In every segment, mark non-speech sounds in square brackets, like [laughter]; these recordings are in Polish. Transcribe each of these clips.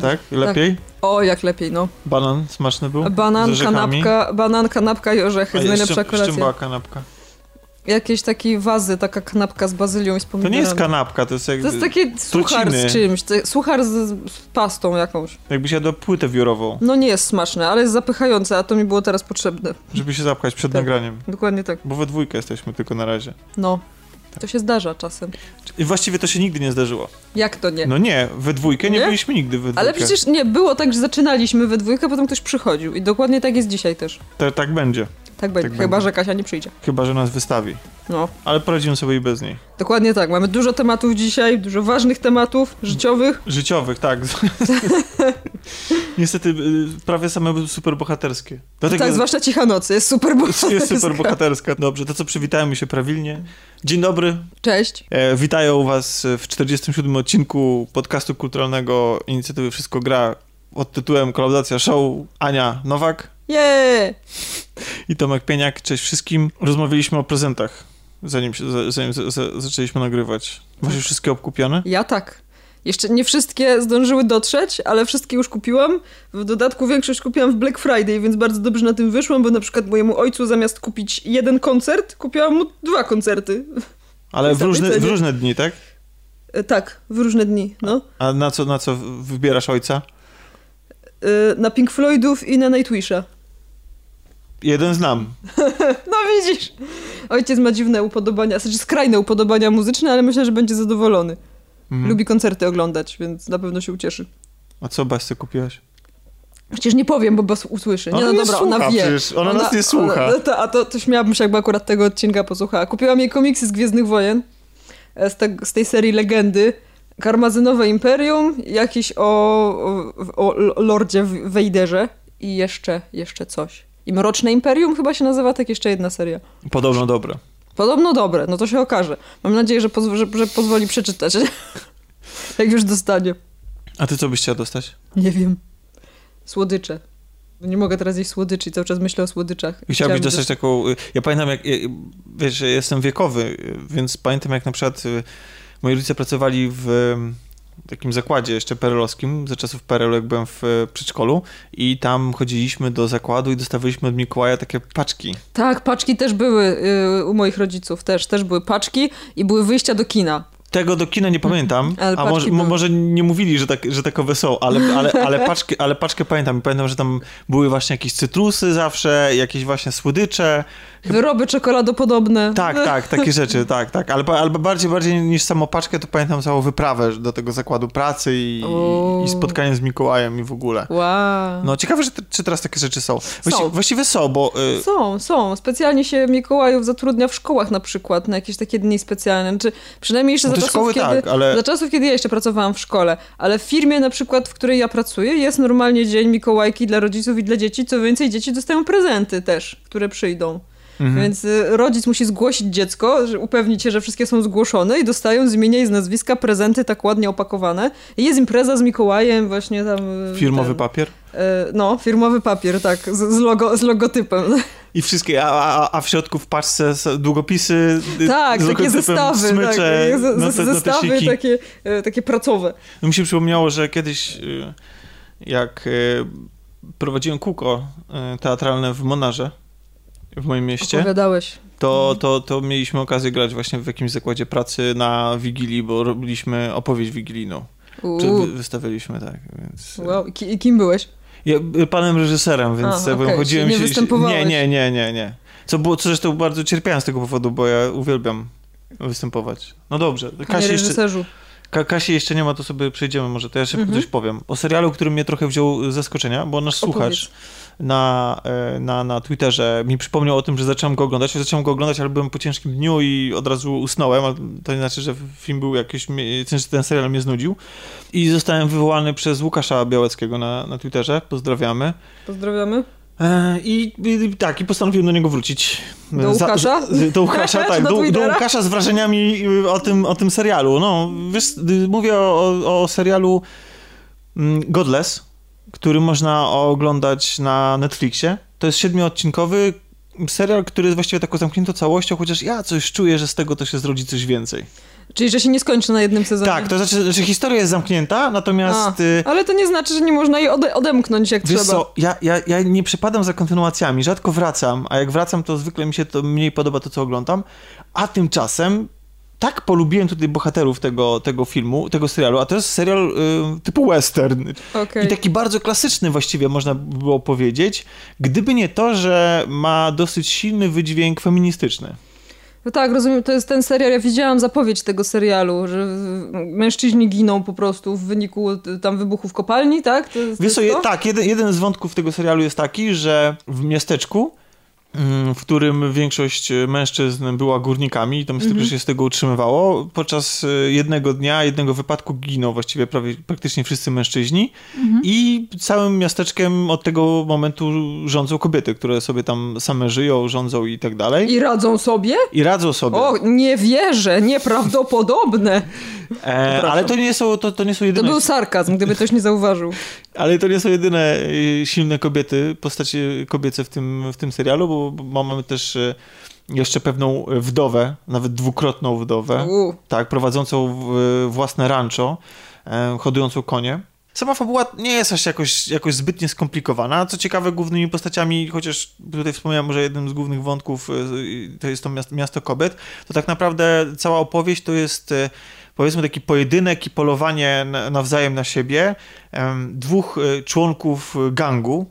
Dobra, tak? Lepiej? O, jak lepiej, no. Banan smaczny był? Banan, kanapka, banan, kanapka i orzechy, A jest najlepsza czym, z czym kolacja. była kanapka? Jakieś takie wazy, taka kanapka z bazylią i z To pomidorami. nie jest kanapka, to jest jak, To jest taki suchar z czymś, to- suchar z, z pastą jakąś. jakbyś jadł płytę wiórową, No nie jest smaczne, ale jest zapychające, a to mi było teraz potrzebne. żeby się zapchać przed Tak. nagraniem. Dokładnie tak. Bo we dwójkę jesteśmy tylko na razie. No. To się zdarza czasem. I właściwie to się nigdy nie zdarzyło. Jak to nie? No nie, we dwójkę nie, Nie? byliśmy nigdy we dwójkę. Ale przecież nie, było tak, że zaczynaliśmy we dwójkę, potem ktoś przychodził. I dokładnie tak jest dzisiaj też. To, tak będzie, Tak będzie, Tak chyba będzie. że Kasia nie przyjdzie. chyba że nas wystawi. No, Ale poradzimy sobie i bez niej. dokładnie tak. Mamy dużo tematów dzisiaj, dużo ważnych tematów życiowych. Życiowych, tak. [laughs] Niestety y, prawie same superbohaterskie. Dlatego Tak, zwłaszcza Cicha Nocy, jest super jest superbohaterska. Dobrze, to co przywitajmy się prawilnie. Dzień dobry, Cześć. E, witają Was w 47 odcinku podcastu kulturalnego inicjatywy Wszystko Gra pod tytułem Kolaudacja Show Ania Nowak Yeah! i Tomek Pieniak. Cześć wszystkim. Rozmawialiśmy o prezentach, zanim, się, za- zanim za, za, zaczęliśmy nagrywać. Masz już wszystkie obkupione? Ja tak. Jeszcze nie wszystkie zdążyły dotrzeć, ale wszystkie już kupiłam. W dodatku większość kupiłam w Black Friday, więc bardzo dobrze na tym wyszłam, bo na przykład mojemu ojcu zamiast kupić jeden koncert, kupiłam mu dwa koncerty. Ale w różne, w różne dni, tak? E, Tak, w różne dni, no. A na co, na co wybierasz ojca? E, Na Pink Floydów i na Nightwisha. Jeden znam. [laughs] No widzisz! Ojciec ma dziwne upodobania, znaczy skrajne upodobania muzyczne, ale myślę, że będzie zadowolony. Mhm. Lubi koncerty oglądać, więc na pewno się ucieszy. A co Basce kupiłaś? Przecież nie powiem, bo Bas usłyszy. Nie, Ona no dobra, słucha ona wie. przecież, ona nas nie słucha. no to, a to, to śmiałabym się, jakby akurat tego odcinka posłuchała. Kupiłam jej komiksy z Gwiezdnych Wojen, e, z, te, z tej serii Legendy. Karmazynowe Imperium, jakiś o, o, o Lordzie Wejderze i jeszcze, jeszcze coś. I Mroczne Imperium chyba się nazywa, tak jeszcze jedna seria. Podobno dobre. Podobno dobre, no to się okaże. Mam nadzieję, że, że, że pozwoli przeczytać, [laughs] jak już dostanie. A ty co byś chciała dostać? Nie wiem. Słodycze. Nie mogę teraz jeść słodyczy i cały czas myślę o słodyczach. Chciałbyś Chciałabym dostać taką. y, Ja pamiętam, jak. y, Wiesz, jestem wiekowy, y, więc pamiętam, jak na przykład moi rodzice pracowali w takim zakładzie jeszcze perelowskim, za czasów PRL, jak byłem w y, przedszkolu, i tam chodziliśmy do zakładu i dostawaliśmy od Mikołaja takie paczki. Tak, paczki też były y, u moich rodziców, też, też były paczki i były wyjścia do kina. Tego do kina nie pamiętam, [laughs] a może, może nie mówili, że, tak, że takowe są, ale, ale, ale, paczki, ale paczkę pamiętam. Pamiętam, że tam były właśnie jakieś cytrusy zawsze, jakieś właśnie słodycze. Wyroby czekoladopodobne. Tak, tak, takie rzeczy, tak, tak. Ale, ale bardziej, bardziej niż samą paczkę, to pamiętam całą wyprawę do tego zakładu pracy i, i spotkanie z Mikołajem i w ogóle. Wow. No ciekawe, że czy teraz takie rzeczy są. Właści, Są. Właściwie są, bo y, Są, są. Specjalnie się Mikołajów zatrudnia w szkołach na przykład, na jakieś takie dni specjalne. Czy przynajmniej jeszcze No czasów, szkoły kiedy, tak, ale- za czasów, kiedy ja jeszcze pracowałam w szkole. Ale w firmie na przykład, w której ja pracuję, jest normalnie dzień Mikołajki dla rodziców i dla dzieci. Co więcej, dzieci dostają prezenty też, które przyjdą. Mhm. Więc y, rodzic musi zgłosić dziecko, upewnić się, że wszystkie są zgłoszone i dostają z imienia i z nazwiska prezenty tak ładnie opakowane. I jest impreza z Mikołajem, właśnie tam... y, firmowy ten, papier. y, No, firmowy papier, tak, z, logo, z logotypem. I wszystkie, a, a, w środku w paczce długopisy. Tak, z takie zestawy, smycze, tak, z, z, te- te zestawy siki. takie, takie pracowe. No mi się przypomniało, że kiedyś jak prowadziłem kółko teatralne w Monarze w moim mieście, Opowiadałeś. to, to, to mieliśmy okazję grać właśnie w jakimś zakładzie pracy na Wigilii, bo robiliśmy opowieść wigilijną. Wy, wystawialiśmy, tak, więc... wow. I ki- I kim byłeś? Ja panem reżyserem, więc A, jakby okej, chodziłem czyli nie się... Nie, nie, nie, nie, nie. Co, było, co zresztą bardzo cierpiałem z tego powodu, bo ja uwielbiam występować. No dobrze, Kasi jeszcze. Ka Kasi jeszcze nie ma, to sobie przejdziemy może, to ja szybko Mhm. coś powiem. O serialu, który mnie trochę wziął z zaskoczenia, bo nasz słuchacz Opowiedz. Na, e, na, na Twitterze mi przypomniał o tym, że zacząłem go oglądać. Ja zacząłem go oglądać, ale byłem po ciężkim dniu i od razu usnąłem, ale to nie znaczy, że film był jakiś, że ten serial mnie znudził. I zostałem wywołany przez Łukasza Białeckiego na, na Twitterze, pozdrawiamy. Pozdrawiamy. E, I, i tak, i postanowiłem do niego wrócić. Do Łukasza? do Łukasza, [laughs] tak. Do Do? Łukasza z wrażeniami y, o tym, o tym serialu. No, wiesz, y, mówię o, o, o serialu mm, Godless, który można oglądać na Netflixie. To jest siedmioodcinkowy serial, który jest właściwie taką zamkniętą całością, chociaż ja coś czuję, że z tego to się zrodzi coś więcej. Czyli, że się nie skończy na jednym sezonie. Tak, to znaczy, że historia jest zamknięta, natomiast... A, y, ale to nie znaczy, że nie można jej ode odemknąć jak trzeba. co, ja, ja, ja nie przepadam za kontynuacjami, rzadko wracam, a jak wracam, to zwykle mi się to mniej podoba to, co oglądam, a tymczasem tak polubiłem tutaj bohaterów tego, tego filmu, tego serialu, a to jest serial y, typu western. Okej. I taki bardzo klasyczny właściwie można by było powiedzieć, gdyby nie to, że ma dosyć silny wydźwięk feministyczny. No tak, rozumiem, to jest ten serial, ja widziałam zapowiedź tego serialu, że mężczyźni giną po prostu w wyniku y, tam wybuchu w kopalni, tak? To, Wiesz co, je, tak, jeden, jeden z wątków tego serialu jest taki, że w miasteczku, w którym większość mężczyzn była górnikami i tam Mhm. tylko się z tego utrzymywało, podczas e, jednego dnia, jednego wypadku giną właściwie prawie, praktycznie wszyscy mężczyźni Mhm. i całym miasteczkiem od tego momentu rządzą kobiety, które sobie tam same żyją, rządzą i tak dalej. I radzą sobie? I radzą sobie. O, nie wierzę, nieprawdopodobne. E, ale to nie są, to, to nie są To jedyne... był sarkazm, gdyby ktoś nie zauważył. [laughs] Ale to nie są jedyne y, silne kobiety, postacie kobiece w tym, w tym serialu, bo, bo mamy też y, jeszcze pewną wdowę, nawet dwukrotną wdowę, U. tak, prowadzącą w- własne rancho, e, hodującą konie. Sama fabuła nie jest aż jakoś, jakoś zbytnie skomplikowana. Co ciekawe, głównymi postaciami, chociaż tutaj wspomniałem, że jednym z głównych wątków y, to jest to miasto, miasto kobiet, to tak naprawdę cała opowieść to jest y, powiedzmy taki pojedynek i polowanie na- nawzajem na siebie dwóch y, członków gangu,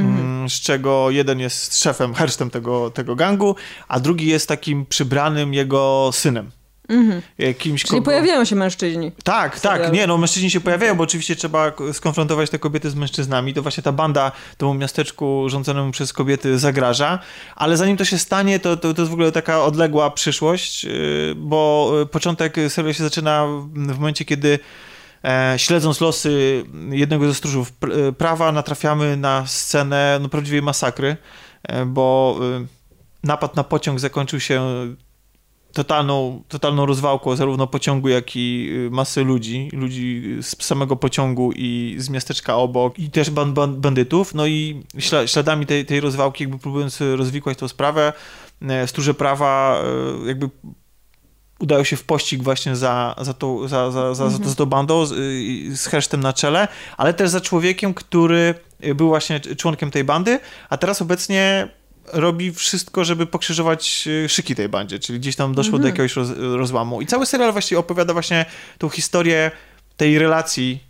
mm, z czego jeden jest szefem, hersztem tego, tego gangu, a drugi jest takim przybranym jego synem. Mhm. Jakimś Czyli kogo- pojawiają się mężczyźni. tak, tak, nie, no mężczyźni się pojawiają, bo oczywiście trzeba skonfrontować te kobiety z mężczyznami. To właśnie ta banda temu miasteczku rządzonemu przez kobiety zagraża, ale zanim to się stanie, to, to, to jest w ogóle taka odległa przyszłość, yy, bo yy, początek serialu się zaczyna w momencie, kiedy e, śledząc losy jednego ze stróżów e, prawa, natrafiamy na scenę no, prawdziwej masakry, e, bo napad na pociąg zakończył się totalną, totalną rozwałką zarówno pociągu, jak i masy ludzi, ludzi z samego pociągu i z miasteczka obok i też ban, ban, bandytów, no i śla, śladami tej, tej rozwałki, jakby próbując rozwikłać tą sprawę, e, stróże prawa e, jakby udają się w pościg właśnie za, za, tą, za, za, za, za, za tą bandą z, y, z hesztem na czele, ale też za człowiekiem, który był właśnie członkiem tej bandy, a teraz obecnie robi wszystko, żeby pokrzyżować y, szyki tej bandzie, czyli gdzieś tam doszło do jakiegoś roz, rozłamu. I cały serial właściwie opowiada właśnie tą historię tej relacji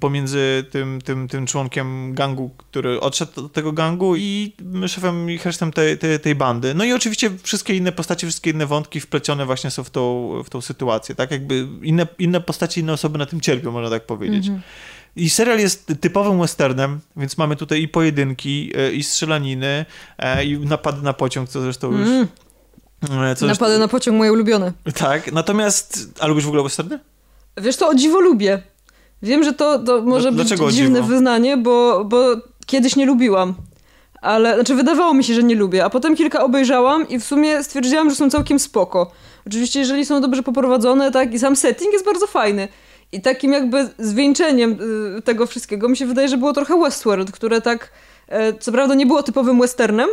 pomiędzy tym, tym, tym członkiem gangu, który odszedł od tego gangu i szefem i resztem tej, tej, tej bandy. No i oczywiście wszystkie inne postacie, wszystkie inne wątki wplecione właśnie są w tą, w tą sytuację, tak? Jakby inne, inne postacie, inne osoby na tym cierpią, można tak powiedzieć. I serial jest typowym westernem, więc mamy tutaj i pojedynki, e, i strzelaniny, e, i napady na pociąg, co zresztą już... Mm, Co napady na pociąg moje ulubione. Tak, natomiast... A lubisz w ogóle westerny? Wiesz, to o dziwo lubię. Wiem, że to, to może być dlaczego o dziwne wyznanie, bo, bo kiedyś nie lubiłam. Ale, znaczy wydawało mi się, że nie lubię, a potem kilka obejrzałam i w sumie stwierdziłam, że są całkiem spoko. Oczywiście, jeżeli są dobrze poprowadzone, tak, i sam setting jest bardzo fajny. I takim jakby zwieńczeniem y, tego wszystkiego mi się wydaje, że było trochę Westworld, które tak, e, co prawda nie było typowym westernem,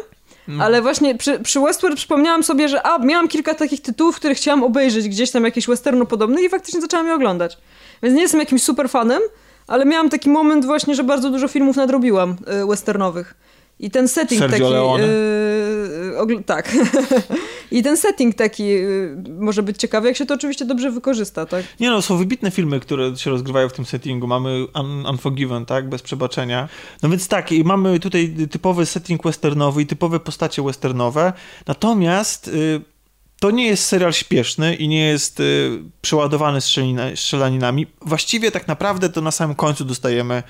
ale właśnie przy, przy Westworld przypomniałam sobie, że a, miałam kilka takich tytułów, które chciałam obejrzeć, gdzieś tam jakieś westernu podobne i faktycznie zaczęłam je oglądać. Więc nie jestem jakimś super fanem, ale miałam taki moment właśnie, że bardzo dużo filmów nadrobiłam y, westernowych. I ten setting Sergio taki... Leone. y, tak. [laughs] I ten setting taki y, może być ciekawy, jak się to oczywiście dobrze wykorzysta, tak? Nie no, są wybitne filmy, które się rozgrywają w tym settingu. Mamy Un Unforgiven, tak? Bez przebaczenia. No więc tak, i mamy tutaj typowy setting westernowy i typowe postacie westernowe. Natomiast y, to nie jest serial śpieszny i nie jest y, przeładowany strzelaninami. Właściwie tak naprawdę to na samym końcu dostajemy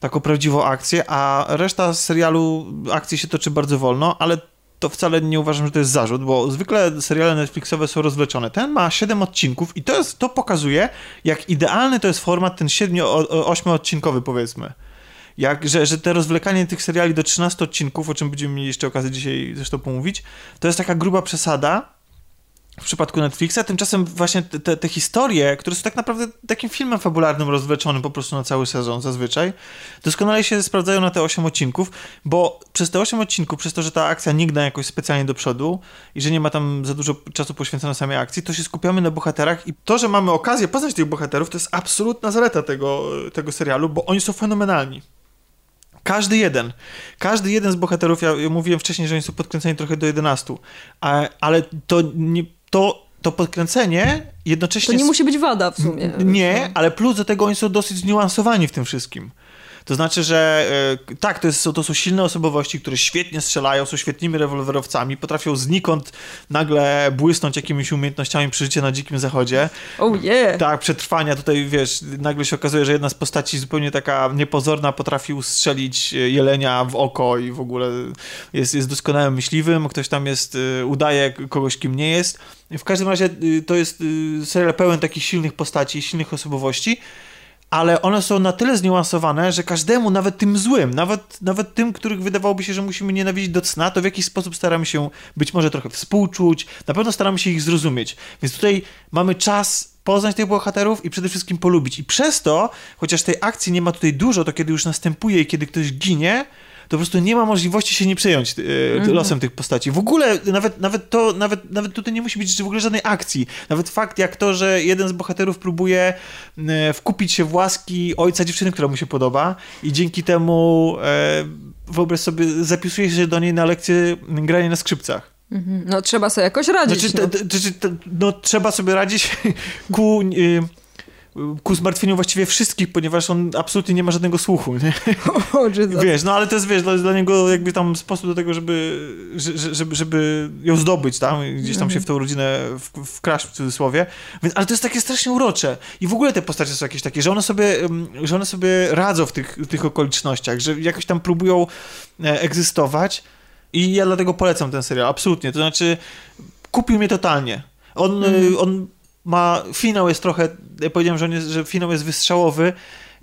taką prawdziwą akcję, a reszta serialu akcji się toczy bardzo wolno, ale to wcale nie uważam, że to jest zarzut, bo zwykle seriale Netflixowe są rozwleczone. Ten ma 7 odcinków i to, jest, to pokazuje, jak idealny to jest format ten 7-8 odcinkowy powiedzmy. Jak, że, że te rozwlekanie tych seriali do 13 odcinków, o czym będziemy mieli jeszcze okazję dzisiaj zresztą pomówić, to jest taka gruba przesada, w przypadku Netflixa. Tymczasem właśnie te, te, historie, które są tak naprawdę takim filmem fabularnym rozwleczonym po prostu na cały sezon zazwyczaj, doskonale się sprawdzają na te 8 odcinków, bo przez te 8 odcinków, przez to, że ta akcja nie jakoś specjalnie do przodu i że nie ma tam za dużo czasu poświęcone samej akcji, to się skupiamy na bohaterach i to, że mamy okazję poznać tych bohaterów, to jest absolutna zaleta tego, tego serialu, bo oni są fenomenalni. Każdy jeden. Każdy jeden z bohaterów, ja, mówiłem wcześniej, że oni są podkręceni trochę do 11, a, ale to nie, to, to podkręcenie jednocześnie... To nie musi być wada w sumie. Nie, ale plus do tego oni są dosyć zniuansowani w tym wszystkim. To znaczy, że e, tak, to, jest, to są silne osobowości, które świetnie strzelają, są świetnymi rewolwerowcami, potrafią znikąd nagle błysnąć jakimiś umiejętnościami przy życiu na dzikim zachodzie. Oh yeah! Tak, przetrwania tutaj, wiesz, nagle się okazuje, że jedna z postaci zupełnie taka niepozorna potrafi ustrzelić e, jelenia w oko i w ogóle jest, jest doskonałym myśliwym, ktoś tam jest, e, udaje kogoś, kim nie jest. W każdym razie to jest serial pełen takich silnych postaci, silnych osobowości, ale one są na tyle zniuansowane, że każdemu, nawet tym złym, nawet, nawet tym, których wydawałoby się, że musimy nienawidzić do cna, to w jakiś sposób staramy się być może trochę współczuć, na pewno staramy się ich zrozumieć. Więc tutaj mamy czas poznać tych bohaterów i przede wszystkim polubić. I przez to, chociaż tej akcji nie ma tutaj dużo, to kiedy już następuje i kiedy ktoś ginie, to po prostu nie ma możliwości się nie przejąć mm-hmm. losem tych postaci. W ogóle nawet, nawet to, nawet, nawet tutaj nie musi być w ogóle żadnej akcji. Nawet fakt jak to, że jeden z bohaterów próbuje e, wkupić się w łaski ojca dziewczyny, która mu się podoba i dzięki temu e, wyobraź sobie, zapisuje się do niej na lekcję grania na skrzypcach. Mhm. No trzeba sobie jakoś radzić. Znaczy, no. T, t, t, no trzeba sobie radzić [laughs] ku... Y, ku zmartwieniu właściwie wszystkich, ponieważ on absolutnie nie ma żadnego słuchu, nie? [laughs] Oh, wiesz, no ale to jest, wiesz, dla, dla niego jakby tam sposób do tego, żeby, żeby, żeby ją zdobyć tam, gdzieś tam się w tą rodzinę wkraść w cudzysłowie, Więc, ale to jest takie strasznie urocze. I w ogóle te postacie są jakieś takie, że one sobie, że one sobie radzą w tych, w tych okolicznościach, że jakoś tam próbują e, egzystować. I ja dlatego polecam ten serial, absolutnie, to znaczy kupił mnie totalnie. On, mm. on ma, finał jest trochę, ja powiedziałem, że, on jest, że finał jest wystrzałowy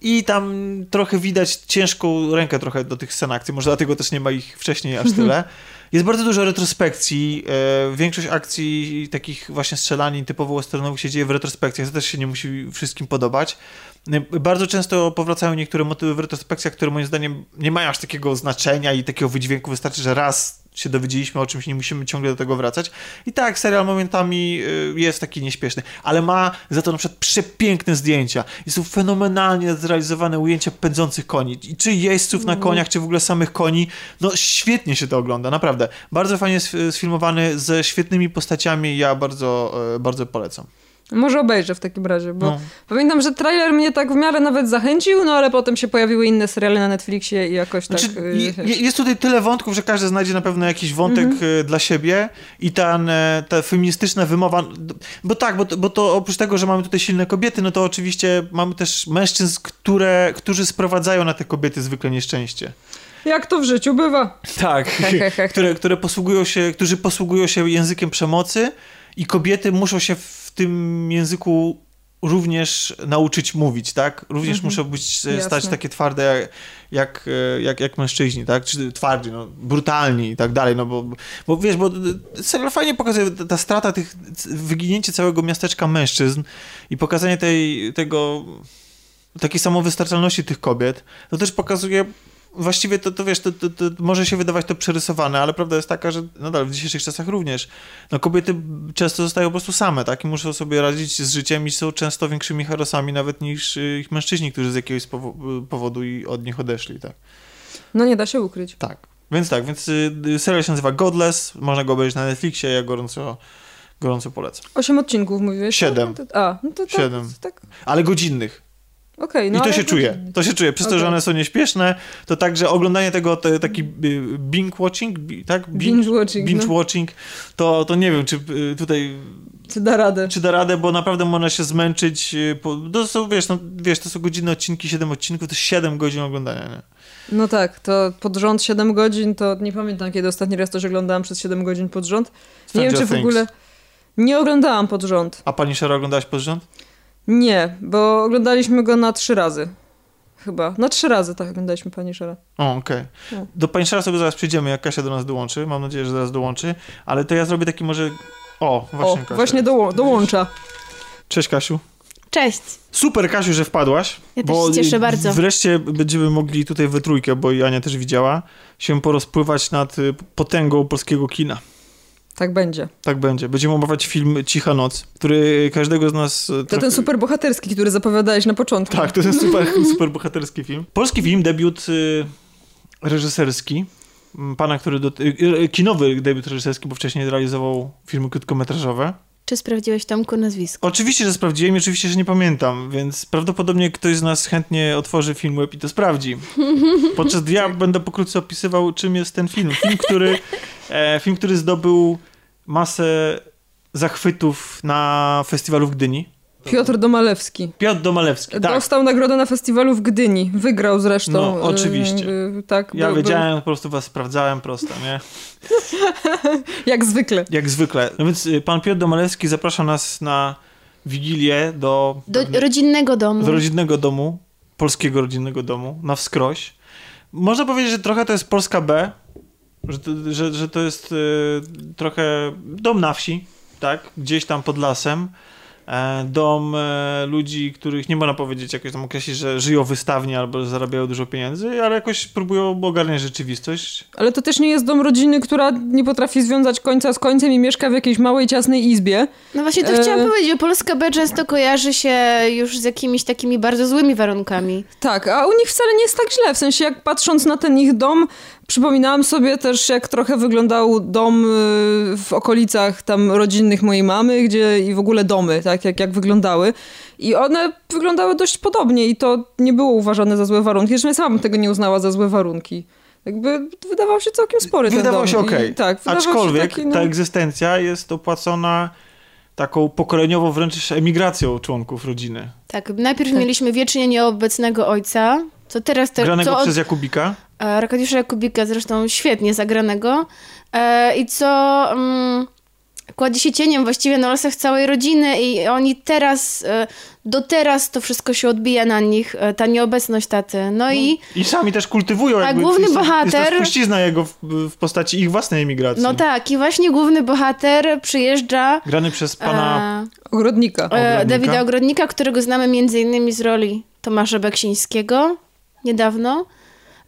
i tam trochę widać ciężką rękę trochę do tych scen akcji, może dlatego też nie ma ich wcześniej aż [laughs] tyle. Jest bardzo dużo retrospekcji, e, większość akcji takich właśnie strzelanin typowo westernowych się dzieje w retrospekcjach, to też się nie musi wszystkim podobać. E, bardzo często powracają niektóre motywy w retrospekcjach, które moim zdaniem nie mają aż takiego znaczenia i takiego wydźwięku, wystarczy, że raz się dowiedzieliśmy o czymś, nie musimy ciągle do tego wracać. I tak, serial momentami y, jest taki nieśpieszny, ale ma za to na przykład przepiękne zdjęcia. I są fenomenalnie zrealizowane ujęcia pędzących koni. I czy jeźdźców na mhm. koniach, czy w ogóle samych koni. No świetnie się to ogląda, naprawdę. Bardzo fajnie sfilmowany, ze świetnymi postaciami. Ja bardzo, y, bardzo polecam. Może obejrzę w takim razie, bo no. pamiętam, że trailer mnie tak w miarę nawet zachęcił, no ale potem się pojawiły inne seriale na Netflixie i jakoś znaczy, tak... Y, jest tutaj tyle wątków, że każdy znajdzie na pewno jakiś wątek mm-hmm. dla siebie i ta, ta feministyczna wymowa... Bo tak, bo, bo to oprócz tego, że mamy tutaj silne kobiety, no to oczywiście mamy też mężczyzn, które, którzy sprowadzają na te kobiety zwykle nieszczęście. Jak to w życiu bywa. Tak, [laughs] które, które posługują się, którzy posługują się językiem przemocy i kobiety muszą się w tym języku również nauczyć mówić, tak? Również mhm. muszą być, e, stać takie twarde jak, jak, e, jak, jak mężczyźni, tak? Czy twardzi, no, brutalni i tak dalej, no bo, bo wiesz, bo serial fajnie pokazuje ta strata tych, wyginięcie całego miasteczka mężczyzn i pokazanie tej, tego, takiej samowystarczalności tych kobiet, to też pokazuje właściwie to, to wiesz, to, to, to, może się wydawać to przerysowane, ale prawda jest taka, że nadal w dzisiejszych czasach również no kobiety często zostają po prostu same, tak? I muszą sobie radzić z życiem i są często większymi herosami nawet niż y, ich mężczyźni, którzy z jakiegoś powodu i od nich odeszli, tak? No nie da się ukryć. Tak. Więc tak, więc y, y, serial się nazywa Godless, można go obejrzeć na Netflixie, ja gorąco gorąco polecam. Osiem odcinków mówiłeś? Siedem. No a, no to tak, Siedem. Tak. Ale godzinnych. Okay, no I to się czuje. To się czuje. Przez okay. to, że one są nieśpieszne, to także oglądanie tego, to, taki y, binge watching, tak? Binge, watching. Binge no. watching, to, to nie wiem, czy y, tutaj. Czy da radę? Czy da radę, bo naprawdę można się zmęczyć. Y, to są, wiesz, no, wiesz, to są godzinne odcinki, 7 odcinków, to 7 godzin oglądania, nie? No tak, to pod rząd 7 godzin, to nie pamiętam, kiedy ostatni raz też oglądałam przez 7 godzin pod rząd. Nie wiem, czy w ogóle. Nie oglądałam pod rząd. A pani Szara oglądałaś pod rząd? Nie, bo oglądaliśmy go na trzy razy. Chyba. Na trzy razy tak oglądaliśmy Punishera. O, okej. Okay. Do Punishera sobie zaraz przyjdziemy, jak Kasia do nas dołączy. Mam nadzieję, że zaraz dołączy. Ale to ja zrobię taki może O, właśnie O, Kasia właśnie doło- dołącza. Cześć Kasiu. Cześć. Super Kasiu, że wpadłaś. Ja też bo się cieszę bardzo. Wreszcie będziemy mogli tutaj we trójkę, bo i Ania też widziała, się porozpływać nad y, potęgą polskiego kina. Tak będzie. Tak będzie. Będziemy omawiać film Cicha Noc, który każdego z nas... y, To trochę- ten super bohaterski, który zapowiadałeś na początku. Tak, to jest super, [laughs] super bohaterski film. Polski film, debiut y, reżyserski. m, Pana, który... Do, y, y, kinowy debiut reżyserski, bo wcześniej realizował filmy krótkometrażowe. Czy sprawdziłeś Tomku nazwisko? Oczywiście, że sprawdziłem i oczywiście, że nie pamiętam, więc prawdopodobnie ktoś z nas chętnie otworzy film web i to sprawdzi. [laughs] Podczas gdy ja będę pokrótce opisywał, czym jest ten film. Film, który, e, film, który zdobył masę zachwytów na festiwalu w Gdyni. Piotr Domalewski. Piotr Domalewski, tak. Dostał nagrodę na festiwalu w Gdyni. Wygrał zresztą. No, y, oczywiście. y, tak, Ja był- wiedziałem, po prostu was sprawdzałem prosto, nie? był- [laughs] Jak zwykle. Jak zwykle. No więc y, pan Piotr Domalewski zaprasza nas na wigilię do, Do rodzinnego domu. do rodzinnego domu, polskiego rodzinnego domu, na wskroś. Można powiedzieć, że trochę to jest Polska B, że to, że, że to jest y, trochę dom na wsi, tak? Gdzieś tam pod lasem. E, dom e, ludzi, których nie można powiedzieć jakoś tam określić, że żyją wystawnie albo zarabiają dużo pieniędzy, ale jakoś próbują ogarniać rzeczywistość. Ale to też nie jest dom rodziny, która nie potrafi związać końca z końcem i mieszka w jakiejś małej, ciasnej izbie. No właśnie to E, chciałam powiedzieć, że Polska B często kojarzy się już z jakimiś takimi bardzo złymi warunkami. Tak, a u nich wcale nie jest tak źle. W sensie, jak patrząc na ten ich dom, przypominałam sobie też, jak trochę wyglądał dom y, w okolicach tam rodzinnych mojej mamy, gdzie i w ogóle domy, tak, jak, jak wyglądały. I one wyglądały dość podobnie i to nie było uważane za złe warunki. Zresztą ja sama bym tego nie uznała za złe warunki. Jakby wydawał się całkiem spory ten Wydawał dom. się I okej. Tak, wydawał Aczkolwiek taki, no... ta egzystencja jest opłacona taką pokoleniową wręcz emigracją członków rodziny. Tak, najpierw Tak. mieliśmy wiecznie nieobecnego ojca, co teraz też... Granego co od- przez Jakubika. E, Arkadiusza Jakubika, zresztą świetnie zagranego. E, I co mm, kładzie się cieniem właściwie na losach całej rodziny i oni teraz, e, do teraz to wszystko się odbija na nich, e, ta nieobecność taty. No i I sami też kultywują A jakby... główny jest, bohater- Jest spuścizna jego w, w postaci ich własnej emigracji. no tak, i właśnie główny bohater przyjeżdża Grany przez pana... e, Ogrodnika. e, Ogrodnika. Dawida Ogrodnika, którego znamy między innymi z roli Tomasza Beksińskiego niedawno.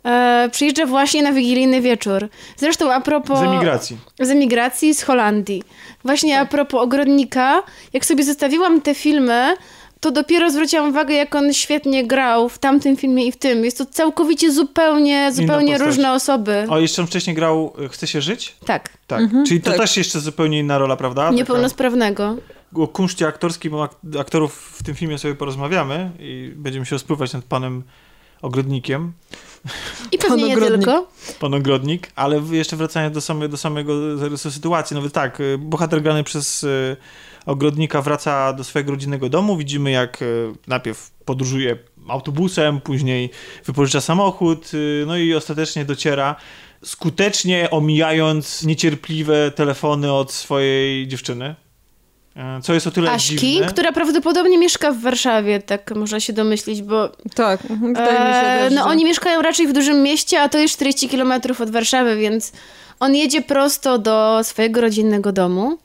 E, przyjeżdża właśnie na wigilijny wieczór. Zresztą a propos... z emigracji. z emigracji z Holandii. Właśnie a propos ogrodnika, jak sobie zostawiłam te filmy, to dopiero zwróciłam uwagę, jak on świetnie grał w tamtym filmie i w tym. Jest to całkowicie zupełnie, zupełnie różne osoby. O, jeszcze on wcześniej grał y, Chce się żyć? Tak, Tak. Czyli to tak. też jeszcze zupełnie inna rola, prawda? Taka- niepełnosprawnego. O kunszcie aktorskim, aktorów w tym filmie sobie porozmawiamy i będziemy się rozpływać nad panem Ogrodnikiem. I pewnie nie ogrodnik. tylko. pan ogrodnik, ale jeszcze wracając do, same, do samego zarysu sytuacji, no tak, y, bohater grany przez y, ogrodnika wraca do swojego rodzinnego domu, widzimy jak y, najpierw podróżuje autobusem, później wypożycza samochód, no i ostatecznie dociera, skutecznie omijając niecierpliwe telefony od swojej dziewczyny, co jest o tyle Aśki, dziwne. która prawdopodobnie mieszka w Warszawie, tak można się domyślić, bo Tak, mhm, wydaje mi się e, też, no że- oni mieszkają raczej w dużym mieście, a to jest 40 km od Warszawy, więc on jedzie prosto do swojego rodzinnego domu,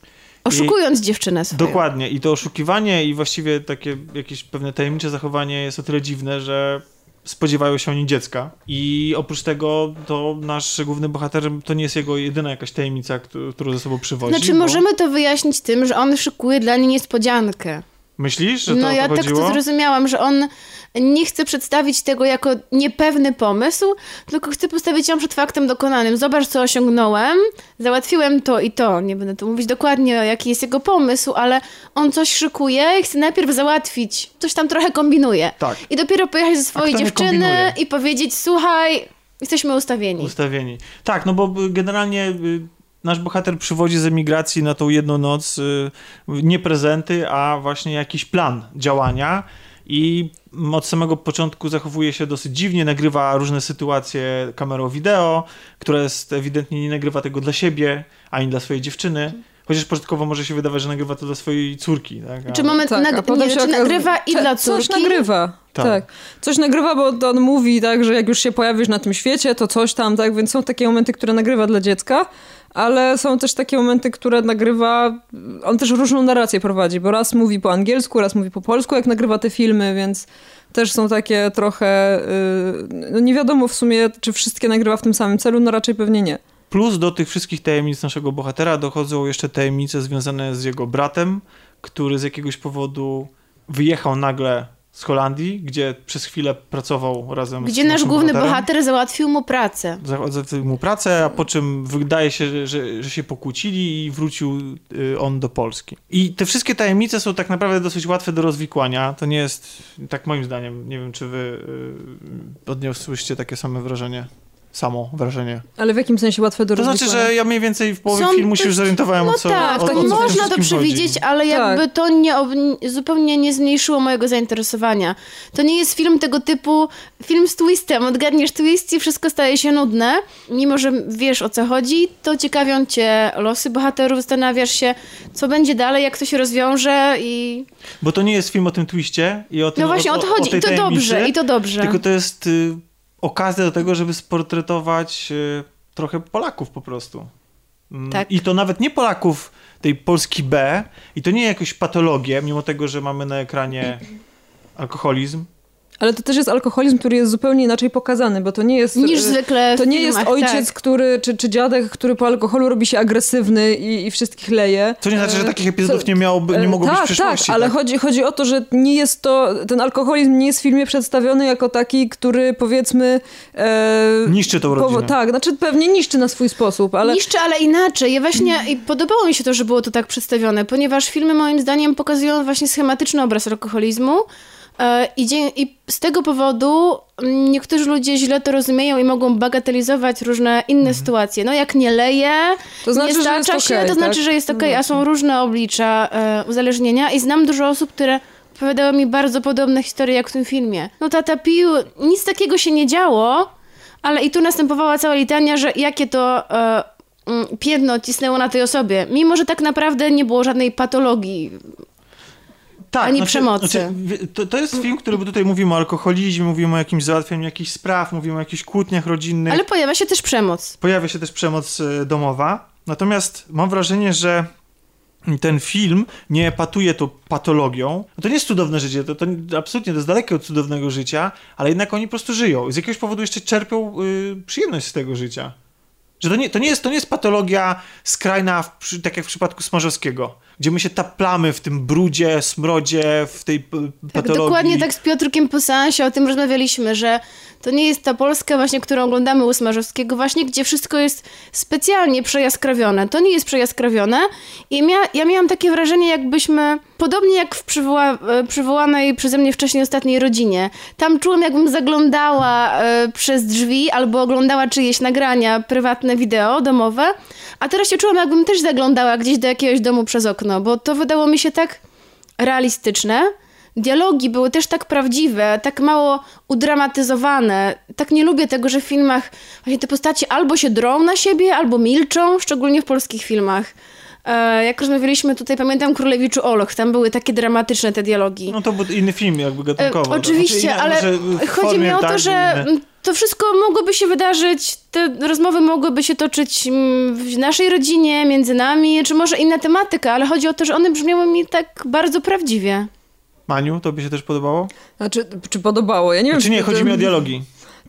oszukując dziewczynę swoją. Dokładnie. I to oszukiwanie i właściwie takie jakieś pewne tajemnicze zachowanie jest o tyle dziwne, że spodziewają się oni dziecka. I oprócz tego to nasz główny bohater to nie jest jego jedyna jakaś tajemnica, któ- którą ze sobą przywodzi. Znaczy, bo- możemy to wyjaśnić tym, że on szykuje dla niej niespodziankę. Myślisz, że to No ja tak chodziło? to zrozumiałam, że on nie chce przedstawić tego jako niepewny pomysł, tylko chce postawić ją przed faktem dokonanym. Zobacz, co osiągnąłem, załatwiłem to i to. Nie będę tu mówić dokładnie, jaki jest jego pomysł, ale on coś szykuje i chce najpierw załatwić. Coś tam trochę kombinuje. Tak. I dopiero pojechać ze swojej dziewczyny i powiedzieć, słuchaj, jesteśmy ustawieni. Ustawieni. Tak, no bo generalnie y, nasz bohater przywodzi z emigracji na tą jedną noc y, nie prezenty, a właśnie jakiś plan działania i od samego początku zachowuje się dosyć dziwnie, nagrywa różne sytuacje kamerą wideo, która jest ewidentnie nie nagrywa tego dla siebie, ani dla swojej dziewczyny, Chociaż początkowo może się wydawać, że nagrywa to dla swojej córki. Tak? Czy moment Tak, a nag- nie, się czy nagrywa i dla Coś córki? nagrywa, Tak. tak. Coś nagrywa, bo on mówi tak, że jak już się pojawisz na tym świecie, to coś tam, tak, więc są takie momenty, które nagrywa dla dziecka, ale są też takie momenty, które nagrywa, on też różną narrację prowadzi, bo raz mówi po angielsku, raz mówi po polsku, jak nagrywa te filmy, więc też są takie trochę, yy, no nie wiadomo w sumie, czy wszystkie nagrywa w tym samym celu, no raczej pewnie nie. Plus do tych wszystkich tajemnic naszego bohatera dochodzą jeszcze tajemnice związane z jego bratem, który z jakiegoś powodu wyjechał nagle z Holandii, gdzie przez chwilę pracował razem z Gdzie nasz główny bohaterem. bohater załatwił mu pracę. Załatwił mu pracę, a po czym wydaje się, że, że, że się pokłócili i wrócił y, on do Polski. I te wszystkie tajemnice są tak naprawdę dosyć łatwe do rozwikłania. To nie jest, tak moim zdaniem, nie wiem, czy wy y, odniosłyście takie same wrażenie. Samo wrażenie. Ale w jakim sensie łatwe do To znaczy, że ja mniej więcej w połowie Są filmu się już zorientowałem, No o co tak, o, to o co można to przewidzieć, chodzi. ale jakby Tak. to nie, zupełnie nie zmniejszyło mojego zainteresowania. To nie jest film tego typu, film z twistem, odgadniesz twist i wszystko staje się nudne. Mimo, że wiesz o co chodzi, to ciekawią cię losy bohaterów, zastanawiasz się, co będzie dalej, jak to się rozwiąże i... Bo to nie jest film o tym twiście i o tym No właśnie o to chodzi tej i to tajemnicy, dobrze, i to dobrze. Tylko to jest y, okazja do tego, żeby sportretować y, trochę Polaków po prostu. Mm, Tak. I to nawet nie Polaków tej Polski B, i to nie jakąś patologię, mimo tego, że mamy na ekranie alkoholizm. Ale to też jest alkoholizm, który jest zupełnie inaczej pokazany, bo to nie jest... Niż e, zwykle To nie filmach, jest ojciec, tak. który, czy, czy dziadek, który po alkoholu robi się agresywny i, i wszystkich leje. Co nie znaczy, że E, takich epizodów co- nie, miałoby, nie e, mogło tak, być w przyszłości. Tak, ale Chodzi, chodzi o to, że nie jest to, ten alkoholizm nie jest w filmie przedstawiony jako taki, który powiedzmy... E, Niszczy tą rodzinę. Tak, znaczy pewnie niszczy na swój sposób, ale... Niszczy, ale inaczej. Ja właśnie i podobało mi się to, że było to tak przedstawione, ponieważ filmy moim zdaniem pokazują właśnie schematyczny obraz alkoholizmu. E, I, I z tego powodu niektórzy ludzie źle to rozumieją i mogą bagatelizować różne inne Mhm. sytuacje. No jak nie leje, To znaczy, nie jest się, okej, to tak? znaczy, że jest No okej, a są różne oblicza e, uzależnienia i znam dużo osób, które opowiadały mi bardzo podobne historie jak w tym filmie. No tata pił, nic takiego się nie działo, ale i tu następowała cała litania, że jakie to e, mm, piętno cisnęło na tej osobie, mimo że tak naprawdę nie było żadnej patologii. Tak, ani przemocy. Znaczy, to, to jest film, który tutaj mówimy o alkoholizmie, mówimy o jakimś załatwianiu jakichś spraw, mówimy o jakichś kłótniach rodzinnych. Ale pojawia się też przemoc. Pojawia się też przemoc e, domowa. Natomiast mam wrażenie, że ten film nie epatuje tą patologią. No to nie jest cudowne życie, to, to absolutnie to jest dalekie od cudownego życia, ale jednak oni po prostu żyją. Z jakiegoś powodu jeszcze czerpią y, przyjemność z tego życia. Że to nie, to nie, jest, to nie jest patologia skrajna, w, tak jak w przypadku Smarzowskiego, gdzie my się taplamy w tym brudzie, smrodzie, w tej Tak, patologii. dokładnie tak z Piotrkiem po seansie o tym rozmawialiśmy, że to nie jest ta Polska właśnie, którą oglądamy u Smarzowskiego, właśnie gdzie wszystko jest specjalnie przejaskrawione. To nie jest przejaskrawione i mia ja miałam takie wrażenie, jakbyśmy, podobnie jak w przywoła e, przywołanej przeze mnie wcześniej ostatniej rodzinie, tam czułam, jakbym zaglądała e, przez drzwi albo oglądała czyjeś nagrania, prywatne wideo domowe, a teraz się czułam, jakbym też zaglądała gdzieś do jakiegoś domu przez okno, bo to wydało mi się tak realistyczne. Dialogi były też tak prawdziwe, tak mało udramatyzowane. Tak nie lubię tego, że w filmach właśnie te postacie albo się drą na siebie, albo milczą, szczególnie w polskich filmach. E, jak rozmawialiśmy tutaj, pamiętam Królewiczu Oloch, tam były takie dramatyczne te dialogi. No to był inny film jakby gatunkowo. E, oczywiście, Znaczy, ale chodzi mi o to, tak, że. To wszystko mogłoby się wydarzyć, te rozmowy mogłyby się toczyć mm, w naszej rodzinie, między nami, czy może inna tematyka, ale chodzi o to, że one brzmiały mi tak bardzo prawdziwie. Maniu, to by się też podobało? Znaczy, czy podobało? Ja nie wiem, Czy nie, chodzi mi o dialogi.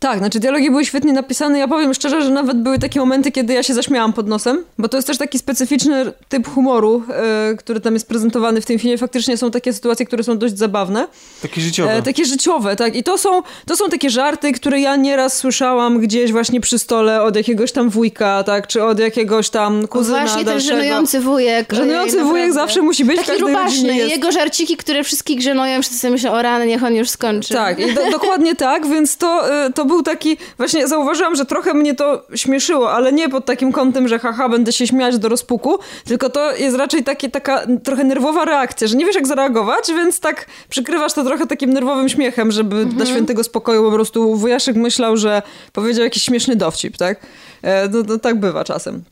Tak, znaczy dialogi były świetnie napisane. Ja powiem szczerze, że nawet były takie momenty, kiedy ja się zaśmiałam pod nosem, bo to jest też taki specyficzny typ humoru, e, który tam jest prezentowany w tym filmie. Faktycznie są takie sytuacje, które są dość zabawne. Takie życiowe. E, takie życiowe, tak. I to są, to są takie żarty, które ja nieraz słyszałam gdzieś właśnie przy stole od jakiegoś tam wujka, tak, czy od jakiegoś tam kuzyna Właśnie ten dalszego. żenujący wujek. Żenujący ojej, wujek zawsze musi być Taki rubaszny. Jego żarciki, które wszystkich żenują, wszyscy myślą, o rany, niech on już skończy. Tak, i do, dokładnie tak, więc to, y, to był taki, właśnie zauważyłam, że trochę mnie to śmieszyło, ale nie pod takim kątem, że haha, będę się śmiać do rozpuku, tylko to jest raczej takie, taka trochę nerwowa reakcja, że nie wiesz jak zareagować, więc tak przykrywasz to trochę takim nerwowym śmiechem, żeby dla świętego spokoju po prostu wujaszek myślał, że powiedział jakiś śmieszny dowcip, tak? E, No, no tak bywa czasem.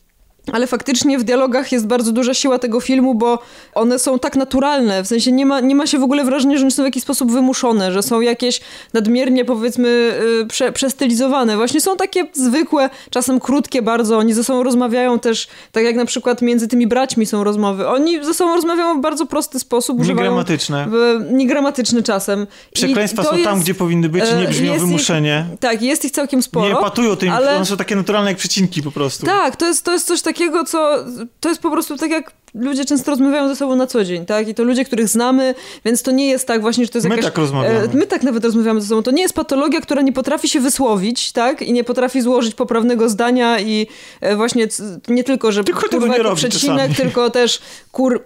Ale faktycznie w dialogach jest bardzo duża siła tego filmu, bo one są tak naturalne, w sensie nie ma, nie ma się w ogóle wrażenia, że są w jakiś sposób wymuszone, że są jakieś nadmiernie powiedzmy y, prze, przestylizowane. Właśnie są takie zwykłe, czasem krótkie bardzo, oni ze sobą rozmawiają też, tak jak na przykład między tymi braćmi są rozmowy. Oni ze sobą rozmawiają w bardzo prosty sposób. Niegramatyczne. W, niegramatyczne czasem. Przekleństwa są jest, tam, gdzie powinny być i nie brzmią wymuszenie. Ich, tak, jest ich całkiem sporo. Nie patują tym, ale... one są takie naturalne jak przecinki po prostu. Tak, to jest, to jest coś takiego, co to jest po prostu tak jak ludzie często rozmawiają ze sobą na co dzień, tak? I to ludzie, których znamy, więc to nie jest tak właśnie, że to jest my jakaś... tak rozmawiamy. E, my tak nawet rozmawiamy ze sobą. To nie jest patologia, która nie potrafi się wysłowić, tak? I nie potrafi złożyć poprawnego zdania i e, właśnie nie tylko, że tylko kurwa jako przecinek, czasami. tylko też kur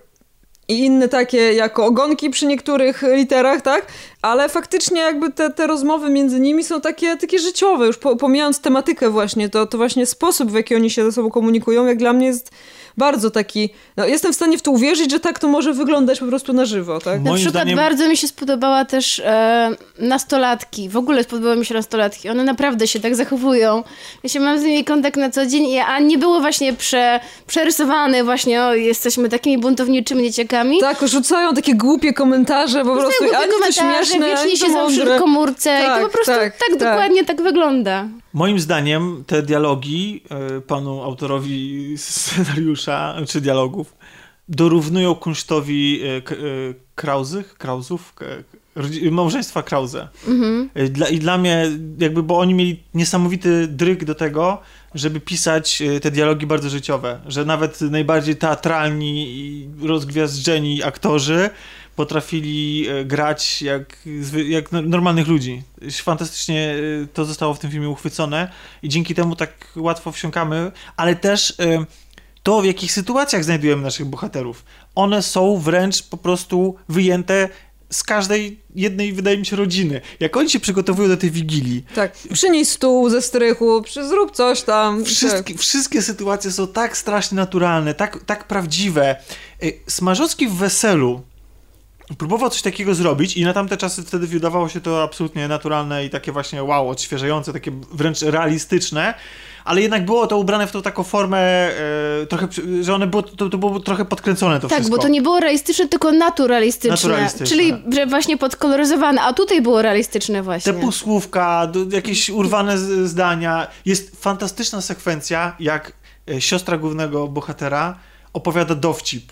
i inne takie jako ogonki przy niektórych literach, tak? Ale faktycznie jakby te, te rozmowy między nimi są takie, takie życiowe, już pomijając tematykę właśnie, to, to właśnie sposób, w jaki oni się ze sobą komunikują, jak dla mnie jest bardzo taki, no jestem w stanie w to uwierzyć, że tak to może wyglądać po prostu na żywo, tak? Na przykład zdaniem... bardzo mi się spodobała też e, nastolatki, w ogóle spodobały mi się nastolatki, one naprawdę się tak zachowują. Ja się mam z nimi kontakt na co dzień, a nie było właśnie prze, przerysowane właśnie, o, jesteśmy takimi buntowniczymi nieciekami. Tak, rzucają takie głupie komentarze, po prostu, ani to śmieszne, wiecznie się zawsze w komórce tak, i to tak, po prostu tak, tak, tak dokładnie tak wygląda. Moim zdaniem te dialogi e, panu autorowi scenariusza czy dialogów dorównują kunsztowi e, e, Krauzych, Krauzów, małżeństwa Krause. Mhm. Dla, I dla mnie, jakby, bo oni mieli niesamowity dryg do tego, żeby pisać te dialogi bardzo życiowe, że nawet najbardziej teatralni i rozgwiazdżeni aktorzy potrafili e, grać jak, jak normalnych ludzi. Fantastycznie e, to zostało w tym filmie uchwycone i dzięki temu tak łatwo wsiąkamy, ale też e, to, w jakich sytuacjach znajdujemy naszych bohaterów. One są wręcz po prostu wyjęte z każdej jednej, wydaje mi się, rodziny. Jak oni się przygotowują do tej wigilii. Tak, przynieś stół ze strychu, przy, zrób coś tam. Wszystkie, tak. wszystkie sytuacje są tak strasznie naturalne, tak, tak prawdziwe. Smarzowski w weselu próbował coś takiego zrobić i na tamte czasy wtedy wydawało się to absolutnie naturalne i takie właśnie wow, odświeżające, takie wręcz realistyczne, ale jednak było to ubrane w tą taką formę e, trochę, że one było, to, to było trochę podkręcone to tak, wszystko. Tak, bo to nie było realistyczne, tylko naturalistyczne, naturalistyczne. czyli że właśnie podkoloryzowane, a tutaj było realistyczne właśnie. Te półsłówka, jakieś urwane zdania. Jest fantastyczna sekwencja, jak e, siostra głównego bohatera opowiada dowcip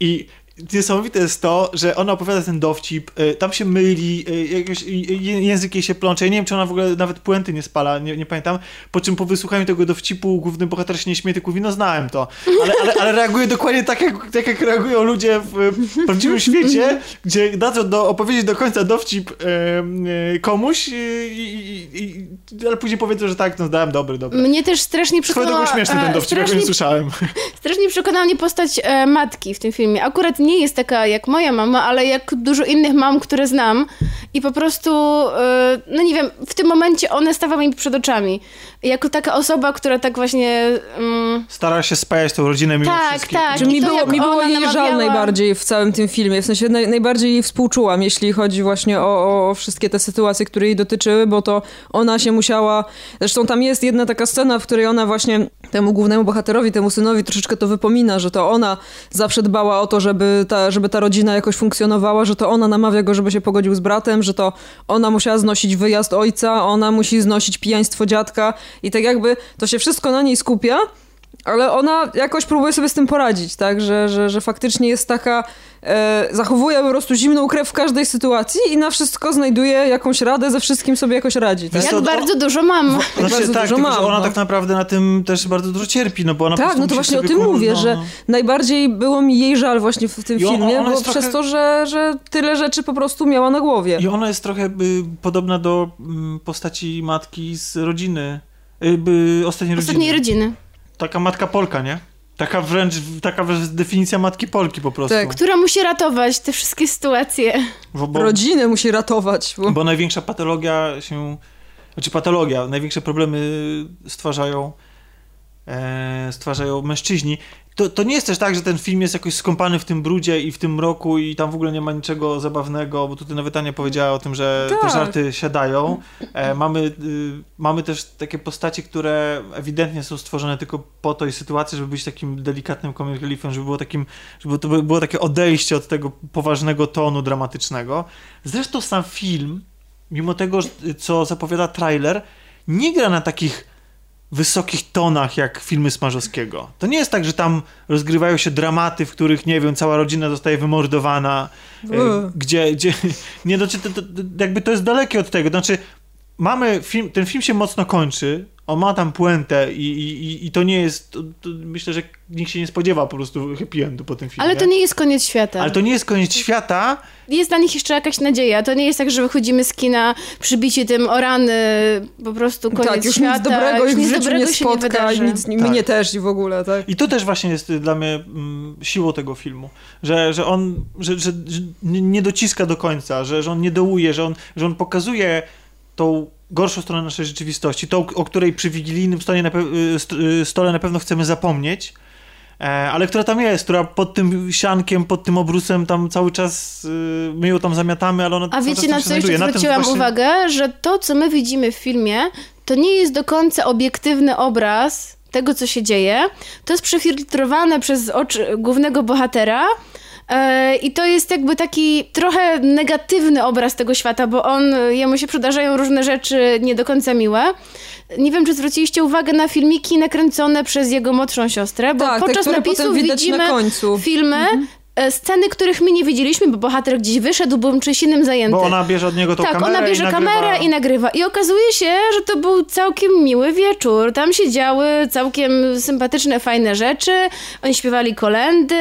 i niesamowite jest to, że ona opowiada ten dowcip, y, tam się myli, y, jakoś język jej się plącze. Ja nie wiem, czy ona w ogóle nawet puenty nie spala, nie, nie pamiętam. Po czym po wysłuchaniu tego dowcipu główny bohater się nie śmieje, tylko no znałem to. Ale, ale, ale reaguje dokładnie tak jak, tak, jak reagują ludzie w prawdziwym świecie, gdzie dadzą do, opowiedzieć do końca dowcip e, komuś, i, i, ale później powiedzą, że tak, no zdałem dobry, dobry. Mnie też strasznie przekonała... Swoją śmieszny ten dowcip, strasznie, ja nie słyszałem. Strasznie przekonała mnie postać e, matki w tym filmie. Akurat nie jest taka jak moja mama, ale jak dużo innych mam, które znam. I po prostu, e, no nie wiem, w tym momencie one stawały mi przed oczami. Jako taka osoba, która tak właśnie... Um... Stara się spajać tą rodzinę mimo tak, wszystkim. Tak, tak. Mi było, mi było jej namawiała... żal najbardziej w całym tym filmie. W sensie naj, najbardziej jej współczułam, jeśli chodzi właśnie o, o wszystkie te sytuacje, które jej dotyczyły, bo to ona się musiała... Zresztą tam jest jedna taka scena, w której ona właśnie temu głównemu bohaterowi, temu synowi troszeczkę to wypomina, że to ona zawsze dbała o to, żeby ta, żeby ta rodzina jakoś funkcjonowała, że to ona namawia go, żeby się pogodził z bratem, że to ona musiała znosić wyjazd ojca, ona musi znosić pijaństwo dziadka i tak jakby to się wszystko na niej skupia, ale ona jakoś próbuje sobie z tym poradzić, tak, że, że, że faktycznie jest taka, e, zachowuje po prostu zimną krew w każdej sytuacji i na wszystko znajduje jakąś radę, ze wszystkim sobie jakoś radzi. Tak? Jak to, bardzo dużo mam. Znaczy, bardzo tak, dużo mam, ona no. tak naprawdę na tym też bardzo dużo cierpi, no bo ona Tak, no to właśnie o tym mówię, no. że najbardziej było mi jej żal właśnie w tym I filmie, bo trochę... przez to, że, że tyle rzeczy po prostu miała na głowie. I ona jest trochę y, podobna do y, postaci matki z rodziny, y, ostatniej rodziny. Ostatniej rodziny taka matka Polka, nie? Taka wręcz, taka wręcz definicja matki Polki po prostu. Tak. Która musi ratować te wszystkie sytuacje. Bo, bo, Rodzinę musi ratować. Bo... bo największa patologia się... Znaczy patologia, największe problemy stwarzają e, stwarzają mężczyźni. To, to nie jest też tak, że ten film jest jakoś skąpany w tym brudzie i w tym roku i tam w ogóle nie ma niczego zabawnego, bo tutaj nawet Ania powiedziała o tym, że Tak. te żarty siadają. E, mamy, y, mamy też takie postacie, które ewidentnie są stworzone tylko po to i sytuacji, żeby być takim delikatnym comic reliefem, żeby było takim, żeby to by- było takie odejście od tego poważnego tonu dramatycznego. Zresztą sam film, mimo tego, co zapowiada trailer, nie gra na takich wysokich tonach jak filmy Smarzowskiego. To nie jest tak, że tam rozgrywają się dramaty, w których, nie wiem, cała rodzina zostaje wymordowana, Uuu. gdzie, gdzie [laughs] nie, znaczy, to, to, jakby to jest dalekie od tego, znaczy mamy film, ten film się mocno kończy, on ma tam puentę i, i, i- to nie jest, to, to myślę, że nikt się nie spodziewa po prostu happy endu po tym filmie. Ale to nie jest koniec świata. Ale to nie jest koniec świata, Jest dla nich jeszcze jakaś nadzieja. To nie jest tak, że wychodzimy z kina przybici tym o rany, po prostu koniec tak, już świata. nic dobrego już nic życiu dobrego nie się spotka wydarzy. i nic Tak. mnie też i w ogóle, tak? I to też właśnie jest dla mnie mm, siłą tego filmu, że, że on że, że, że nie nie dociska do końca, że, że on nie dołuje, że on, że on pokazuje tą gorszą stronę naszej rzeczywistości, tą, o której przy wigilijnym stole na, pe- y, y, stole na pewno chcemy zapomnieć, e, ale która tam jest, która pod tym siankiem, pod tym obrusem tam cały czas, y, my ją tam zamiatamy, ale ona A wiecie, na co jeszcze zwróciłam właśnie- uwagę? Że to, co my widzimy w filmie, to nie jest do końca obiektywny obraz tego, co się dzieje. To jest przefiltrowane przez oczy głównego bohatera. E, I to jest jakby taki trochę negatywny obraz tego świata, bo on, jemu się przydarzają różne rzeczy nie do końca miłe. Nie wiem, czy zwróciliście uwagę na filmiki nakręcone przez jego młodszą siostrę, bo Tak, podczas napisów widzimy na filmy, e, sceny, których my nie widzieliśmy, bo bohater gdzieś wyszedł, był czymś innym zajęty. Bo ona bierze od niego tą Tak, kamerę ona bierze i nagrywa... kamerę i nagrywa. I okazuje się, że to był całkiem miły wieczór. Tam się działy całkiem sympatyczne, fajne rzeczy. Oni śpiewali kolendy,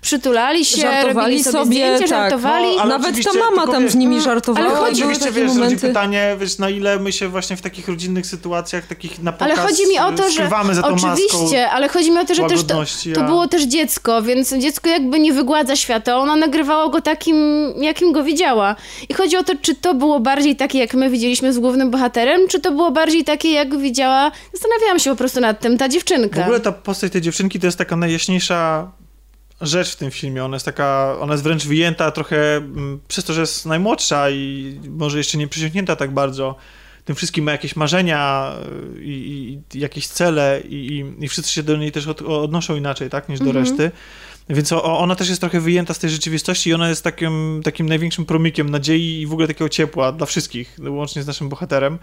przytulali się, Żartowali robili sobie, sobie, zdjęcia, tak. żartowali. No, Nawet ta mama tam wiesz, z nimi mm, żartowała. ale chodzi- Oczywiście, wiesz, rodzi momenty. pytanie, wiesz, na ile my się właśnie w takich rodzinnych sytuacjach, takich na pokaz Ale chodzi mi o to, że skrywamy za tą oczywiście, ale chodzi mi o to, że też to, to było też dziecko, więc dziecko jakby nie wygładza świata. Ona nagrywała go takim, jakim go widziała. I chodzi o to, czy to było bardziej takie, jak my widzieliśmy z głównym bohaterem, czy to było bardziej takie, jak widziała. Zastanawiałam się po prostu nad tym, ta dziewczynka. W ogóle ta postać tej dziewczynki to jest taka najjaśniejsza rzecz w tym filmie. Ona jest taka, ona jest wręcz wyjęta trochę mm, przez to, że jest najmłodsza i może jeszcze nie przysiągnięta tak bardzo. Tym wszystkim ma jakieś marzenia y, i, i jakieś cele i, i, wszyscy się do niej też od, odnoszą inaczej, tak, niż do Mhm. reszty. Więc o, ona też jest trochę wyjęta z tej rzeczywistości i ona jest takim, takim największym promikiem nadziei i w ogóle takiego ciepła dla wszystkich, łącznie z naszym bohaterem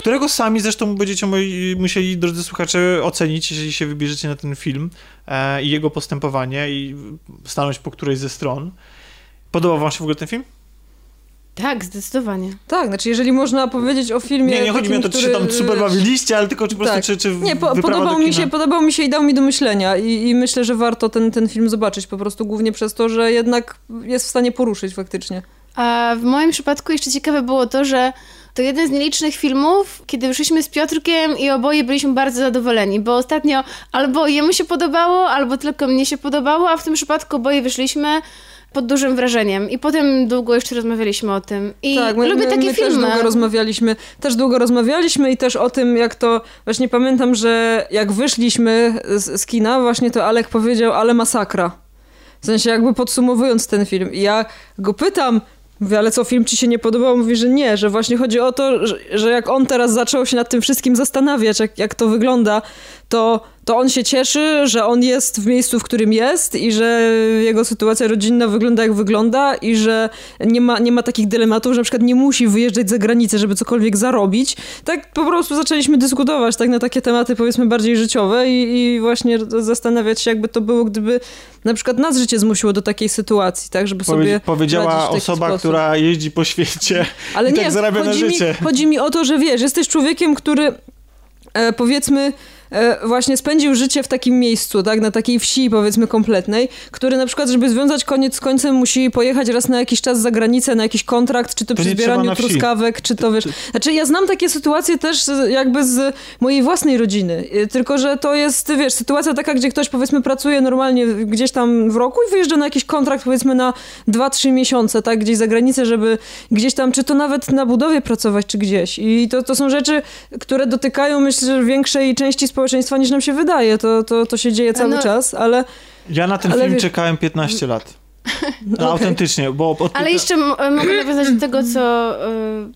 którego sami zresztą będziecie moi, musieli, drodzy słuchacze, ocenić, jeżeli się wybierzecie na ten film e, i jego postępowanie i stanąć po którejś ze stron. Podobał wam się w ogóle ten film? Tak, zdecydowanie. Tak, znaczy jeżeli można powiedzieć o filmie... Nie, nie chodzi mi o to, czy się tam super bawiliście, ale tylko czy po prostu, Tak. czy, czy Nie, po, podobał do mi, się, podobał mi się i dał mi do myślenia I, i myślę, że warto ten, ten film zobaczyć po prostu głównie przez to, że jednak jest w stanie poruszyć faktycznie. A w moim przypadku jeszcze ciekawe było to, że to jeden z nielicznych filmów, kiedy wyszliśmy z Piotrkiem i oboje byliśmy bardzo zadowoleni, bo ostatnio albo jemu się podobało, albo tylko mnie się podobało, a w tym przypadku oboje wyszliśmy pod dużym wrażeniem i potem długo jeszcze rozmawialiśmy o tym. I tak, my, lubię my, takie my filmy. też długo rozmawialiśmy, też długo rozmawialiśmy i też o tym, jak to, właśnie pamiętam, że jak wyszliśmy z, z kina, właśnie to Alek powiedział, ale masakra. W sensie jakby podsumowując ten film. I ja go pytam, mówię, ale co, film ci się nie podobał? Mówi, że nie, że właśnie chodzi o to, że, że jak on teraz zaczął się nad tym wszystkim zastanawiać, jak, jak to wygląda, to, to on się cieszy, że on jest w miejscu, w którym jest i że jego sytuacja rodzinna wygląda jak wygląda i że nie ma, nie ma takich dylematów, że na przykład nie musi wyjeżdżać za granicę, żeby cokolwiek zarobić. Tak po prostu zaczęliśmy dyskutować tak na takie tematy powiedzmy bardziej życiowe i, i właśnie zastanawiać się, jakby to było, gdyby na przykład nas życie zmusiło do takiej sytuacji, tak, żeby Powie, sobie powiedziała osoba, sposób. która jeździ po świecie [laughs] Ale i nie, tak zarabia na mi, życie. chodzi mi o to, że wiesz, jesteś człowiekiem, który e, powiedzmy właśnie spędził życie w takim miejscu, tak, na takiej wsi powiedzmy kompletnej, który na przykład, żeby związać koniec z końcem musi pojechać raz na jakiś czas za granicę, na jakiś kontrakt, czy to, To przy zbieraniu truskawek, czy to wiesz... Znaczy ja znam takie sytuacje też jakby z mojej własnej rodziny, e, tylko że to jest, wiesz, sytuacja taka, gdzie ktoś powiedzmy pracuje normalnie gdzieś tam w roku i wyjeżdża na jakiś kontrakt powiedzmy na 2-3 miesiące, tak, gdzieś za granicę, żeby gdzieś tam, czy to nawet na budowie pracować, czy gdzieś. I to, to są rzeczy, które dotykają, myślę, że większej części społeczeństwa społeczeństwa niż nam się wydaje. To, to, to się dzieje cały No. czas, ale Ja na ten Ale film wie- czekałem 15 lat. [laughs] No, Okej. autentycznie, bo od Ale jeszcze m- mogę [clears throat] nawiązać do tego, co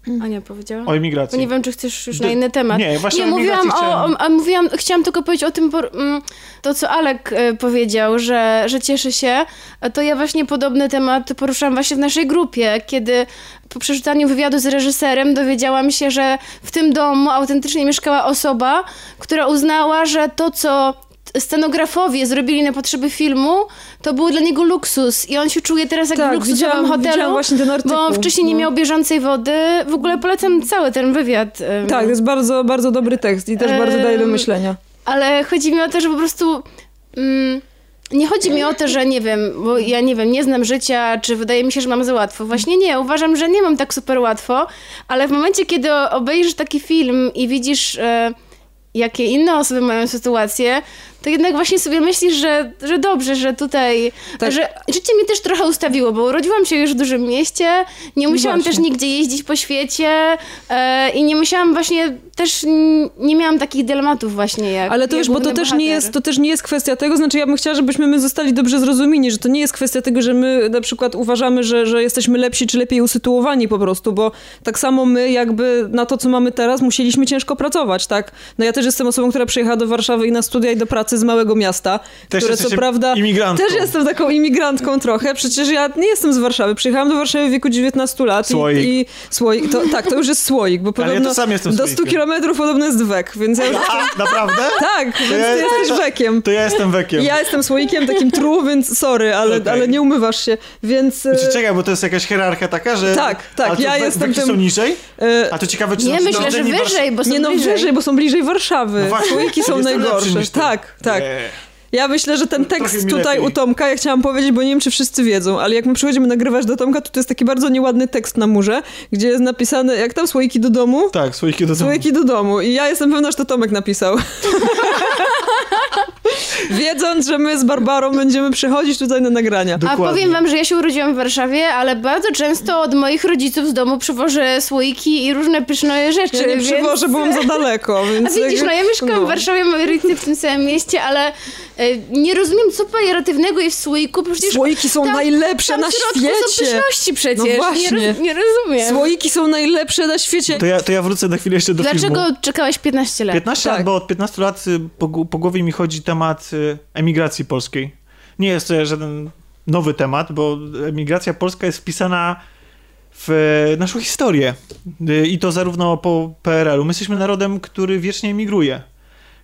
y, Ania powiedziała. o emigracji. Bo nie wiem, czy chcesz już na inny temat. nie, właśnie nie o mówiłam o, chciałem- o, a mówiłam, chciałam tylko powiedzieć o tym, por- mm, to co Alek y, powiedział, że, że cieszy się, to ja właśnie podobny temat poruszam właśnie w naszej grupie, kiedy po przeczytaniu wywiadu z reżyserem dowiedziałam się, że w tym domu autentycznie mieszkała osoba, która uznała, że to, co scenografowie zrobili na potrzeby filmu, to był dla niego luksus i on się czuje teraz jak w tak, luksusowym widziałam, hotelu. widziałam właśnie ten artykuł. Bo wcześniej nie No. miał bieżącej wody. W ogóle polecam cały ten wywiad. Tak, to jest bardzo, bardzo dobry tekst i też bardzo daje do myślenia. Ale chodzi mi o to, że po prostu... Mm, nie chodzi mi o to, że nie wiem, bo ja nie wiem, nie znam życia, czy wydaje mi się, że mam za łatwo. Właśnie nie, uważam, że nie mam tak super łatwo, ale w momencie, kiedy obejrzysz taki film i widzisz, e, jakie inne osoby mają sytuację, to jednak właśnie sobie myślisz, że, że dobrze, że tutaj, Tak. że życie mnie też trochę ustawiło, bo urodziłam się już w dużym mieście, nie musiałam Właśnie. też nigdzie jeździć po świecie e, i nie musiałam właśnie, też nie miałam takich dylematów właśnie jak Ale to już, bo to też, nie jest, to też nie jest kwestia tego, znaczy ja bym chciała, żebyśmy my zostali dobrze zrozumieni, że to nie jest kwestia tego, że my na przykład uważamy, że, że jesteśmy lepsi czy lepiej usytuowani po prostu, bo tak samo my jakby na to, co mamy teraz, musieliśmy ciężko pracować, tak? No ja też jestem osobą, która przyjechała do Warszawy i na studia i do pracy z małego miasta, Też które co prawda... imigrantką. Też jestem taką imigrantką trochę, przecież ja nie jestem z Warszawy, przyjechałam do Warszawy w wieku 19 lat Słoik. i, i słoik, to, tak, to już jest słoik, bo Ale ja podobno to sam jestem do 100 słoikiem. kilometrów podobno jest wek, więc ja już [laughs] A, naprawdę? [laughs] tak, więc ja- ty jesteś wekiem. To ja jestem wekiem. Ja jestem słoikiem takim tru, więc sorry, ale, Okej. ale nie umywasz się, więc... e, Znaczy, czekaj, bo to jest jakaś hierarchia taka, że... Tak, tak, to ja we- jestem tym- są niżej? e, A to ciekawe, czy Nie, są myślę, że wyżej, bo są nie no, bliżej. wyżej, bo są bliżej Warszawy. No właśnie, Słoiki są najgorsze. Tak, tak. Ja myślę, że ten tekst tutaj u Tomka, ja chciałam powiedzieć, bo nie wiem, czy wszyscy wiedzą, ale jak my przychodzimy nagrywać do Tomka, to to jest taki bardzo nieładny tekst na murze, gdzie jest napisane, jak tam słoiki do domu, Tak, słoiki do domu. słoiki do domu. I ja jestem pewna, że to Tomek napisał. [laughs] Wiedząc, że my z Barbarą będziemy przychodzić tutaj na nagrania. A Dokładnie. powiem wam, że ja się urodziłam w Warszawie, ale bardzo często od moich rodziców z domu przywożę słoiki i różne pyszne rzeczy. Ja nie więc... przywożę, bo mam za daleko, [laughs] A więc... widzisz, no ja mieszkam no. w Warszawie, moi rodzice w tym samym mieście, ale e, nie rozumiem, co pejoratywnego jest w słoiku. Przecież Słoiki są tam- najlepsze tam na środku są świecie. pyszności przecież. No właśnie. Nie, roz, nie rozumiem. Słoiki są najlepsze na świecie. To ja, to ja wrócę na chwilę jeszcze do Dlaczego filmu. czekałeś 15 lat? 15 Tak. lat, bo od 15 lat po, po głowie mi chodzi temat emigracji polskiej. Nie jest to żaden nowy temat, bo emigracja polska jest wpisana w naszą historię. Y, I to zarówno po PRL-u. My jesteśmy narodem, który wiecznie emigruje.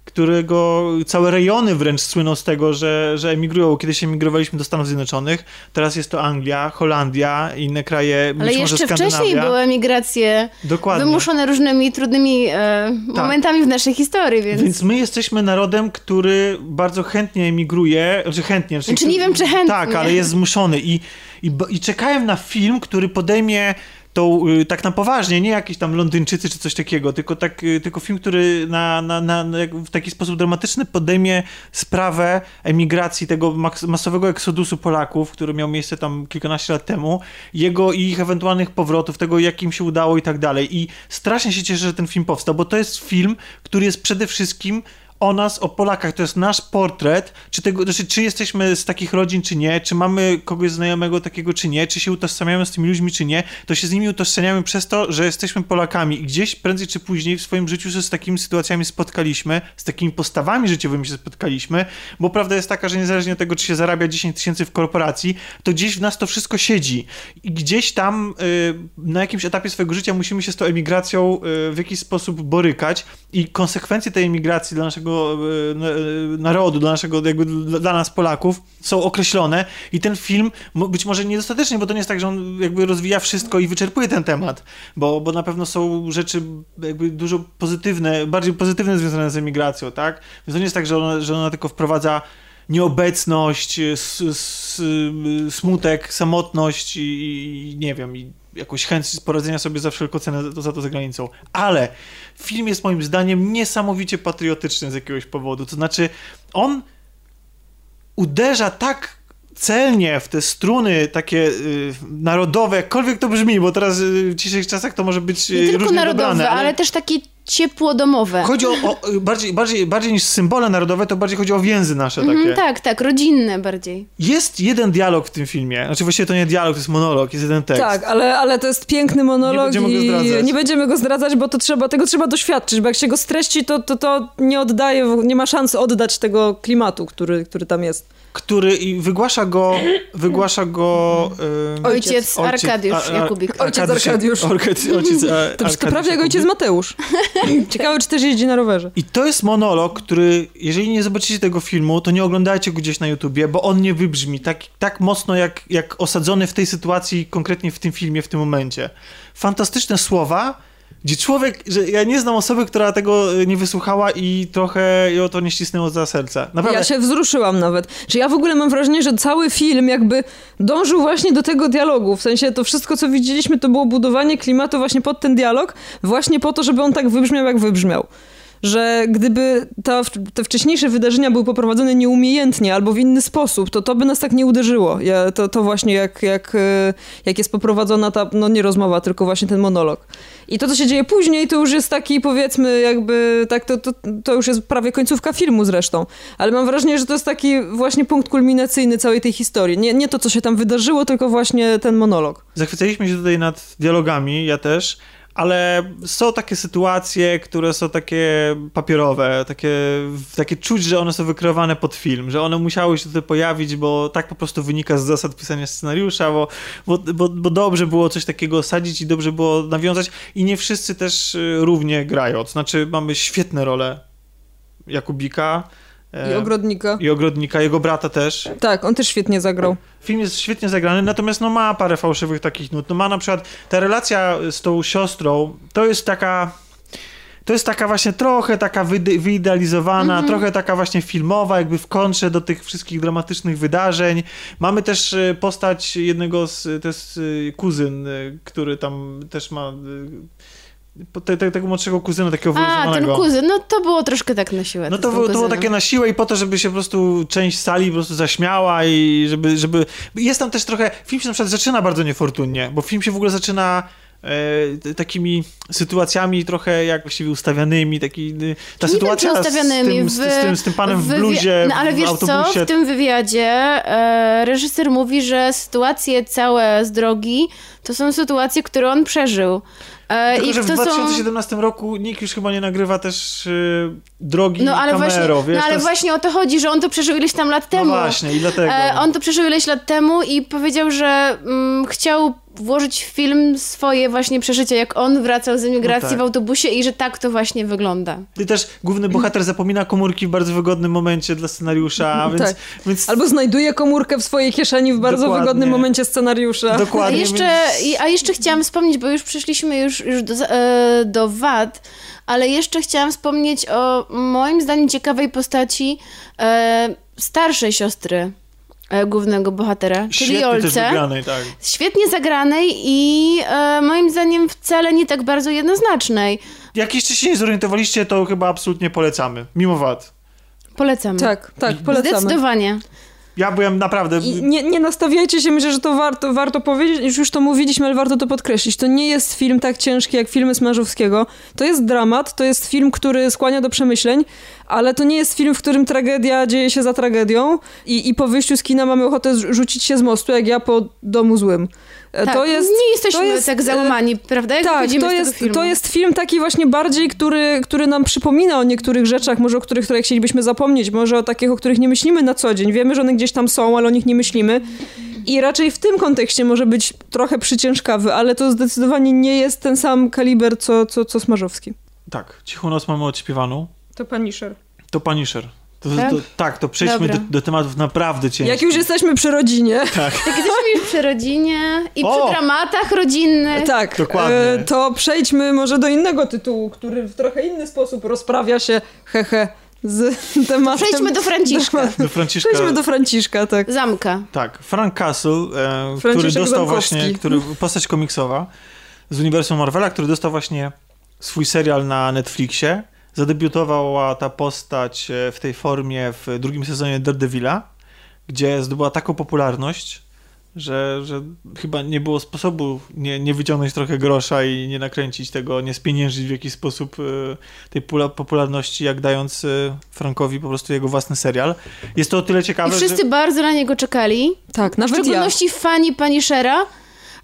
Którego całe rejony wręcz słyną z tego, że, że emigrują. Kiedyś emigrowaliśmy do Stanów Zjednoczonych, teraz jest to Anglia, Holandia, inne kraje, Ale jeszcze wcześniej były emigracje Dokładnie. wymuszone różnymi trudnymi e, momentami w naszej historii, więc... Więc my jesteśmy narodem, który bardzo chętnie emigruje, znaczy chętnie. Znaczy nie wiem, czy chętnie. Tak, ale jest zmuszony i, i, i czekałem na film, który podejmie tą, y, tak na poważnie, nie jakiś tam Londyńczycy czy coś takiego, tylko, tak, y, tylko film, który na, na, na, w taki sposób dramatyczny podejmie sprawę emigracji, tego masowego eksodusu Polaków, który miał miejsce tam kilkanaście lat temu, jego i ich ewentualnych powrotów, tego jak im się udało i tak dalej. I strasznie się cieszę, że ten film powstał, bo to jest film, który jest przede wszystkim o nas, o Polakach. To jest nasz portret, czy, tego, znaczy, czy jesteśmy z takich rodzin, czy nie, czy mamy kogoś znajomego takiego, czy nie, czy się utożsamiamy z tymi ludźmi, czy nie, to się z nimi utożsamiamy przez to, że jesteśmy Polakami. I gdzieś prędzej czy później w swoim życiu się z takimi sytuacjami spotkaliśmy, z takimi postawami życiowymi się spotkaliśmy, bo prawda jest taka, że niezależnie od tego, czy się zarabia 10 tysięcy w korporacji, to gdzieś w nas to wszystko siedzi. I gdzieś tam y, na jakimś etapie swojego życia musimy się z tą emigracją y, w jakiś sposób borykać i konsekwencje tej emigracji dla naszego y, na- y, narodu, dla naszego, jakby dla nas Polaków są określone i ten film być może niedostatecznie, bo to nie jest tak, że on jakby rozwija wszystko i wyczerpuje ten temat, bo, bo na pewno są rzeczy jakby dużo pozytywne, bardziej pozytywne związane z emigracją, tak? Więc to nie jest tak, że ona, że ona tylko wprowadza nieobecność, y, s, s, smutek, samotność i, i nie wiem, i jakąś chęć poradzenia sobie za wszelką cenę za za to za granicą. Ale film jest moim zdaniem niesamowicie patriotyczny z jakiegoś powodu. To znaczy, on uderza tak celnie w te struny takie y, narodowe, jakkolwiek to brzmi, bo teraz y, w dzisiejszych czasach to może być y, Nie tylko narodowe, dobrane, ale... też takie ciepło domowe. Chodzi o, o bardziej, bardziej, bardziej niż symbole narodowe, to bardziej chodzi o więzy nasze takie. Mhm, tak, tak, rodzinne bardziej. Jest jeden dialog w tym filmie. Znaczy właściwie to nie dialog, to jest monolog, jest jeden tekst. Tak, ale, ale to jest piękny monolog Nie będziemy go i zdradzać. nie będziemy go zdradzać, bo to trzeba, tego trzeba doświadczyć, bo jak się go streści, to, to, to nie oddaje, nie ma szansy oddać tego klimatu, który, który tam jest. Który i wygłasza go, wygłasza go... ym, Ojciec Arkadiusz Jakubik. Ojciec Arkadiusz. Ojciec, ojciec, e, To, to Arkadiusz prawie jak ojciec. Mateusz. [laughs] [laughs] Ciekawe, czy też jeździ na rowerze. I to jest monolog, który, jeżeli nie zobaczycie tego filmu, to nie oglądajcie go gdzieś na YouTubie, bo on nie wybrzmi tak, tak mocno, jak, jak osadzony w tej sytuacji, konkretnie w tym filmie, w tym momencie. Fantastyczne słowa, gdzie człowiek, że ja nie znam osoby, która tego e, nie wysłuchała i trochę ją to nie ścisnęło za serce. Naprawdę. Ja się wzruszyłam nawet. Że ja w ogóle mam wrażenie, że cały film jakby dążył właśnie do tego dialogu. W sensie to wszystko, co widzieliśmy, to było budowanie klimatu właśnie pod ten dialog, właśnie po to, żeby on tak wybrzmiał, jak wybrzmiał. Że gdyby te wcześniejsze wydarzenia były poprowadzone nieumiejętnie albo w inny sposób, to to by nas tak nie uderzyło. Ja, to, to właśnie jak, jak, e, jak jest poprowadzona ta, no nie rozmowa, tylko właśnie ten monolog. I to, co się dzieje później, to już jest taki, powiedzmy, jakby, tak, to, to, to już jest prawie końcówka filmu zresztą. Ale mam wrażenie, że to jest taki właśnie punkt kulminacyjny całej tej historii. Nie, nie to, co się tam wydarzyło, tylko właśnie ten monolog. Zachwycaliśmy się tutaj nad dialogami, ja też, ale są takie sytuacje, które są takie papierowe, takie, takie czuć, że one są wykreowane pod film, że one musiały się tutaj pojawić, bo tak po prostu wynika z zasad pisania scenariusza, bo, bo, bo, bo dobrze było coś takiego osadzić i dobrze było nawiązać i nie wszyscy też y, równie grają. Znaczy mamy świetne role Jakubika I e, ogrodnika. i Ogrodnika, jego brata też. Tak, on też świetnie zagrał. Film jest świetnie zagrany, natomiast no ma parę fałszywych takich nut. No ma na przykład ta relacja z tą siostrą, to jest taka to jest taka właśnie trochę taka wyde- wyidealizowana, trochę taka właśnie filmowa, jakby w kontrze do tych wszystkich dramatycznych wydarzeń. Mamy też e, postać jednego z, to jest e, kuzyn, e, który tam też ma te, te, tego młodszego kuzyna, takiego A, ten kuzyn, no to było troszkę tak na siłę. No to, to było takie na siłę i po to, żeby się po prostu część sali po prostu zaśmiała i żeby, żeby... Jest tam też trochę... Film się na przykład zaczyna bardzo niefortunnie, bo film się w ogóle zaczyna e, takimi sytuacjami trochę jak właściwie ustawianymi, taki... y, Ta Nie sytuacja wiem, z, tym, z, z, tym, z tym panem w wywi- bluzie, No ale w wiesz autobusie. co, w tym wywiadzie e, reżyser mówi, że sytuacje całe z drogi to są sytuacje, które on przeżył. E, Tylko, I że w to są... 2017 roku nikt już chyba nie nagrywa też y, drogi No ale, właśnie, wiesz? no ale jest- właśnie o to chodzi, że on to przeżył ileś tam lat No temu. właśnie, i dlatego. E, on to przeżył ileś lat temu i powiedział, że mm, chciał włożyć w film swoje właśnie przeżycia, jak on wracał z emigracji No tak. w autobusie i że tak to właśnie wygląda. I też główny [clears throat] bohater zapomina komórki w bardzo wygodnym momencie dla scenariusza, więc... Tak. więc Albo znajduje komórkę w swojej kieszeni w bardzo Dokładnie. wygodnym momencie scenariusza. A Dokładnie. jeszcze, więc... i- a jeszcze chciałam wspomnieć, bo już przyszliśmy już, już do, e, do wad, ale jeszcze chciałam wspomnieć o moim zdaniem ciekawej postaci e, starszej siostry głównego bohatera, czyli Świetnie Olce. wygranej, tak. Świetnie zagranej i e, moim zdaniem wcale nie tak bardzo jednoznacznej. Jak jeszcze się nie zorientowaliście, to chyba absolutnie polecamy. Mimo wad. Polecam. Tak, tak, polecamy. Zdecydowanie. Ja byłem naprawdę... I nie, nie nastawiajcie się, myślę, że to warto, warto powiedzieć, już, już to mówiliśmy, ale warto to podkreślić. To nie jest film tak ciężki jak filmy Smarzowskiego. To jest dramat, to jest film, który skłania do przemyśleń, ale to nie jest film, w którym tragedia dzieje się za tragedią i, i po wyjściu z kina mamy ochotę rzucić się z mostu, jak ja po domu złym. E, Tak, to jest, nie jesteśmy to jest, tak e, załamani, prawda? Jak tak, to jest, to jest film taki właśnie bardziej, który, który nam przypomina o niektórych rzeczach, może o których które chcielibyśmy zapomnieć, może o takich, o których nie myślimy na co dzień. Wiemy, że one gdzieś tam są, ale o nich nie myślimy. I raczej w tym kontekście może być trochę przyciężkawy, ale to zdecydowanie nie jest ten sam kaliber, co, co, co Smarzowski. Tak, Cichą Noc mamy odśpiewaną. To Punisher. To Punisher. To, Tak? to, tak, to przejdźmy do, do tematów naprawdę ciężkich. Jak już jesteśmy przy rodzinie, Jak [laughs] jesteśmy już przy rodzinie i O! przy dramatach rodzinnych. tak, Dokładnie. e, to przejdźmy może do innego tytułu, który w trochę inny sposób rozprawia się, hehe, z [laughs] tematem. Przejdźmy do Franciszka. Do Franciszka. Przejdźmy do Franciszka, tak. Zamka. Tak, Frank Castle, e, który dostał Zamkowski. właśnie, który, postać komiksowa z uniwersum Marvela, który dostał właśnie swój serial na Netflixie. Zadebiutowała ta postać e, w tej formie w drugim sezonie Daredevila, gdzie zdobyła taką popularność, że, że chyba nie było sposobu nie, nie wyciągnąć trochę grosza i nie nakręcić tego, nie spieniężyć w jakiś sposób y, tej pula, popularności, jak dając y, Frankowi po prostu jego własny serial. Jest to o tyle I ciekawe, wszyscy że... bardzo na niego czekali. Tak, W nawet ja. szczególności fani Punishera.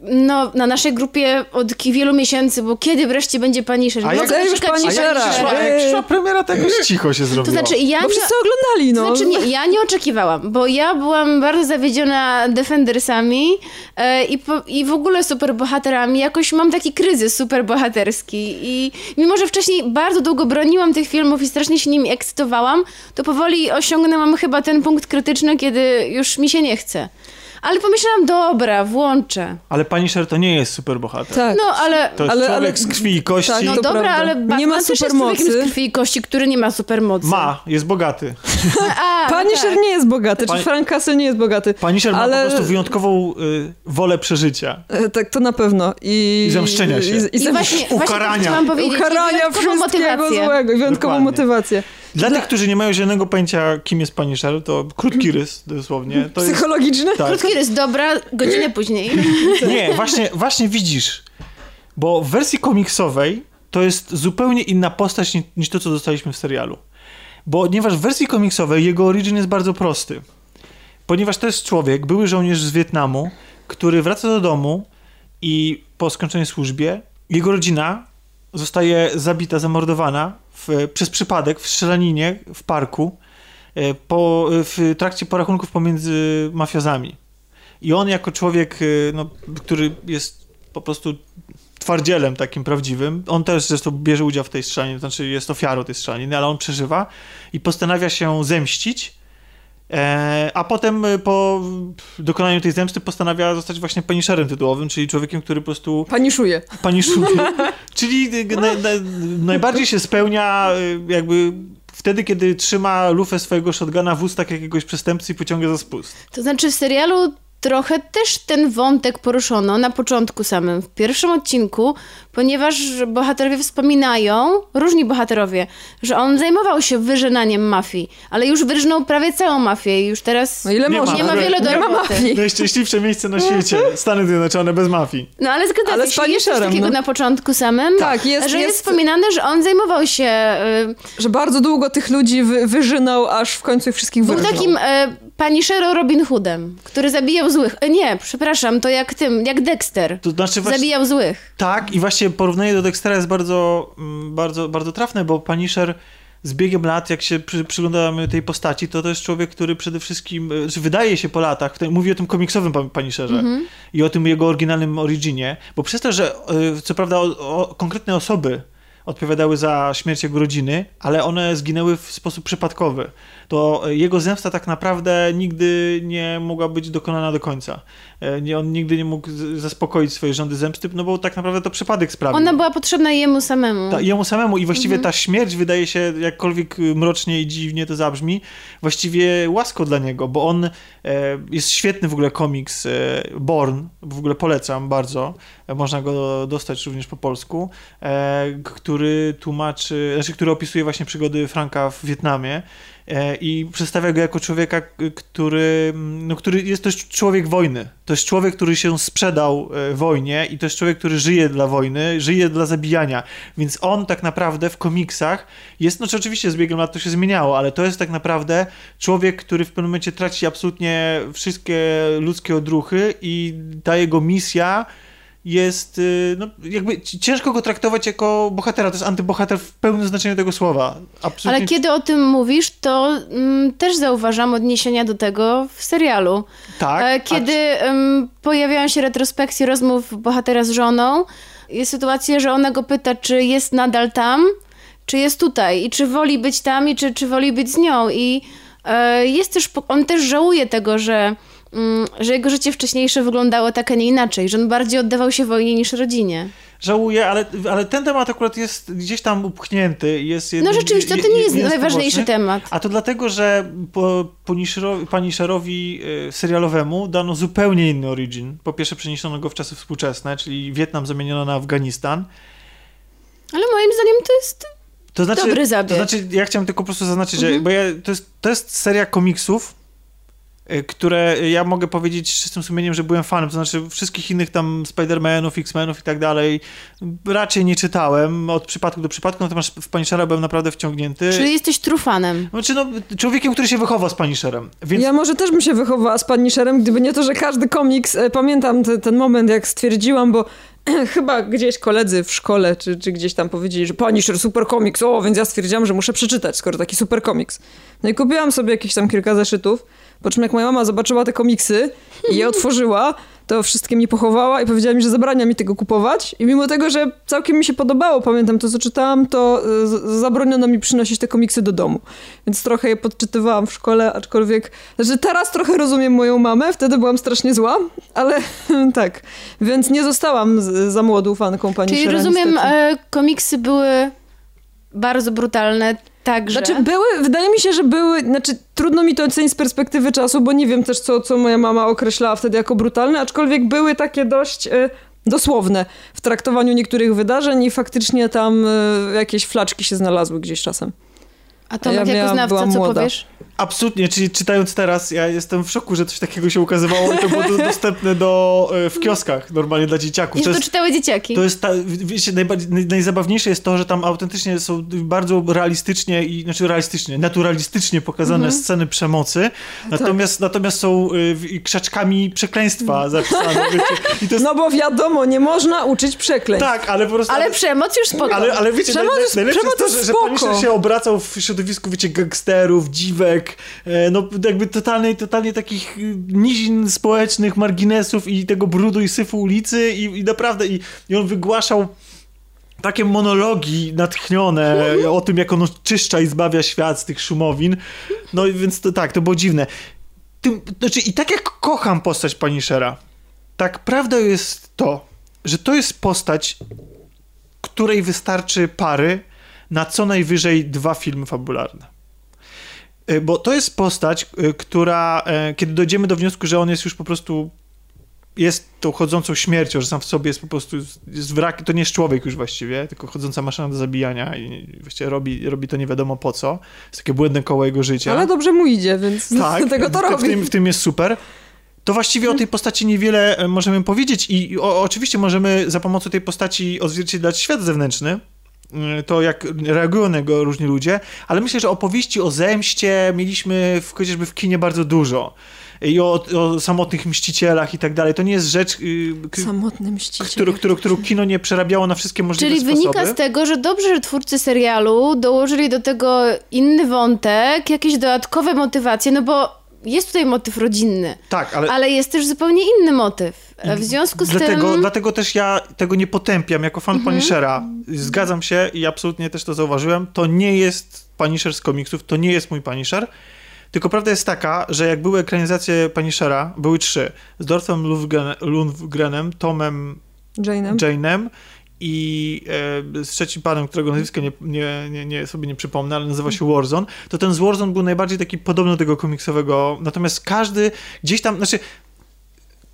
No, na naszej grupie od wielu miesięcy, bo kiedy wreszcie będzie Punisher? A No, jak- już. Punishera? Przyszła, jak przyszła premiera, to jakoś cicho się zrobiło. To znaczy, ja Bo nie, wszyscy oglądali, no. Znaczy nie, ja nie oczekiwałam, bo ja byłam bardzo zawiedziona Defendersami e, i, po, i w ogóle superbohaterami. Jakoś mam taki kryzys superbohaterski i mimo, że wcześniej bardzo długo broniłam tych filmów i strasznie się nimi ekscytowałam, to powoli osiągnęłam chyba ten punkt krytyczny, kiedy już mi się nie chce. Ale pomyślałam, dobra, włączę. Ale Punisher to nie jest superbohater. Tak. No, ale... To jest Ale- człowiek ale- z krwi i kości. Tak, No to dobra, prawda. ale Batman Nie ma też jest człowiekiem z krwi i kości, który nie ma supermocy. Ma, jest bogaty. [laughs] A, no Punisher tak. nie jest bogaty, Pani- czy Frank Castle nie jest bogaty. Punisher ma Ale- po prostu wyjątkową y, wolę przeżycia. E, Tak, to na pewno. I, I zemszczenia się. I, i, I zem- właśnie, właśnie Ukarania. to chciałam powiedzieć. i ukarania wyjątkową wszystkiego motywację. złego, wyjątkową Dokładnie. motywację. Dla tych, którzy nie mają zielonego pojęcia, kim jest Punisher, to krótki rys dosłownie. To jest, Psychologiczny? tak. Krótki rys, dobra, godzinę później. [laughs] Nie, właśnie, właśnie widzisz. Bo w wersji komiksowej to jest zupełnie inna postać ni- niż to, co dostaliśmy w serialu. Bo ponieważ w wersji komiksowej jego origin jest bardzo prosty. Ponieważ to jest człowiek, były żołnierz z Wietnamu, który wraca do domu i po skończonej służbie jego rodzina zostaje zabita, zamordowana w, przez przypadek w strzelaninie w parku e, po, w trakcie porachunków pomiędzy mafiozami. I on jako człowiek, y, no, który jest po prostu twardzielem takim prawdziwym, on też zresztą bierze udział w tej strzelaninie, to znaczy jest ofiarą tej strzelaniny, ale on przeżywa i postanawia się zemścić, e, a potem y, po dokonaniu tej zemsty postanawia zostać właśnie Punisherem tytułowym, czyli człowiekiem, który po prostu Paniszuje. paniszuje. [laughs] czyli na, na, najbardziej się spełnia y, jakby wtedy, kiedy trzyma lufę swojego shotguna w ustach jakiegoś przestępcy i pociąga za spust. To znaczy w serialu trochę też ten wątek poruszono na początku samym, w pierwszym odcinku, ponieważ bohaterowie wspominają, różni bohaterowie, że on zajmował się wyżynaniem mafii, ale już wyrżnął prawie całą mafię i już teraz No ile Nie można? ma, nie ma wiele do nie ma roboty. mafii. Najszczęśliwsze miejsce na świecie. [laughs] Stany Zjednoczone bez mafii. No ale zgadza Ale z się, jest coś takiego no. na początku samym, Tak, jest- że jest, jest- wspominane, że on zajmował się, y, Że bardzo długo tych ludzi wy, wyżynał, aż w końcu ich wszystkich był wyrżnął. takim e, Punishero Robin Hoodem, który zabijał złych. E, nie, przepraszam, to jak tym, jak Dexter. To znaczy właśnie, Zabijał złych. Tak, i właśnie porównanie do Dextera jest bardzo, mm, bardzo, bardzo trafne, bo Punisher z biegiem lat, jak się przy, przyglądamy tej postaci, to to jest człowiek, który przede wszystkim, e, że wydaje się po latach, mówię o tym komiksowym Pan- Punisherze i o tym jego oryginalnym originie, bo przez to, że e, co prawda o, o, konkretne osoby odpowiadały za śmierć jego rodziny, ale one zginęły w sposób przypadkowy. To jego zemsta tak naprawdę nigdy nie mogła być dokonana do końca. E, Nie, on nigdy nie mógł zaspokoić swojej żądy zemsty, no bo tak naprawdę to przypadek sprawił. Ona była potrzebna jemu samemu. Ta, jemu samemu i właściwie Mhm. ta śmierć wydaje się, jakkolwiek mrocznie i dziwnie to zabrzmi, właściwie łaską dla niego, bo on e, jest świetny w ogóle komiks e, Born, w ogóle polecam bardzo, e, można go dostać również po polsku, e, który tłumaczy, znaczy, który opisuje właśnie przygody Franka w Wietnamie i przedstawia go jako człowieka, który, no, który jest też człowiek wojny. To jest człowiek, który się sprzedał e, wojnie i to jest człowiek, który żyje dla wojny, żyje dla zabijania. Więc on tak naprawdę w komiksach jest, no czy oczywiście z biegiem lat to się zmieniało, ale to jest tak naprawdę człowiek, który w pewnym momencie traci absolutnie wszystkie ludzkie odruchy i ta jego misja jest, y, no jakby ci- ciężko go traktować jako bohatera, to jest antybohater w pełnym znaczeniu tego słowa. Absolutnie. Ale kiedy o tym mówisz, to mm, też zauważam odniesienia do tego w serialu. tak, E, a- Kiedy em, pojawiają się retrospekcje rozmów bohatera z żoną, jest sytuacja, że ona go pyta, czy jest nadal tam, czy jest tutaj i czy woli być tam i czy, czy woli być z nią. I e, jest też, on też żałuje tego, że, mm, że jego życie wcześniejsze wyglądało tak, a nie inaczej, że on bardziej oddawał się wojnie niż rodzinie. Żałuję, ale, ale ten temat akurat jest gdzieś tam upchnięty. Jest No jednym- rzeczywiście, to je- nie je- jest najważniejszy poboczny. temat. A to dlatego, że po, Punisherowi, y, serialowemu dano zupełnie inny origin. Po pierwsze przeniesiono go w czasy współczesne, czyli Wietnam zamieniono na Afganistan. Ale moim zdaniem to jest To znaczy, Dobry zabieg. To znaczy, ja chciałem tylko po prostu zaznaczyć, Mhm. że bo ja, to, jest, to jest seria komiksów które ja mogę powiedzieć z czystym sumieniem, że byłem fanem, to znaczy wszystkich innych tam Spider-Manów, X-Menów i tak dalej raczej nie czytałem od przypadku do przypadku, natomiast w Punishera byłem naprawdę wciągnięty. Czyli jesteś trufanem. Znaczy no, człowiekiem, który się wychował z Punisherem. Więc... Ja może też bym się wychowała z Punisherem, gdyby nie to, że każdy komiks, e, pamiętam te, ten moment, jak stwierdziłam, bo [clears throat] chyba gdzieś koledzy w szkole, czy, czy gdzieś tam powiedzieli, że Punisher, super komiks, o, więc ja stwierdziłam, że muszę przeczytać, skoro taki super komiks. No i kupiłam sobie jakieś tam kilka zeszytów, po czym jak moja mama zobaczyła te komiksy i je otworzyła, to wszystkie mi pochowała i powiedziała mi, że zabrania mi tego kupować. I mimo tego, że całkiem mi się podobało, pamiętam to, co czytałam, to z- zabroniono mi przynosić te komiksy do domu. Więc trochę je podczytywałam w szkole, aczkolwiek... Znaczy teraz trochę rozumiem moją mamę, wtedy byłam strasznie zła, ale [laughs] tak. Więc nie zostałam z, za młodą fanką pani Czyli rozumiem, e, komiksy były bardzo brutalne także. Znaczy były, wydaje mi się, że były, znaczy trudno mi to ocenić z perspektywy czasu, bo nie wiem też, co, co moja mama określała wtedy jako brutalne, aczkolwiek były takie dość e, dosłowne w traktowaniu niektórych wydarzeń i faktycznie tam e, jakieś flaczki się znalazły gdzieś czasem. A to ja jako znawca, co młoda. powiesz? Absolutnie, czyli czytając teraz, ja jestem w szoku, że coś takiego się ukazywało i to było do- [laughs] dostępne do, e, w kioskach normalnie dla dzieciaków. I To to jest, czytały dzieciaki. to jest ta, wiecie, najbardziej, naj- najzabawniejsze jest to, że tam autentycznie są bardzo realistycznie i, znaczy realistycznie, naturalistycznie pokazane sceny przemocy, natomiast, natomiast są y, krzaczkami przekleństwa zapisane, [laughs] wiecie. I to jest, No bo wiadomo, nie można uczyć przekleństw. tak, ale po prostu... Ale przemoc już spoko. Ale, ale wiecie, Przemoc naj, jest- najlepsze jest przemoc to, że, jest że się obracał w środowisku, wiecie, gangsterów, dziwek, e, no jakby totalnie, totalnie takich y, nizin społecznych, marginesów i tego brudu i syfu ulicy i, i naprawdę, i, i on wygłaszał takie monologi natchnione o tym, jak on czyszcza i zbawia świat z tych szumowin. No więc to tak, to było dziwne. Tym, znaczy, I tak jak kocham postać Punishera, tak prawda jest to, że to jest postać, której wystarczy pary na co najwyżej dwa filmy fabularne. Y, Bo to jest postać, y, która, e, kiedy dojdziemy do wniosku, że on jest już po prostu jest tą chodzącą śmiercią, że sam w sobie jest po prostu jest wrak, to nie jest człowiek już właściwie, tylko chodząca maszyna do zabijania i właściwie robi, robi to nie wiadomo po co. Jest takie błędne koło jego życia. Ale dobrze mu idzie, więc Tak, [laughs] tego to w, w, robi. tym, w tym jest super. To właściwie o tej postaci niewiele e, możemy powiedzieć i o, oczywiście możemy za pomocą tej postaci odzwierciedlać świat zewnętrzny, to jak reagują na niego różni ludzie, ale myślę, że opowieści o zemście mieliśmy w, chociażby w kinie bardzo dużo. I o, o samotnych mścicielach i tak dalej. To nie jest rzecz, y, Samotny mściciel. którą, którą, którą kino nie przerabiało na wszystkie możliwe Czyli sposoby. wynika z tego, że dobrze, że twórcy serialu dołożyli do tego inny wątek, jakieś dodatkowe motywacje, no bo jest tutaj motyw rodzinny, Tak, ale... ale jest też zupełnie inny motyw. W związku z dlatego, tym... dlatego też ja tego nie potępiam jako fan Mhm. Punishera. Zgadzam się i absolutnie też to zauważyłem. To nie jest Punisher z komiksów, to nie jest mój Punisher. Tylko prawda jest taka, że jak były ekranizacje Punishera, były trzy. Z Lundgren- Lundgrenem, Tomem Jane'em. Jane'em i e, z trzecim panem, którego nazwiska nie, nie, nie, nie, sobie nie przypomnę, ale nazywa się Warzone, to ten z Warzone był najbardziej taki podobny do tego komiksowego, natomiast każdy gdzieś tam, znaczy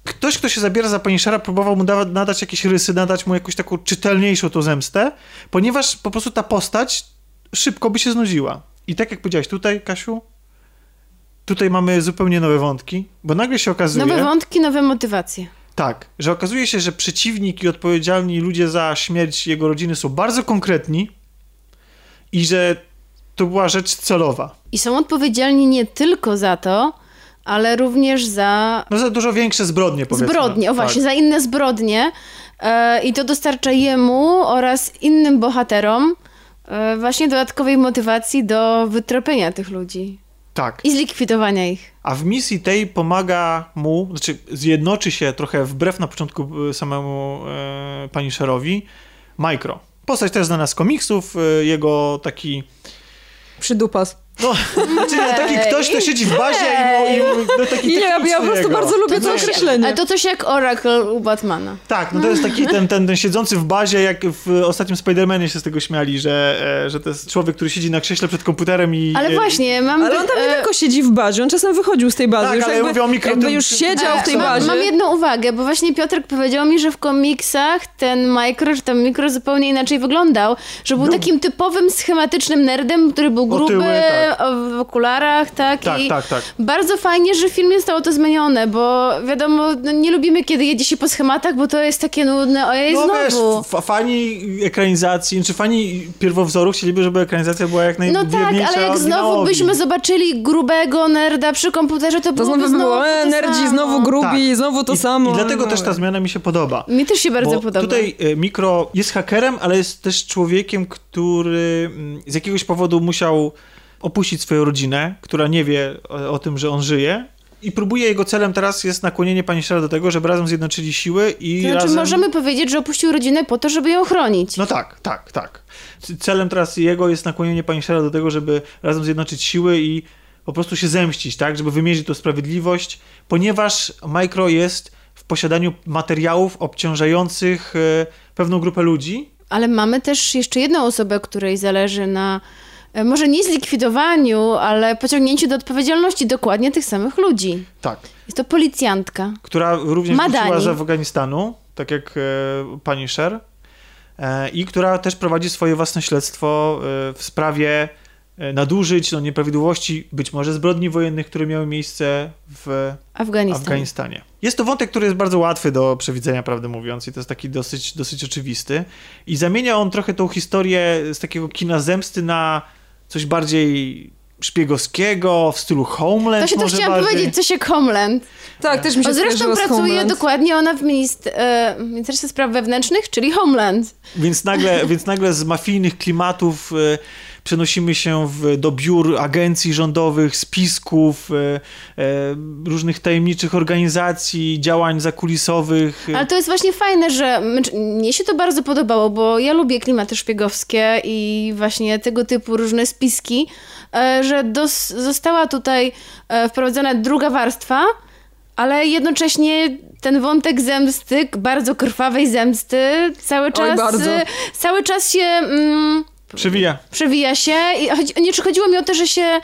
ktoś, kto się zabiera za Punishera, próbował mu nadać jakieś rysy, nadać mu jakąś taką czytelniejszą tą zemstę, ponieważ po prostu ta postać szybko by się znudziła. I tak jak powiedziałaś tutaj, Kasiu, tutaj mamy zupełnie nowe wątki, bo nagle się okazuje... Nowe wątki, nowe motywacje. Tak, że okazuje się, że przeciwnik i odpowiedzialni ludzie za śmierć jego rodziny są bardzo konkretni i że to była rzecz celowa. I są odpowiedzialni nie tylko za to, ale również za No za dużo większe zbrodnie, powiedzmy. zbrodnie, o właśnie, Tak. za inne zbrodnie. E, I to dostarcza jemu oraz innym bohaterom e, właśnie dodatkowej motywacji do wytropienia tych ludzi tak. i zlikwidowania ich. A w misji tej pomaga mu, znaczy zjednoczy się trochę wbrew na początku y, samemu e, Punisherowi, Micro. Postać też znana z komiksów, e, jego taki Przydupas. No, znaczy taki ktoś, kto siedzi w bazie i, mu- i mu- no, taki Nie, ja, ja po prostu bardzo lubię to No, określenie. Ale to coś jak Oracle u Batmana. Tak, no to jest taki ten, ten, ten siedzący w bazie, jak w ostatnim Spider-Manie się z tego śmiali, że, e, że to jest człowiek, który siedzi na krześle przed komputerem i... Ale e, właśnie, mam... Ale on tam nie e, tylko siedzi w bazie, on czasem wychodził z tej bazy. Tak, już ale ja jakby, mówię o mikro- jakby już siedział w tej E, mam, bazie. mam jedną uwagę, bo właśnie Piotrek powiedział mi, że w komiksach ten Micro, czy tam Mikro zupełnie inaczej wyglądał, że był Był- takim typowym, schematycznym nerdem, który był gruby, Otyły, tak. W okularach, tak? Tak, I tak, tak. Bardzo fajnie, że w filmie zostało to zmienione, bo wiadomo, no, nie lubimy, kiedy jedzie się po schematach, bo to jest takie nudne, ojej, No wiesz, znowu. f- fani ekranizacji, czy fani pierwowzoru chcieliby, żeby ekranizacja była jak No tak, najwierniejsza ale jak znowu byśmy zobaczyli grubego nerda przy komputerze, to, To byłoby znowu by było, e, to nerdzi, samo. znowu grubi, Tak. znowu to I, samo. I dlatego No, też ta zmiana mi się podoba. Mi też się bardzo Bo podoba. Tutaj e, Mikro jest hakerem, ale jest też człowiekiem, który mm, z jakiegoś powodu musiał opuścić swoją rodzinę, która nie wie o, o tym, że on żyje. I próbuje, jego celem teraz jest nakłonienie pani Shera do tego, żeby razem zjednoczyli siły i To znaczy, razem... możemy powiedzieć, że opuścił rodzinę po to, żeby ją chronić. No tak, tak, tak. Celem teraz jego jest nakłonienie pani Shera do tego, żeby razem zjednoczyć siły i po prostu się zemścić, tak? Żeby wymierzyć tą sprawiedliwość, ponieważ Micro jest w posiadaniu materiałów obciążających e, pewną grupę ludzi. Ale mamy też jeszcze jedną osobę, której zależy na może nie zlikwidowaniu, ale pociągnięciu do odpowiedzialności dokładnie tych samych ludzi. Tak. Jest to policjantka. Która również Madani. wróciła z Afganistanu, tak jak e, pani Sher. E, I która też prowadzi swoje własne śledztwo e, w sprawie e, nadużyć, no, nieprawidłowości, być może zbrodni wojennych, które miały miejsce w Afganistan. Afganistanie. Jest to wątek, który jest bardzo łatwy do przewidzenia, prawdę mówiąc, i to jest taki dosyć, dosyć oczywisty. I zamienia on trochę tą historię z takiego kina zemsty na coś bardziej szpiegowskiego, w stylu Homeland To się też może chciałam bardziej. powiedzieć, coś jak Homeland. Tak, też mi się O, zresztą pracuje Homeland. dokładnie ona w minist- e, Ministerstwie Spraw Wewnętrznych, czyli Homeland. Więc nagle, więc nagle z mafijnych klimatów e, przenosimy się w, do biur agencji rządowych, spisków, e, e, różnych tajemniczych organizacji, działań zakulisowych. Ale to jest właśnie fajne, że mnie się to bardzo podobało, bo ja lubię klimaty szpiegowskie i właśnie tego typu różne spiski, e, że dos- została tutaj e, wprowadzona druga warstwa, ale jednocześnie ten wątek zemsty, bardzo krwawej zemsty, cały czas, e, cały czas się mm, Przewija. przewija się i chodzi, nie czy chodziło mi o to, że się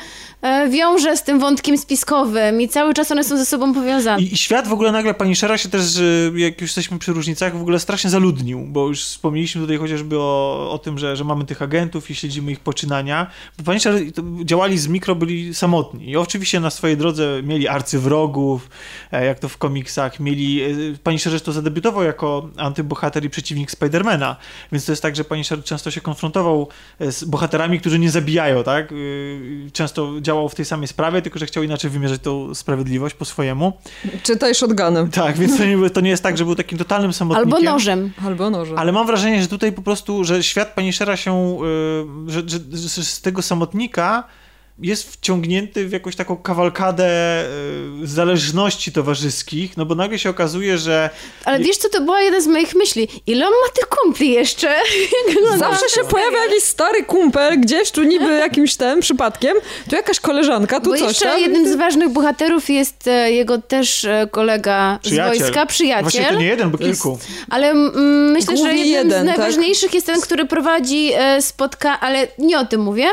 wiąże z tym wątkiem spiskowym i cały czas one są ze sobą powiązane. I, I świat w ogóle nagle pani Szera się też, e, jak już jesteśmy przy różnicach, w ogóle strasznie zaludnił, bo już wspomnieliśmy tutaj chociażby o, o tym, że, że mamy tych agentów i śledzimy ich poczynania. Bo pani Szera działali z mikro, byli samotni i oczywiście na swojej drodze mieli arcywrogów, e, jak to w komiksach, mieli... e, Pani Szer to zadebiutował jako antybohater i przeciwnik Spidermana, więc to jest tak, że pani Szer często się konfrontował e, z bohaterami, którzy nie zabijają, tak? Często działał w tej samej sprawie, tylko że chciał inaczej wymierzyć tą sprawiedliwość po swojemu. Czytaj shotgunem. Tak, więc to nie, to nie jest tak, że był takim totalnym samotnikiem. Albo nożem. Albo nożem. Ale mam wrażenie, że tutaj po prostu, że świat pani Szera się, y, że, że, że z tego samotnika jest wciągnięty w jakąś taką kawalkadę y, zależności towarzyskich, no bo nagle się okazuje, że Ale wiesz co, to była jedna z moich myśli. Ile on ma tych kumpli jeszcze? [laughs] Zawsze ten się pojawia jakiś stary kumpel gdzieś tu niby [laughs] jakimś tym przypadkiem, tu jakaś koleżanka, tu Bo coś jeszcze tam. jednym z ważnych bohaterów jest e, jego też e, kolega przyjaciel. z wojska, przyjaciel. Właściwie to nie jeden, bo Jest- kilku. Ale mm, myślę, że Głównie jednym jeden, z tak? najważniejszych jest ten, który prowadzi e, spotkania, ale nie o tym mówię.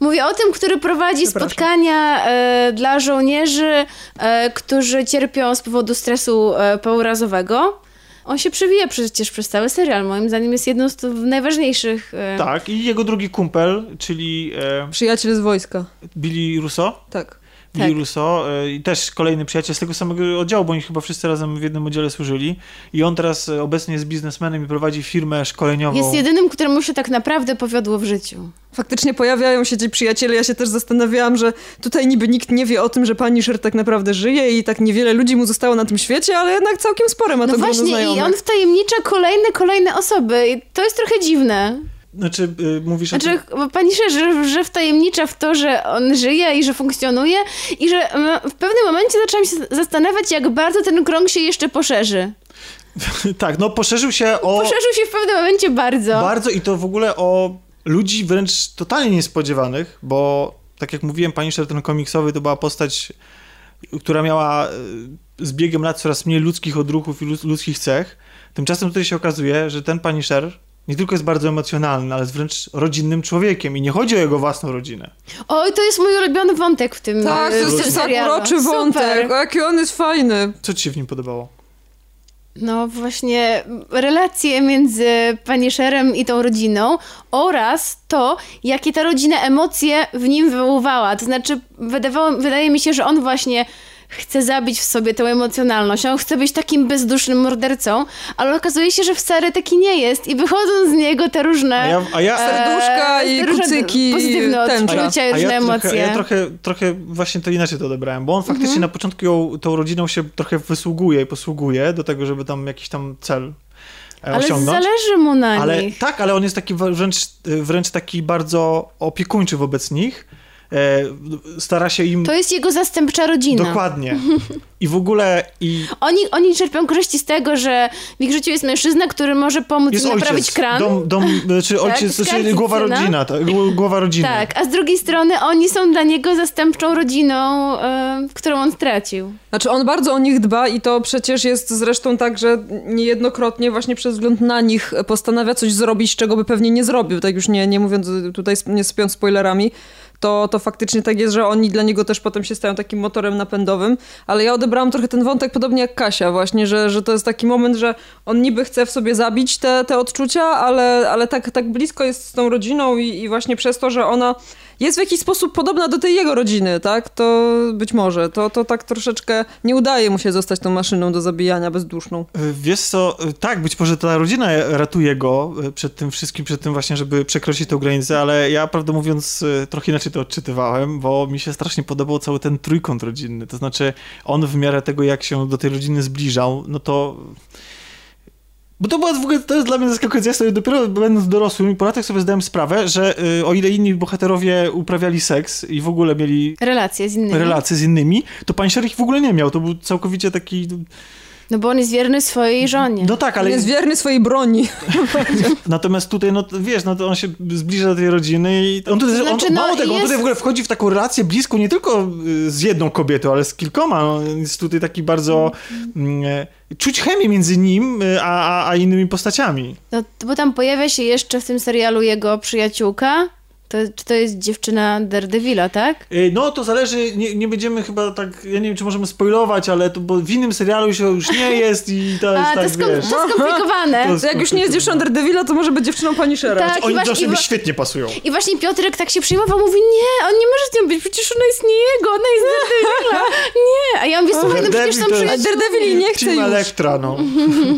Mówię o tym, który prowadzi Przepraszam. spotkania e, dla żołnierzy, e, którzy cierpią z powodu stresu e, pourazowego. On się przewija przecież przez cały serial. Moim zdaniem jest jedną z tych najważniejszych. E, Tak, i jego drugi kumpel, czyli e, Przyjaciel z wojska. Billy Russo, Tak. Tak. Russo e, i też kolejny przyjaciel z tego samego oddziału, bo oni chyba wszyscy razem w jednym oddziale służyli i on teraz e, obecnie jest biznesmenem i prowadzi firmę szkoleniową. Jest jedynym, któremu się tak naprawdę powiodło w życiu. Faktycznie pojawiają się ci przyjaciele. Ja się też zastanawiałam, że tutaj niby nikt nie wie o tym, że pani Sher tak naprawdę żyje i tak niewiele ludzi mu zostało na tym świecie, ale jednak całkiem spore ma No to grono właśnie, i on wtajemnicza kolejne, kolejne osoby. I to jest trochę dziwne. Znaczy, y, mówisz o Znaczy, tym... pani że, że, że wtajemnicza w to, że on żyje i że funkcjonuje i że mm, w pewnym momencie zaczęłam się zastanawiać, jak bardzo ten krąg się jeszcze poszerzy. [laughs] Tak, no poszerzył się o... Poszerzył się w pewnym momencie bardzo. Bardzo i to w ogóle o ludzi wręcz totalnie niespodziewanych, bo tak jak mówiłem, pani ten komiksowy to była postać, która miała e, z biegiem lat coraz mniej ludzkich odruchów i lud- ludzkich cech. Tymczasem tutaj się okazuje, że ten pani Sher nie tylko jest bardzo emocjonalny, ale jest wręcz rodzinnym człowiekiem i nie chodzi o jego własną rodzinę. Oj, to jest mój ulubiony wątek w tym, Tak, to w jest tym tak serialu. uroczy Super. wątek. O, jaki on jest fajny. Co ci się w nim podobało? No właśnie relacje między Punisherem i tą rodziną oraz to, jakie ta rodzina emocje w nim wywoływała. To znaczy, wydawało, wydaje mi się, że on właśnie chce zabić w sobie tę emocjonalność. On chce być takim bezdusznym mordercą, ale okazuje się, że wcale taki nie jest i wychodzą z niego te różne A ja, a ja, Serduszka e, i kucyki, pozytywne tęcza. odczucia ja różne trochę, emocje. a ja trochę, trochę właśnie to inaczej to odebrałem, bo on faktycznie Mhm. na początku ją, tą rodziną się trochę wysługuje i posługuje do tego, żeby tam jakiś tam cel e, ale osiągnąć. zależy mu na Ale nich. tak, ale on jest taki wręcz, wręcz taki bardzo opiekuńczy wobec nich. E, stara się im. To jest jego zastępcza rodzina. Dokładnie. [laughs] I w ogóle i Oni, oni czerpią korzyści z tego, że w ich życiu jest mężczyzna, który może pomóc jest im naprawić ojciec. kran. Dom, dom, czy ojciec, skarb czy głowa syna. rodzina, tak, głowa rodziny. Tak, a z drugiej strony oni są dla niego zastępczą rodziną, e, którą on stracił. Znaczy on bardzo o nich dba i to przecież jest zresztą tak, że niejednokrotnie właśnie przez wzgląd na nich postanawia coś zrobić, czego by pewnie nie zrobił. Tak już nie, nie mówiąc tutaj, nie sypiąc spoilerami, to, to faktycznie tak jest, że oni dla niego też potem się stają takim motorem napędowym. Ale ja odebrałam trochę ten wątek podobnie jak Kasia właśnie, że, że to jest taki moment, że on niby chce w sobie zabić te, te odczucia, ale, ale tak, tak blisko jest z tą rodziną i, i właśnie przez to, że ona jest w jakiś sposób podobna do tej jego rodziny, tak? To być może. To, to tak troszeczkę nie udaje mu się zostać tą maszyną do zabijania bezduszną. E, Wiesz co, e, tak, być może ta rodzina ratuje go e, przed tym wszystkim, przed tym właśnie, żeby przekroczyć tę granicę, ale ja prawdę mówiąc e, trochę inaczej to odczytywałem, bo mi się strasznie podobał cały ten trójkąt rodzinny, to znaczy on w miarę tego, jak się do tej rodziny zbliżał, no to... Bo to była w ogóle, to jest dla mnie zaskakujące. Ja sobie dopiero będąc dorosłym i po latach sobie zdałem sprawę, że y, o ile inni bohaterowie uprawiali seks i w ogóle mieli Relacje z innymi. relacje z innymi, to pan Sher ich w ogóle nie miał. To był całkowicie taki... No bo on jest wierny swojej żonie. No tak, Ale ale... jest wierny swojej broni. [laughs] Natomiast tutaj, no wiesz, no to on się zbliża do tej rodziny i on tutaj, Znaczy, on, no, mało tego, on jest- tutaj w ogóle wchodzi w taką relację bliską nie tylko y, z jedną kobietą, ale z kilkoma. No, jest tutaj taki bardzo... Mm, e, czuć chemię między nim y, a, a, a innymi postaciami. No, bo tam pojawia się jeszcze w tym serialu jego przyjaciółka. To, czy to jest dziewczyna Daredevila, tak? Y, No to zależy, nie, nie będziemy chyba tak, ja nie wiem czy możemy spoilować, ale to, bo w innym serialu już, już nie [laughs] jest i to jest A, to, tak, skom- wiesz... to skomplikowane. To [laughs] To jak już nie jest dziewczyną Daredevila, to może być dziewczyną Punishera. Tak. i Oni właśnie- do siebie i wa- świetnie pasują. I właśnie Piotrek tak się przejmował, mówi, nie, on nie może z nią być, przecież ona jest nie jego, ona jest Daredevila. [laughs] Nie, a ja mówię, słuchaj, no przecież to przyjaciółmi. jest- Daredevil jej nie chce Team już. Elektra, no.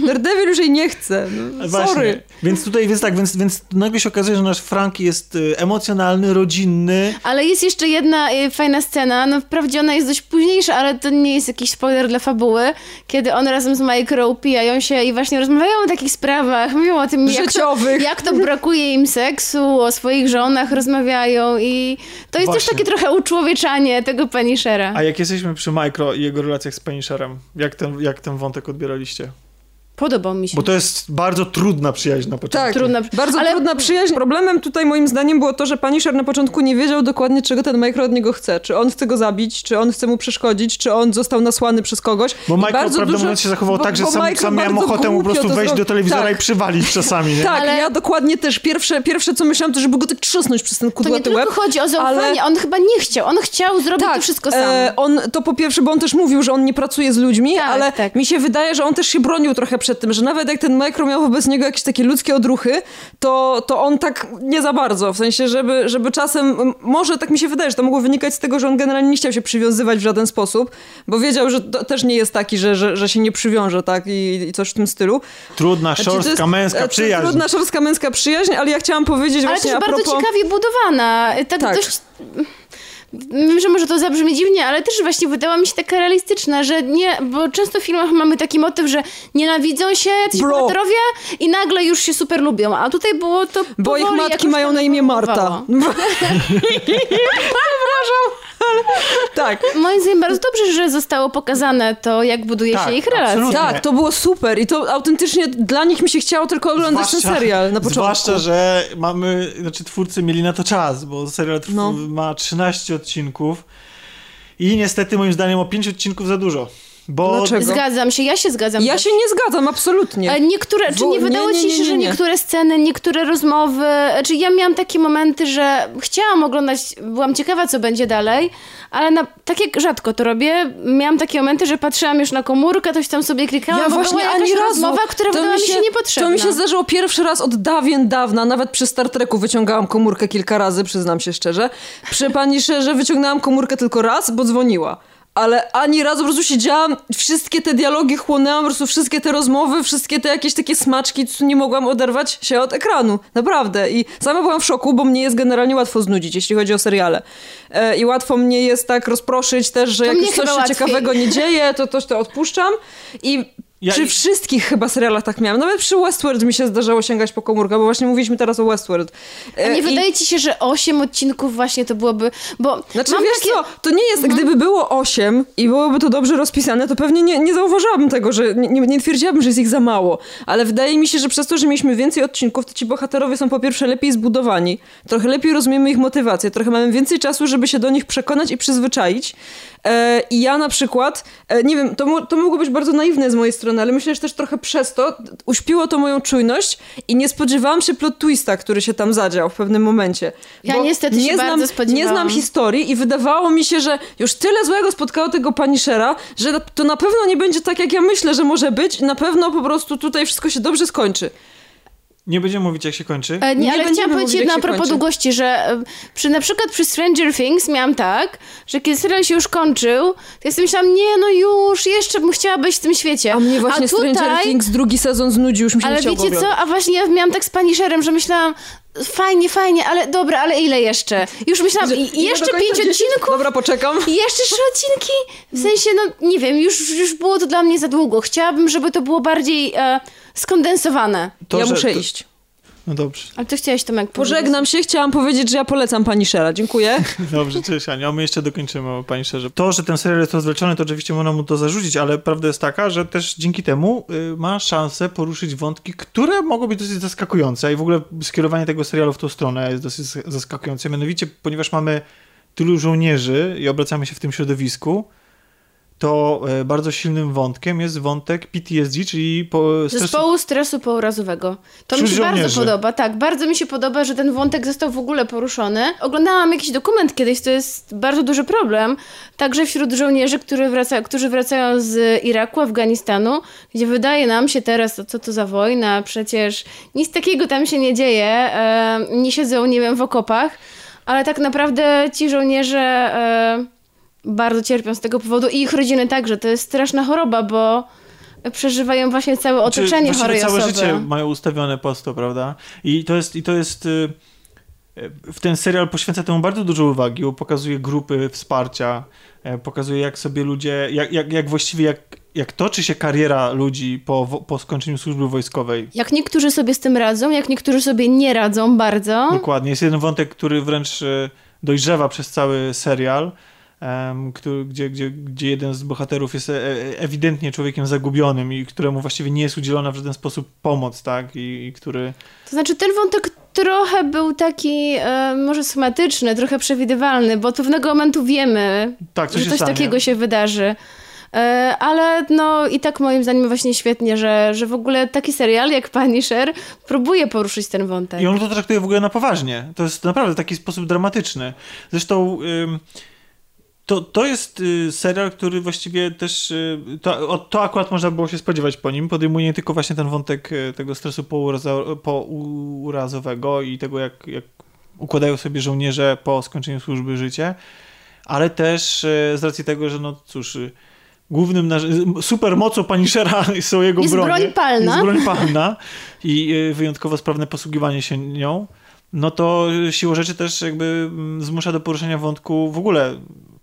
Daredevil już jej nie chce. No, Właśnie. sorry. Więc tutaj, więc tak, więc, więc nagle się okazuje, że nasz Frank jest y, emocjonalny, rodzinny. Ale jest jeszcze jedna y, fajna scena, no wprawdzie ona jest dość późniejsza, ale to nie jest jakiś spoiler dla fabuły, kiedy on razem z Micro pijają się i właśnie rozmawiają o takich sprawach, mówią o tym, jak to, Życiowych. jak to brakuje im seksu, o swoich żonach rozmawiają i to jest też Właśnie. takie trochę uczłowieczanie tego Punishera. A jak jesteśmy przy Micro i jego relacjach z Punisherem, jak ten, jak ten wątek odbieraliście? Podobał mi się. Bo to jest bardzo trudna przyjaźń na początku. Tak, Trudna- bardzo ale- trudna przyjaźń. Problemem tutaj moim zdaniem było to, że Punisher na początku nie wiedział dokładnie, czego ten Micro od niego chce. Czy on chce go zabić, czy on chce mu przeszkodzić, czy on został nasłany przez kogoś. Bo Micro, bardzo prawdę dużo- mówiąc, się zachował bo- tak, że sam, sam miałem ochotę po głupio prostu wejść do telewizora tak. i przywalić czasami, nie? Tak, Ale- ja dokładnie też. Pierwsze, pierwsze co myślałam, to żeby go tak trzasnąć przez ten To nie kudłaty tylko łeb. chodzi o zaufanie, ale- on chyba nie chciał, on chciał zrobić to wszystko sam. e, on to po pierwsze, bo on też mówił, że on nie pracuje z ludźmi, Tak, ale tak. mi się wydaje, że on też się bronił trochę przed tym, że nawet jak ten Micro miał wobec niego jakieś takie ludzkie odruchy, to, to on tak nie za bardzo. W sensie, żeby, żeby czasem, może tak mi się wydaje, że to mogło wynikać z tego, że on generalnie nie chciał się przywiązywać w żaden sposób, bo wiedział, że to też nie jest taki, że, że, że się nie przywiąże, tak, i, i coś w tym stylu. Trudna, Znaczy, szorstka, jest, męska e, przyjaźń. Trudna, szorstka, męska przyjaźń, ale ja chciałam powiedzieć Ale właśnie też a bardzo propos... ciekawie budowana. Tak, Tak. dość... Wiem, że może to zabrzmi dziwnie, ale też właśnie wydała mi się taka realistyczna, że nie, bo często w filmach mamy taki motyw, że nienawidzą się ci Bro. bohaterowie i nagle już się super lubią, a tutaj było to Bo ich matki mają na imię Marta. [laughs] Przepraszam, tak. Moim zdaniem bardzo dobrze, że zostało pokazane to, jak buduje Tak, się ich relacje. absolutnie. Tak, to było super i to autentycznie dla nich mi się chciało tylko oglądać ten serial na początku. Zwłaszcza, że mamy, znaczy twórcy mieli na to czas, bo serial trw- No. ma 13 odcinków i niestety moim zdaniem o 5 odcinków za dużo. Bo Dlaczego? Zgadzam się, ja się zgadzam. Ja też. się nie zgadzam, absolutnie. E, Niektóre, czy nie wydało nie, nie, ci nie, się, nie, że nie. niektóre sceny, niektóre rozmowy, czy ja miałam takie momenty, że chciałam oglądać, byłam ciekawa, co będzie dalej, ale na, tak jak rzadko to robię, miałam takie momenty, że patrzyłam już na komórkę, coś tam sobie klikałam, Ja bo właśnie była ani jakaś razu. rozmowa, która To wydała mi się, niepotrzebna. To mi się zdarzyło pierwszy raz od dawien dawna, nawet przy Star Treku wyciągałam komórkę kilka razy, przyznam się szczerze. Przy pani Szerze wyciągnęłam komórkę tylko raz, bo dzwoniła. Ale ani razu po prostu siedziałam, wszystkie te dialogi chłonęłam, po prostu wszystkie te rozmowy, wszystkie te jakieś takie smaczki, co nie mogłam oderwać się od ekranu. Naprawdę. I sama byłam w szoku, bo mnie jest generalnie łatwo znudzić, jeśli chodzi o seriale. E, I łatwo mnie jest tak rozproszyć też, że To jak już coś się ciekawego nie dzieje, to coś to odpuszczam. I Ja- przy wszystkich chyba serialach tak miałam. Nawet przy Westworld mi się zdarzało sięgać po komórkę, bo właśnie mówiliśmy teraz o Westworld. A E, nie i- wydaje ci się, że osiem odcinków właśnie to byłoby, bo Znaczy, mam wiesz takie... co, to nie jest, gdyby było osiem i byłoby to dobrze rozpisane, to pewnie nie, nie zauważyłabym tego, że nie, nie, nie twierdziłabym, że jest ich za mało. Ale wydaje mi się, że przez to, że mieliśmy więcej odcinków, to ci bohaterowie są po pierwsze lepiej zbudowani, trochę lepiej rozumiemy ich motywację, trochę mamy więcej czasu, żeby się do nich przekonać i przyzwyczaić. E, I ja na przykład, e, nie wiem, to, to mogło być bardzo naiwne z mojej strony, ale myślę, że też trochę przez to uśpiło to moją czujność i nie spodziewałam się plot twista, który się tam zadział w pewnym momencie. Ja niestety nie znam. Nie znam historii i wydawało mi się, że już tyle złego spotkało tego Punishera, że to na pewno nie będzie tak, jak ja myślę, że może być. Na pewno po prostu tutaj wszystko się dobrze skończy. Nie będziemy mówić, jak się kończy. E, Nie, Nie ale chciałam powiedzieć jedno a propos kończy. długości, że e, przy, na przykład przy Stranger Things miałam tak, że kiedy serial się już kończył, to ja sobie myślałam, nie no już, jeszcze bym chciała być w tym świecie. A mnie właśnie a tutaj, Stranger Things drugi sezon znudził, już mi się Ale wiecie co, a właśnie ja miałam tak z Punisherem, że myślałam, fajnie, fajnie, ale dobra, ale ile jeszcze? Już myślałam, Że jeszcze pięć 10? odcinków? Dobra, poczekam. I jeszcze trzy odcinki? W sensie, no nie wiem, już, już było to dla mnie za długo. Chciałabym, żeby to było bardziej e, skondensowane. To, ja że- muszę to- iść. No dobrze. Ale to chciałeś Tomek powiedzieć. Pożegnam się, chciałam powiedzieć, że ja polecam Punishera. Dziękuję. [laughs] Dobrze, cześć Ania. My jeszcze dokończymy, o pani szczerze. To, że ten serial jest rozwleczony, to oczywiście można mu to zarzucić, ale prawda jest taka, że też dzięki temu y, ma szansę poruszyć wątki, które mogą być dosyć zaskakujące i w ogóle skierowanie tego serialu w tą stronę jest dosyć zaskakujące. Mianowicie, ponieważ mamy tylu żołnierzy i obracamy się w tym środowisku, to e, bardzo silnym wątkiem jest wątek PTSD, czyli po stresu Zespołu stresu pourazowego. To mi Wśród się bardzo żołnierzy. podoba, tak. Bardzo mi się podoba, że ten wątek został w ogóle poruszony. Oglądałam jakiś dokument kiedyś, to jest bardzo duży problem. Także wśród żołnierzy, którzy, wraca, którzy wracają z Iraku, Afganistanu, gdzie wydaje nam się teraz, co to za wojna, przecież nic takiego tam się nie dzieje. E, nie siedzą, nie wiem, w okopach. Ale tak naprawdę ci żołnierze e, bardzo cierpią z tego powodu i ich rodziny także. To jest straszna choroba, bo przeżywają właśnie całe Czy otoczenie właściwie chorej całe osoby. życie mają ustawione po to, prawda? I to jest, i to jest y, w ten serial poświęca temu bardzo dużo uwagi, bo pokazuje grupy wsparcia, e, pokazuje jak sobie ludzie, jak, jak, jak właściwie jak, jak toczy się kariera ludzi po, po skończeniu służby wojskowej. Jak niektórzy sobie z tym radzą, jak niektórzy sobie nie radzą bardzo. Dokładnie. Jest jeden wątek, który wręcz e, dojrzewa przez cały serial, który, gdzie, gdzie, gdzie jeden z bohaterów jest e, e, ewidentnie człowiekiem zagubionym i któremu właściwie nie jest udzielona w żaden sposób pomoc, tak? I, i który... To znaczy ten wątek trochę był taki e, może schematyczny, trochę przewidywalny, bo od pewnego momentu wiemy, Tak, że coś stanie. takiego się wydarzy. E, ale no i tak moim zdaniem właśnie świetnie, że, że w ogóle taki serial jak Punisher próbuje poruszyć ten wątek. I on to traktuje w ogóle na poważnie. To jest naprawdę taki sposób dramatyczny. Zresztą ym, to, to jest y, serial, który właściwie też, y, to, to akurat można było się spodziewać po nim, podejmuje nie tylko właśnie ten wątek y, tego stresu pourazo, pourazowego i tego, jak, jak układają sobie żołnierze po skończeniu służby życie, ale też z racji tego, że no cóż... Głównym narzy- supermocą Punishera [laughs] są jego Jest bronie. broń palna. Jest broń palna i wyjątkowo sprawne posługiwanie się nią, no to siłą rzeczy też jakby mm, zmusza do poruszenia wątku w ogóle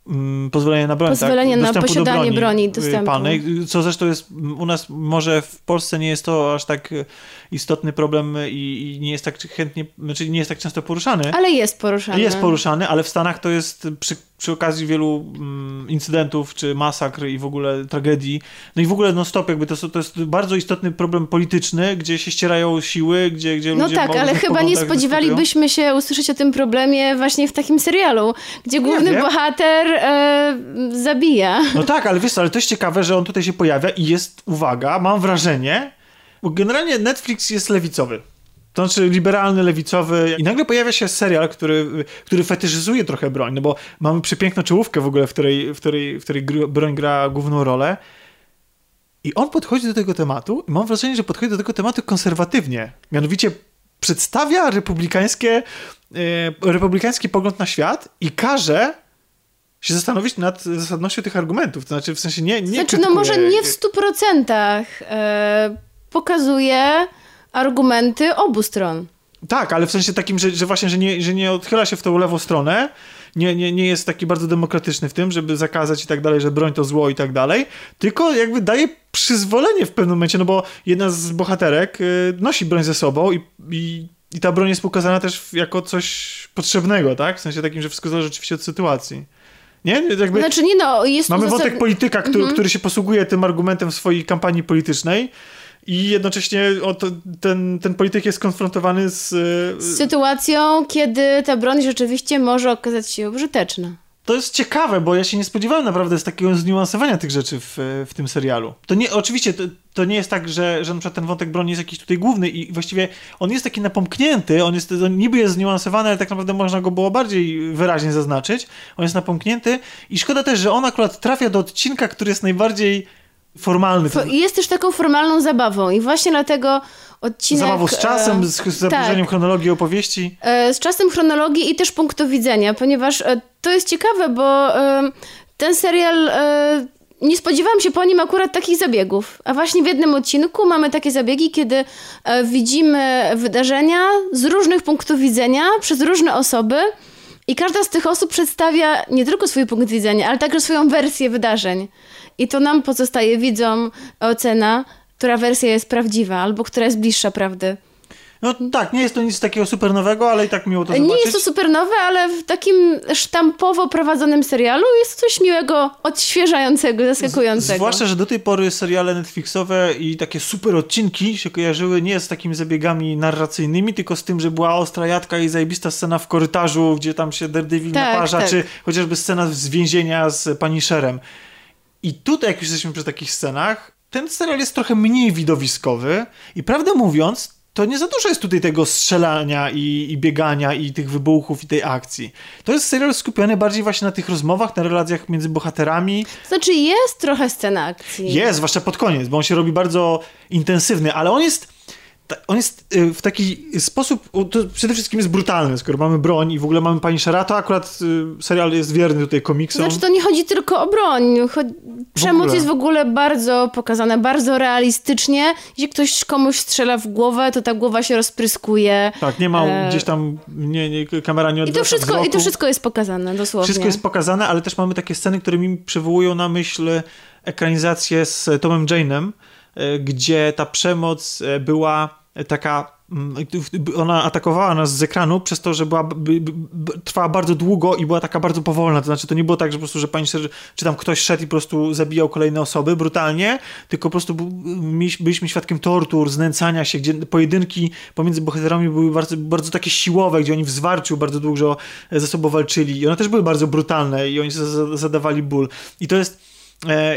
mm, pozwolenia na broń. Pozwolenie tak? na posiadanie broni, y, dostępu. palnej, co zresztą jest u nas, może w Polsce nie jest to aż tak istotny problem i, i nie jest tak chętnie, znaczy nie jest tak często poruszany. Ale jest poruszany. Jest poruszany, ale w Stanach to jest przy przy okazji wielu mm, incydentów, czy masakr i w ogóle tragedii. No i w ogóle non stop jakby to, to jest bardzo istotny problem polityczny, gdzie się ścierają siły, gdzie, gdzie No ludzie tak, o ale chyba nie spodziewalibyśmy się usłyszeć o tym problemie właśnie w takim serialu, gdzie główny wiem. bohater e, zabija. No tak, ale wiesz, ale to jest ciekawe, że on tutaj się pojawia i jest, uwaga, mam wrażenie, bo generalnie Netflix jest lewicowy. To znaczy liberalny, lewicowy i nagle pojawia się serial, który, który fetyszyzuje trochę broń, no bo mamy przepiękną czołówkę w ogóle, w której, w której, w której broń gra główną rolę. I on podchodzi do tego tematu i mam wrażenie, że podchodzi do tego tematu konserwatywnie. Mianowicie przedstawia republikańskie, e, republikański pogląd na świat i każe się zastanowić nad zasadnością tych argumentów. To znaczy, w sensie nie. nie Znaczy, no może nie w stu procentach e, pokazuje argumenty obu stron. Tak, ale w sensie takim, że, że właśnie, że nie, że nie odchyla się w tą lewą stronę, nie, nie, nie jest taki bardzo demokratyczny w tym, żeby zakazać i tak dalej, że broń to zło i tak dalej, tylko jakby daje przyzwolenie w pewnym momencie, no bo jedna z bohaterek y, nosi broń ze sobą i, i, i ta broń jest pokazana też jako coś potrzebnego, tak? W sensie takim, że wszystko zależy oczywiście od sytuacji. Nie? Jakby... Znaczy nie no, jest Mamy wątek polityka, który, Mhm. który się posługuje tym argumentem w swojej kampanii politycznej i jednocześnie o, to, ten, ten polityk jest konfrontowany z... z sytuacją, kiedy ta broń rzeczywiście może okazać się użyteczna. To jest ciekawe, bo ja się nie spodziewałem naprawdę z takiego zniuansowania tych rzeczy w, w tym serialu. To nie, oczywiście to, to nie jest tak, że, że na przykład ten wątek broni jest jakiś tutaj główny i właściwie on jest taki napomknięty, on, jest, on niby jest zniuansowany, ale tak naprawdę można go było bardziej wyraźnie zaznaczyć. On jest napomknięty i szkoda też, że on akurat trafia do odcinka, który jest najbardziej formalny. Fo- i Jest też taką formalną zabawą i właśnie dlatego odcinek... Zabawą z czasem, e, z, z zaburzeniem tak. chronologii opowieści. E, z czasem chronologii i też punktu widzenia, ponieważ e, to jest ciekawe, bo ten serial. Nie spodziewałam się po nim akurat takich zabiegów. A właśnie w jednym odcinku mamy takie zabiegi, kiedy widzimy wydarzenia z różnych punktów widzenia przez różne osoby. I każda z tych osób przedstawia nie tylko swój punkt widzenia, ale także swoją wersję wydarzeń. I to nam pozostaje widzom ocena, która wersja jest prawdziwa, albo która jest bliższa prawdy. No tak, nie jest to nic takiego super nowego, ale i tak miło to zobaczyć. Nie jest to super nowe, ale w takim sztampowo prowadzonym serialu jest coś miłego, odświeżającego, zaskakującego. Zwłaszcza, że do tej pory seriale Netflixowe i takie super odcinki się kojarzyły nie z takimi zabiegami narracyjnymi, tylko z tym, że była ostra jadka i zajebista scena w korytarzu, gdzie tam się Daredevil Tak, naparza, tak. czy chociażby scena z więzienia z Punisherem. I tutaj, jak już jesteśmy przy takich scenach, ten serial jest trochę mniej widowiskowy i prawdę mówiąc, to nie za dużo jest tutaj tego strzelania i, i biegania i tych wybuchów i tej akcji. To jest serial skupiony bardziej właśnie na tych rozmowach, na relacjach między bohaterami, Znaczy jest trochę scena akcji. jest, zwłaszcza pod koniec, bo on się robi bardzo intensywny, ale on jest. On jest y, w taki sposób, przede wszystkim jest brutalny, skoro mamy broń i w ogóle mamy pani Shera, to akurat y, serial jest wierny tutaj komiksom. Znaczy to nie chodzi tylko o broń. Przemoc ogóle. jest w ogóle bardzo pokazana, bardzo realistycznie. Jeśli ktoś komuś strzela w głowę, to ta głowa się rozpryskuje. Tak, nie ma E, gdzieś tam, nie, nie, kamera nie I odwraca to, wszystko, wzroku. I to wszystko jest pokazane, dosłownie. Wszystko jest pokazane, ale też mamy takie sceny, które mi przywołują na myśl ekranizację z Tomem Jane'em, e, gdzie ta przemoc e, była taka mm, ona atakowała nas z ekranu przez to, że była, b, b, b, trwała bardzo długo i była taka bardzo powolna, to znaczy to nie było tak, że po prostu, że pani Szer- czy tam ktoś szedł i po prostu zabijał kolejne osoby brutalnie, tylko po prostu byliśmy świadkiem tortur, znęcania się, gdzie pojedynki pomiędzy bohaterami były bardzo, bardzo takie siłowe, gdzie oni w zwarciu bardzo dużo ze sobą walczyli i one też były bardzo brutalne i oni za- za- zadawali ból. I to jest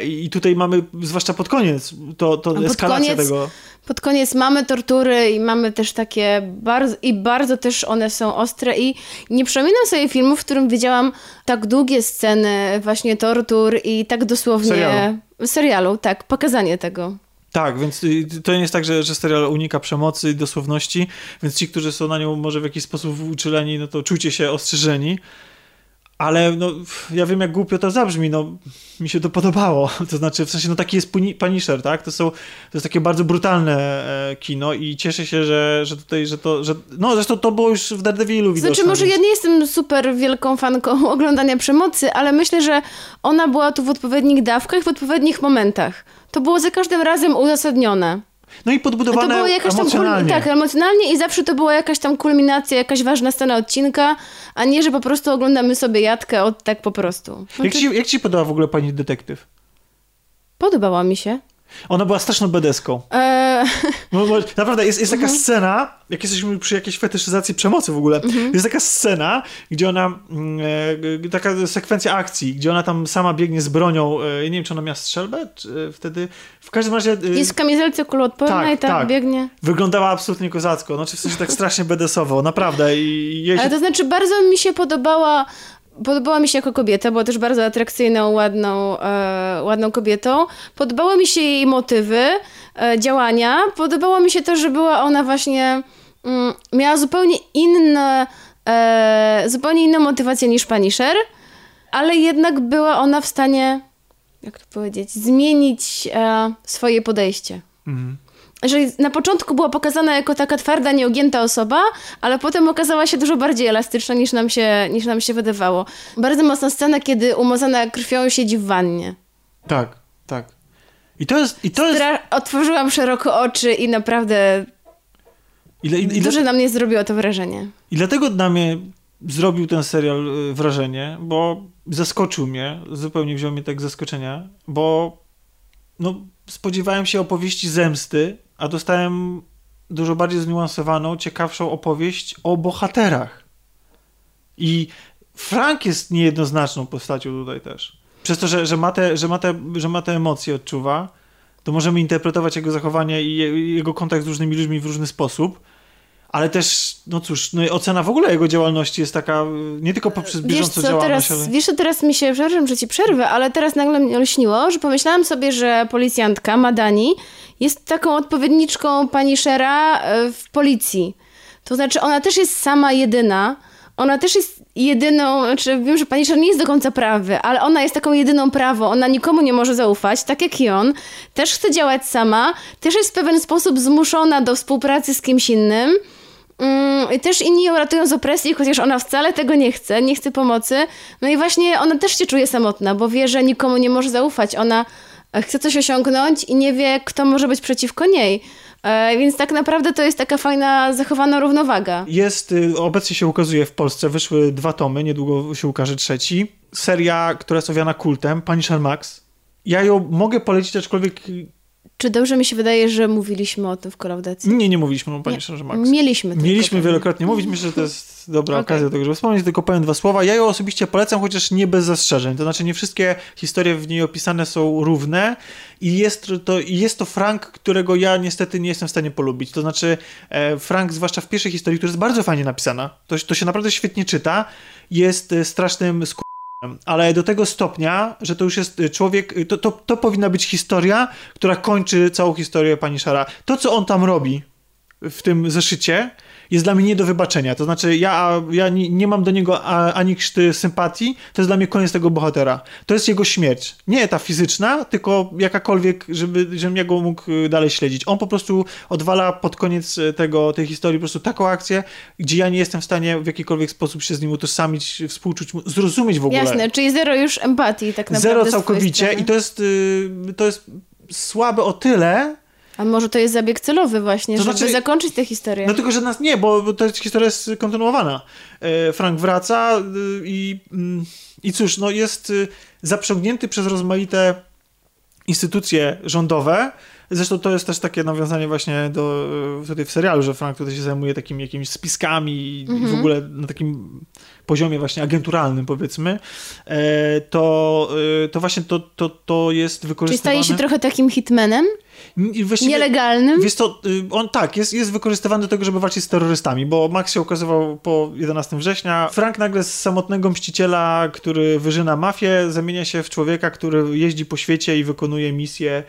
i tutaj mamy, zwłaszcza pod koniec, to, to pod koniec- tego. Pod koniec mamy tortury i mamy też takie bardzo, i bardzo też one są ostre i nie przypominam sobie filmu, w którym widziałam tak długie sceny właśnie tortur i tak dosłownie... Serialu. Serialu, tak, pokazanie tego. Tak, więc y, to nie jest tak, że, że serial unika przemocy i dosłowności, więc ci, którzy są na nią może w jakiś sposób uczuleni, no to czujcie się ostrzeżeni. Ale no, ja wiem, jak głupio to zabrzmi, no mi się to podobało. [laughs] To znaczy, w sensie, no taki jest Puni- Punisher, tak? To, są, to jest takie bardzo brutalne e, kino i cieszę się, że, że tutaj, że to, że, no zresztą to było już w Daredevilu widoczne. Znaczy, może więc- ja nie jestem super wielką fanką [laughs] oglądania przemocy, ale myślę, że ona była tu w odpowiednich dawkach, w odpowiednich momentach. To było za każdym razem uzasadnione. No i podbudowane to było jakaś tam emocjonalnie. tak, emocjonalnie i zawsze to była jakaś tam kulminacja, jakaś ważna scena odcinka, a nie, że po prostu oglądamy sobie jadkę od tak po prostu. No Jak ci, jak ci podoba w ogóle pani detektyw? Podobała mi się. Ona była straszną bedeską. Eee, No, naprawdę jest, jest taka Mhm. scena, jak jesteśmy przy jakiejś fetyszyzacji przemocy w ogóle, Mhm. jest taka scena, gdzie ona, mm, e, taka sekwencja akcji, gdzie ona tam sama biegnie z bronią, e, nie wiem, czy ona miała strzelbę, czy e, wtedy, w każdym razie e, jest w kamizelce kuloodpornej, Tak, tak, tak. biegnie. wyglądała absolutnie kozacko, znaczy w sensie tak strasznie bedesowo, naprawdę i jej się Ale to znaczy bardzo mi się podobała, podobała mi się jako kobieta, była też bardzo atrakcyjną, ładną, e, ładną kobietą. Podobały mi się jej motywy, e, działania. Podobało mi się to, że była ona właśnie, mm, miała zupełnie inne, e, zupełnie inną motywację niż pani Sher, ale jednak była ona w stanie, jak to powiedzieć, zmienić e, swoje podejście Mhm. Że na początku była pokazana jako taka twarda, nieugięta osoba, ale potem okazała się dużo bardziej elastyczna niż nam się, niż nam się wydawało. Bardzo mocna scena, kiedy umazana krwią siedzi w wannie. Tak, tak. I to jest, i to jest, Tra- otworzyłam szeroko oczy i naprawdę ile, ile, duże na mnie zrobiło to wrażenie. I dlatego na mnie zrobił ten serial y, wrażenie, bo zaskoczył mnie, zupełnie wziął mnie tak zaskoczenia, bo no, spodziewałem się opowieści zemsty, a dostałem dużo bardziej zniuansowaną, ciekawszą opowieść o bohaterach. I Frank jest niejednoznaczną postacią tutaj też. Przez to, że, że, ma, te, że, ma, te, że ma te emocje, odczuwa, to możemy interpretować jego zachowanie i je, jego kontakt z różnymi ludźmi w różny sposób. Ale też, no cóż, no i ocena w ogóle jego działalności jest taka, nie tylko poprzez Wiesz bieżącą co, działalność, teraz, ale... wiesz co, teraz mi się, przepraszam, że ci przerwę, ale teraz nagle mnie olśniło, że pomyślałam sobie, że policjantka Madani jest taką odpowiedniczką pani Shera e, w policji. To znaczy, ona też jest sama jedyna, ona też jest jedyną, znaczy wiem, że pani Sher nie jest do końca prawy, ale ona jest taką jedyną prawą, ona nikomu nie może zaufać, tak jak i on. Też chce działać sama, też jest w pewien sposób zmuszona do współpracy z kimś innym. Mm, też inni ją ratują z opresji, chociaż ona wcale tego nie chce, nie chce pomocy. No i właśnie ona też się czuje samotna, bo wie, że nikomu nie może zaufać. Ona e, chce coś osiągnąć i nie wie, kto może być przeciwko niej. E, więc tak naprawdę to jest taka fajna, zachowana równowaga. Jest, y, obecnie się ukazuje w Polsce, wyszły dwa tomy, niedługo się ukaże trzeci. Seria, która jest owiana kultem, Punisher Max. Ja ją mogę polecić, aczkolwiek Czy dobrze mi się wydaje, że mówiliśmy o tym w kolaudacji? nie, nie mówiliśmy o Punisherze Max. Mieliśmy tylko Mieliśmy pewnie. wielokrotnie mówić, myślę, że to jest dobra Okej. okazja do tego, żeby wspomnieć, tylko powiem dwa słowa. Ja ją osobiście polecam, chociaż nie bez zastrzeżeń. To znaczy nie wszystkie historie w niej opisane są równe i jest to, jest to Frank, którego ja niestety nie jestem w stanie polubić. To znaczy e, Frank, zwłaszcza w pierwszej historii, która jest bardzo fajnie napisana, to, to się naprawdę świetnie czyta, jest e, strasznym ale do tego stopnia, że to już jest e, człowiek, to, to, to powinna być historia, która kończy całą historię pani Szara. To, co on tam robi w tym zeszycie, jest dla mnie nie do wybaczenia. To znaczy, ja, ja nie, nie mam do niego ani krzty sympatii, to jest dla mnie koniec tego bohatera. To jest jego śmierć. Nie ta fizyczna, tylko jakakolwiek, żeby, żebym ja go mógł y, dalej śledzić. On po prostu odwala pod koniec y, tego, tej historii po prostu taką akcję, gdzie ja nie jestem w stanie w jakikolwiek sposób się z nim utożsamić, współczuć zrozumieć w ogóle. Jasne, czyli zero już empatii tak naprawdę. Zero całkowicie i to jest, y, to jest słabe o tyle, A może to jest zabieg celowy właśnie, To żeby znaczy- zakończyć tę historię. No tylko, że nas nie, bo ta historia jest kontynuowana. E, Frank wraca y, i, mm, i cóż, no jest y, zaprzągnięty przez rozmaite instytucje rządowe. Zresztą to jest też takie nawiązanie właśnie do y, tutaj w serialu, że Frank tutaj się zajmuje takimi jakimiś spiskami i Mhm. w ogóle na takim poziomie właśnie agenturalnym powiedzmy. E, To, to właśnie to, to, to jest Czyli wykorzystywane... staje się trochę takim hitmanem, nielegalnym. Wiesz to, on tak, jest, jest wykorzystywany do tego, żeby walczyć z terrorystami, bo Max się okazywał po 11 września. Frank nagle z samotnego mściciela, który wyżyna mafię, zamienia się w człowieka, który jeździ po świecie i wykonuje misje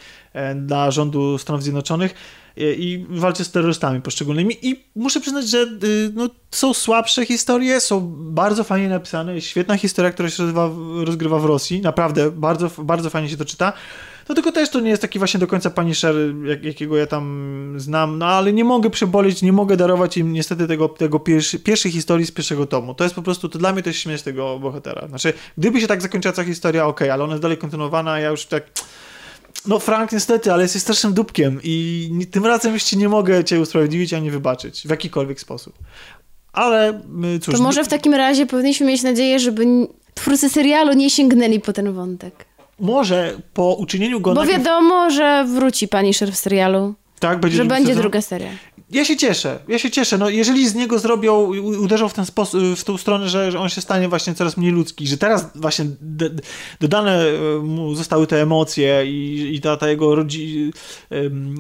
dla rządu Stanów Zjednoczonych e, i walczy z terrorystami poszczególnymi. I muszę przyznać, że y, no, są słabsze historie, są bardzo fajnie napisane. Jest świetna historia, która się rozgrywa, rozgrywa w Rosji. Naprawdę, bardzo, bardzo fajnie się to czyta. No tylko też to nie jest taki właśnie do końca Punisher, jak, jakiego ja tam znam, no ale nie mogę przebolić, nie mogę darować im niestety tego, tego pierwszy, pierwszej historii z pierwszego tomu. To jest po prostu, to dla mnie to jest śmierć tego bohatera. Znaczy, gdyby się tak zakończyła cała historia, okej, ale ona jest dalej kontynuowana, ja już tak... No Frank niestety, ale jesteś strasznym dupkiem i tym razem jeszcze nie mogę cię usprawiedliwić ani wybaczyć w jakikolwiek sposób. Ale y, cóż... To może w takim razie powinniśmy mieć nadzieję, żeby twórcy serialu nie sięgnęli po ten wątek. Może po uczynieniu go... Bo wiadomo, że wróci pani w serialu. Tak, będzie Że będzie sezon? druga seria. Ja się cieszę, ja się cieszę. No, jeżeli z niego zrobią, uderzą w ten sposób, w tą stronę, że, że on się stanie właśnie coraz mniej ludzki, że teraz właśnie dodane e, mu zostały te emocje i, i ta, ta jego rodzi,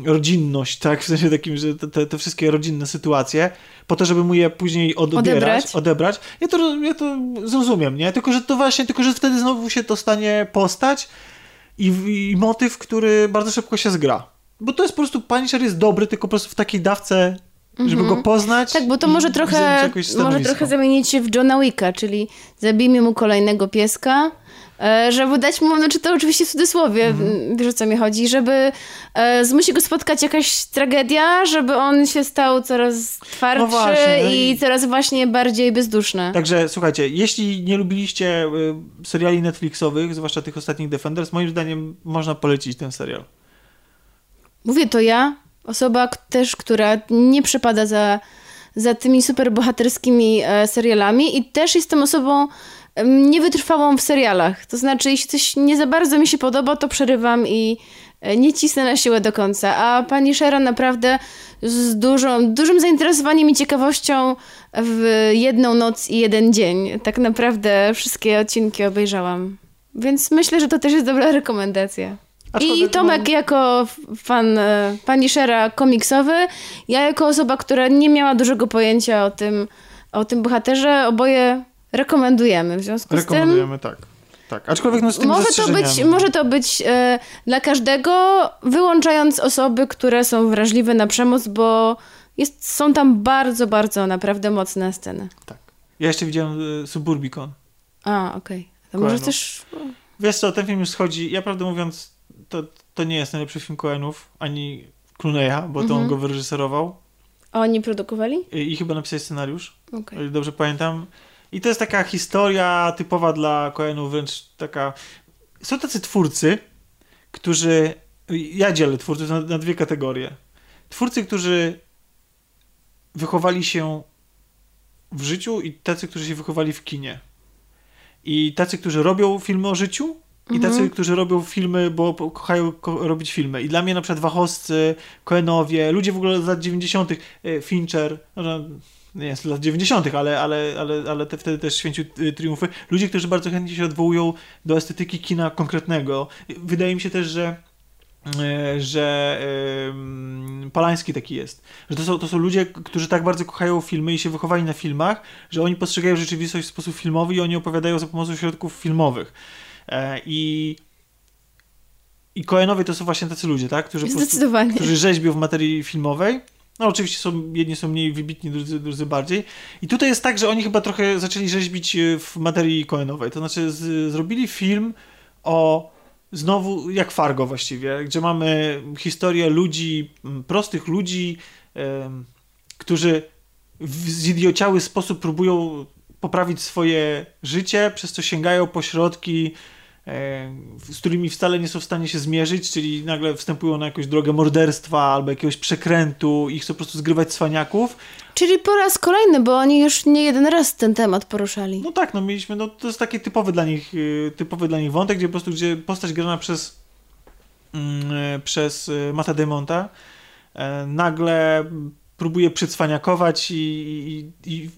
rodzinność, tak, w sensie takim, że te, te wszystkie rodzinne sytuacje, po to, żeby mu je później odbierać, odebrać, odebrać ja, to, ja to zrozumiem, nie? Tylko, że to właśnie, tylko, że wtedy znowu się to stanie postać i, i motyw, który bardzo szybko się zgra. Bo to jest po prostu, Punisher jest dobry, tylko po prostu w takiej dawce, żeby mm -hmm. go poznać. Tak, bo to może trochę, może trochę zamienić się w Johna Wicka, czyli zabijmy mu kolejnego pieska, e, żeby dać mu, znaczy to oczywiście w cudzysłowie, mm. wiesz o co mi chodzi, żeby e, zmusi go spotkać jakaś tragedia, żeby on się stał coraz twardszy no właśnie, no i... i coraz właśnie bardziej bezduszny. Także słuchajcie, jeśli nie lubiliście y, seriali Netflixowych, zwłaszcza tych ostatnich Defenders, moim zdaniem można polecić ten serial. Mówię to ja, osoba też, która nie przepada za, za tymi superbohaterskimi e, serialami i też jestem osobą niewytrwałą w serialach. To znaczy, jeśli coś nie za bardzo mi się podoba, to przerywam i e, nie cisnę na siłę do końca. A pani Shera naprawdę z dużą, dużym zainteresowaniem i ciekawością w jedną noc i jeden dzień. Tak naprawdę wszystkie odcinki obejrzałam. Więc myślę, że to też jest dobra rekomendacja. I Tomek mam... jako fan e, Punishera komiksowy, ja jako osoba, która nie miała dużego pojęcia o tym, o tym bohaterze, oboje rekomendujemy. W związku z tym... Rekomendujemy, tak. Tak, aczkolwiek no z tym może to być, może to być e, dla każdego, wyłączając osoby, które są wrażliwe na przemoc, bo jest, są tam bardzo, bardzo naprawdę mocne sceny. Tak. Ja jeszcze widziałem e, Suburbicon. A, okej. Okay. To może też... Wiesz co, ten film już schodzi, ja prawdę mówiąc to, to nie jest najlepszy film Coenów, ani Clooney'a, bo to on mhm. go wyreżyserował. A oni produkowali? I, i chyba napisali scenariusz, okay. dobrze pamiętam. I to jest taka historia typowa dla Coenów, wręcz taka... Są tacy twórcy, którzy... Ja dzielę twórców na, na dwie kategorie. Twórcy, którzy wychowali się w życiu i tacy, którzy się wychowali w kinie. I tacy, którzy robią filmy o życiu i tacy, mhm. którzy robią filmy, bo kochają ko robić filmy. I dla mnie na przykład Wachowscy, Coenowie, ludzie w ogóle z lat 90., e, Fincher, no, nie jest lat 90., ale, ale, ale, ale te, wtedy też święcił e, triumfy. Ludzie, którzy bardzo chętnie się odwołują do estetyki kina konkretnego. Wydaje mi się też, że że yy, Palański taki jest. Że to są, to są ludzie, którzy tak bardzo kochają filmy i się wychowali na filmach, że oni postrzegają rzeczywistość w sposób filmowy i oni opowiadają za pomocą środków filmowych. E, I i Coenowie to są właśnie tacy ludzie, tak? Którzy. Prostu, którzy rzeźbią w materii filmowej. No oczywiście są, jedni są mniej wybitni, drudzy, drudzy bardziej. I tutaj jest tak, że oni chyba trochę zaczęli rzeźbić e, w materii Coenowej. To znaczy z, zrobili film o znowu jak Fargo właściwie, gdzie mamy historię ludzi, prostych ludzi, którzy w zidiociały sposób próbują poprawić swoje życie, przez co sięgają po środki z którymi wcale nie są w stanie się zmierzyć, czyli nagle wstępują na jakąś drogę morderstwa albo jakiegoś przekrętu i chcą po prostu zgrywać cwaniaków. Czyli po raz kolejny, bo oni już nie jeden raz ten temat poruszali. No tak, no mieliśmy, no to jest taki typowy dla nich, y, typowy dla nich wątek, gdzie po prostu, gdzie postać grana przez mm, e, przez e, Mata Demonta nagle próbuje przycwaniakować i, i, i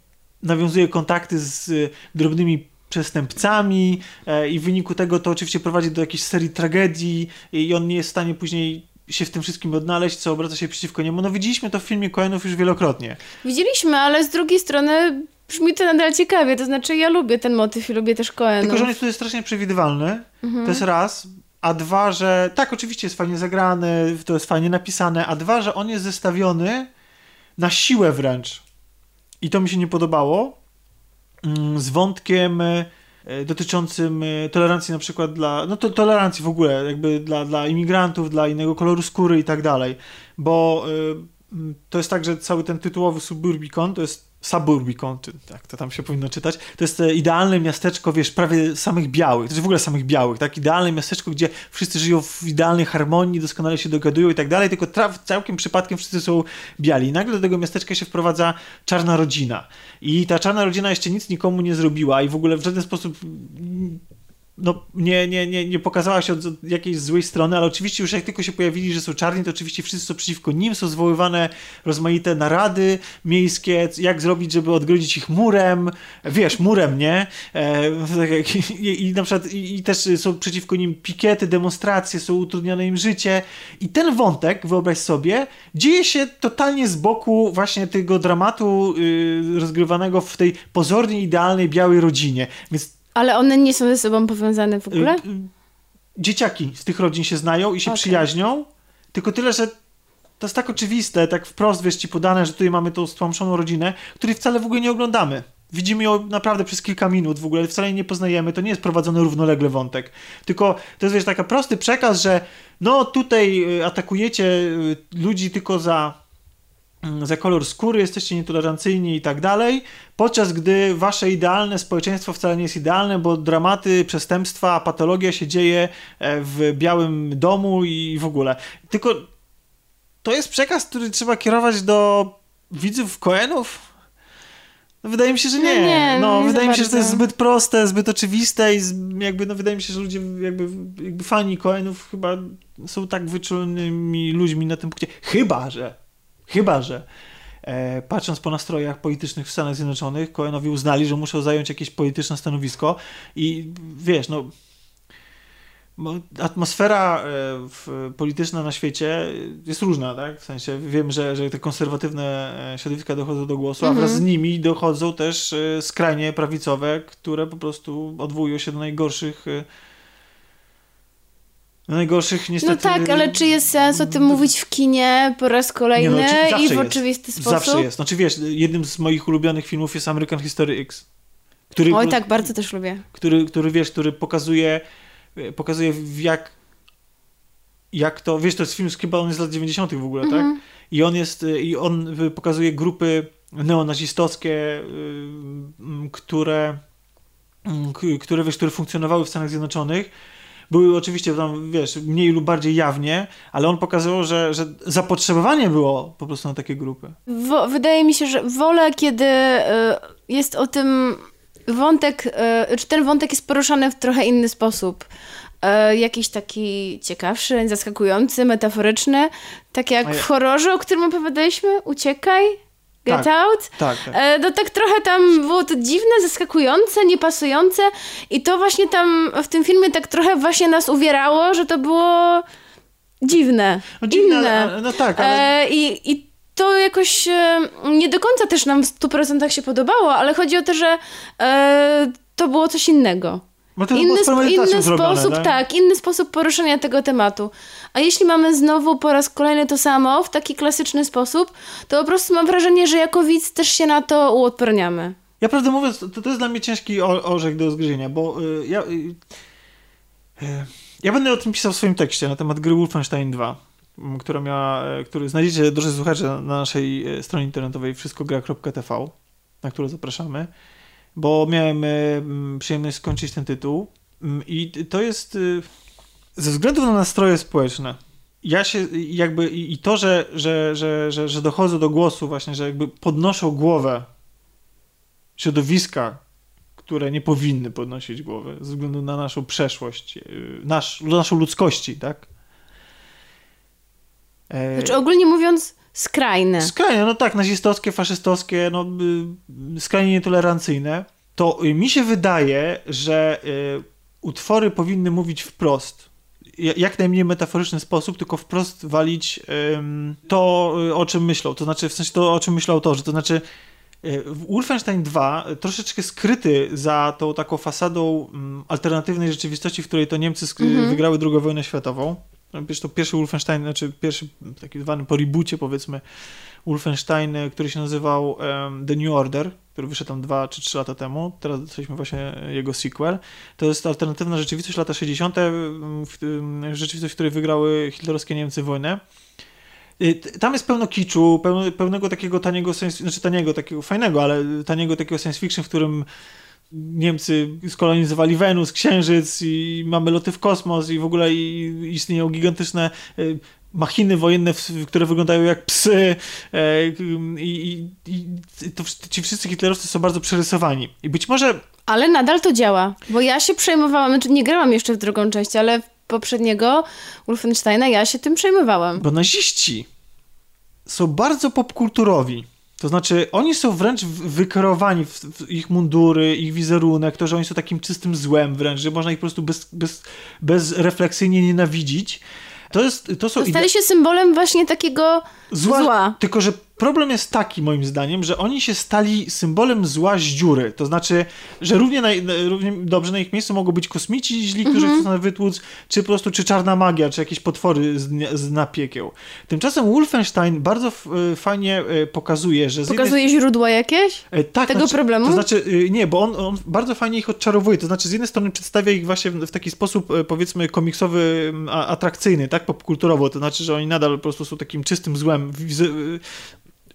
nawiązuje kontakty z drobnymi przestępcami e, i w wyniku tego to oczywiście prowadzi do jakiejś serii tragedii i on nie jest w stanie później się w tym wszystkim odnaleźć, co obraca się przeciwko niemu. No widzieliśmy to w filmie Coenów już wielokrotnie. Widzieliśmy, ale z drugiej strony brzmi to nadal ciekawie, to znaczy ja lubię ten motyw i lubię też Coenów. Tylko, że on jest tutaj strasznie przewidywalny, mhm. to jest raz, a dwa, że tak, oczywiście jest fajnie zagrany, to jest fajnie napisane, a dwa, że on jest zestawiony na siłę wręcz. I to mi się nie podobało, z wątkiem e, dotyczącym e, tolerancji na przykład dla, no to tolerancji w ogóle, jakby dla, dla imigrantów, dla innego koloru skóry i tak dalej, bo e, to jest tak, że cały ten tytułowy Suburbicon to jest Suburbicon, czy tak to tam się powinno czytać, to jest e, idealne miasteczko, wiesz, prawie samych białych, to jest w ogóle samych białych, tak, idealne miasteczko, gdzie wszyscy żyją w idealnej harmonii, doskonale się dogadują i tak dalej, tylko traf, całkiem przypadkiem wszyscy są biali. I nagle do tego miasteczka się wprowadza czarna rodzina. I ta czarna rodzina jeszcze nic nikomu nie zrobiła i w ogóle w żaden sposób no, nie, nie, nie, nie pokazała się od jakiejś złej strony, ale oczywiście już jak tylko się pojawili, że są czarni, to oczywiście wszyscy są przeciwko nim, są zwoływane rozmaite narady miejskie, jak zrobić, żeby odgrodzić ich murem, wiesz, murem, nie? E, [laughs] i, i, na przykład i, i, też są przeciwko nim pikiety, demonstracje, są utrudnione im życie i ten wątek, wyobraź sobie, dzieje się totalnie z boku właśnie tego dramatu y, rozgrywanego w tej pozornie idealnej białej rodzinie, więc ale one nie są ze sobą powiązane w ogóle? Y, y, dzieciaki z tych rodzin się znają i się okay. przyjaźnią, tylko tyle, że to jest tak oczywiste, tak wprost wiesz ci podane, że tutaj mamy tą stłamszoną rodzinę, której wcale w ogóle nie oglądamy. Widzimy ją naprawdę przez kilka minut w ogóle, wcale jej nie poznajemy, to nie jest prowadzony równolegle wątek. Tylko to jest wiesz, taki prosty przekaz, że no tutaj y, atakujecie ludzi tylko za za kolor skóry, jesteście nietolerancyjni i tak dalej, podczas gdy wasze idealne społeczeństwo wcale nie jest idealne, bo dramaty, przestępstwa, patologia się dzieje e, w białym domu i w ogóle. Tylko to jest przekaz, który trzeba kierować do widzów Koenów? No, wydaje mi się, że nie. No, nie, no nie wydaje mi się, że to jest zbyt proste, zbyt oczywiste i jakby, no wydaje mi się, że ludzie, jakby, jakby fani Koenów chyba są tak wyczulonymi ludźmi na tym punkcie. Chyba, że Chyba, że e, patrząc po nastrojach politycznych w Stanach Zjednoczonych, Cohenowi uznali, że muszą zająć jakieś polityczne stanowisko i wiesz, no atmosfera e, polityczna na świecie jest różna, tak? W sensie wiem, że, że te konserwatywne e, środowiska dochodzą do głosu, a wraz z mhm. nimi dochodzą też e, skrajnie prawicowe, które po prostu odwołują się do najgorszych najgorszych niestety... No tak, ale czy jest sens o tym mówić w kinie po raz kolejny no, i w jest. oczywisty sposób? Zawsze jest. Znaczy wiesz, jednym z moich ulubionych filmów jest American History X. Który, Oj tak, bardzo też lubię. Który, który wiesz, który pokazuje pokazuje jak jak to, wiesz, to jest film chyba on jest z lat 90. w ogóle, tak? mhm. tak? I on jest, i on pokazuje grupy neonazistowskie, które, które, wiesz, które funkcjonowały w Stanach Zjednoczonych były oczywiście tam, wiesz, mniej lub bardziej jawnie, ale on pokazywał, że, że zapotrzebowanie było po prostu na takie grupy. Wo wydaje mi się, że wolę, kiedy y, jest o tym wątek, y, czy ten wątek jest poruszany w trochę inny sposób. Y, jakiś taki ciekawszy, zaskakujący, metaforyczny, tak jak w horrorze, o którym opowiadaliśmy, Uciekaj, Get tak, Out. Tak, tak. E, no tak trochę tam było to dziwne, zaskakujące, niepasujące i to właśnie tam w tym filmie tak trochę właśnie nas uwierało, że to było dziwne, no, dziwne inne. no tak, ale... E, i, I to jakoś e, nie do końca też nam w 100% się podobało, ale chodzi o to, że e, to było coś innego. Inny, sp inny zrobione, sposób, tak? tak, inny sposób poruszania tego tematu. A jeśli mamy znowu po raz kolejny to samo, w taki klasyczny sposób, to po prostu mam wrażenie, że jako widz też się na to uodporniamy. Ja prawdę mówiąc, to, to jest dla mnie ciężki orzech do zgryzienia, bo y, ja... Y, y, ja będę o tym pisał w swoim tekście na temat gry Wolfenstein 2, która miała, e, który znajdziecie, drodzy słuchacze, na naszej e, stronie internetowej wszystkogra.tv, na którą zapraszamy, bo miałem e, przyjemność skończyć ten tytuł i to jest ze względu na nastroje społeczne, ja się jakby i to, że, że, że, że, że dochodzą do głosu właśnie, że jakby podnoszą głowę środowiska, które nie powinny podnosić głowy ze względu na naszą przeszłość, y, nasz, naszą ludzkości, tak? E, znaczy ogólnie mówiąc skrajne. Skrajne, no tak, nazistowskie, faszystowskie, no y, skrajnie nietolerancyjne. To mi się wydaje, że y, utwory powinny mówić wprost jak najmniej metaforyczny sposób, tylko wprost walić to, o czym myślą. To znaczy, w sensie to, o czym myślą autorzy. To znaczy, e, Wolfenstein 2 troszeczkę skryty za tą taką fasadą alternatywnej rzeczywistości, w której to Niemcy mm-hmm. wygrały II wojnę światową. Wiesz, to pierwszy Wolfenstein, znaczy pierwszy taki zwany po reboocie powiedzmy Wolfenstein, który się nazywał um, The New Order, który wyszedł tam dwa czy trzy lata temu. Teraz dostaliśmy właśnie jego sequel. To jest alternatywna rzeczywistość lata 60., rzeczywistość, w której wygrały hitlerowskie Niemcy wojnę. Y, tam jest pełno kiczu, pełno, pełnego takiego taniego, science, znaczy taniego, takiego fajnego, ale taniego takiego science fiction, w którym Niemcy skolonizowali Wenus, Księżyc i mamy loty w kosmos i w ogóle istnieją gigantyczne y, machiny wojenne, które wyglądają jak psy e, i, i, i to, ci wszyscy hitlerowcy są bardzo przerysowani. I być może... Ale nadal to działa, bo ja się przejmowałam, znaczy nie grałam jeszcze w drugą część, ale poprzedniego Wolfensteina ja się tym przejmowałam. Bo naziści są bardzo popkulturowi. To znaczy, oni są wręcz wykierowani w, w, ich mundury, ich wizerunek, to, że oni są takim czystym złem wręcz, że można ich po prostu bez, bez, bezrefleksyjnie nienawidzić. To, jest, to są Stali się symbolem właśnie takiego zła. zła. Tylko, że problem jest taki, moim zdaniem, że oni się stali symbolem zła z dziury. To znaczy, że równie, na, równie dobrze na ich miejscu mogą być kosmici źli, którzy mm -hmm. chcą wytłuc, czy po prostu, czy czarna magia, czy jakieś potwory z, z napiekieł. Tymczasem Wolfenstein bardzo e, fajnie e, pokazuje, że... Pokazuje jednej... źródła jakieś? E, tak. Tego znaczy, problemu? To znaczy, nie, bo on, on, bardzo fajnie ich odczarowuje. To znaczy, z jednej strony przedstawia ich właśnie w, w taki sposób, powiedzmy, komiksowy, atrakcyjny, tak, popkulturowo. To znaczy, że oni nadal po prostu są takim czystym złem,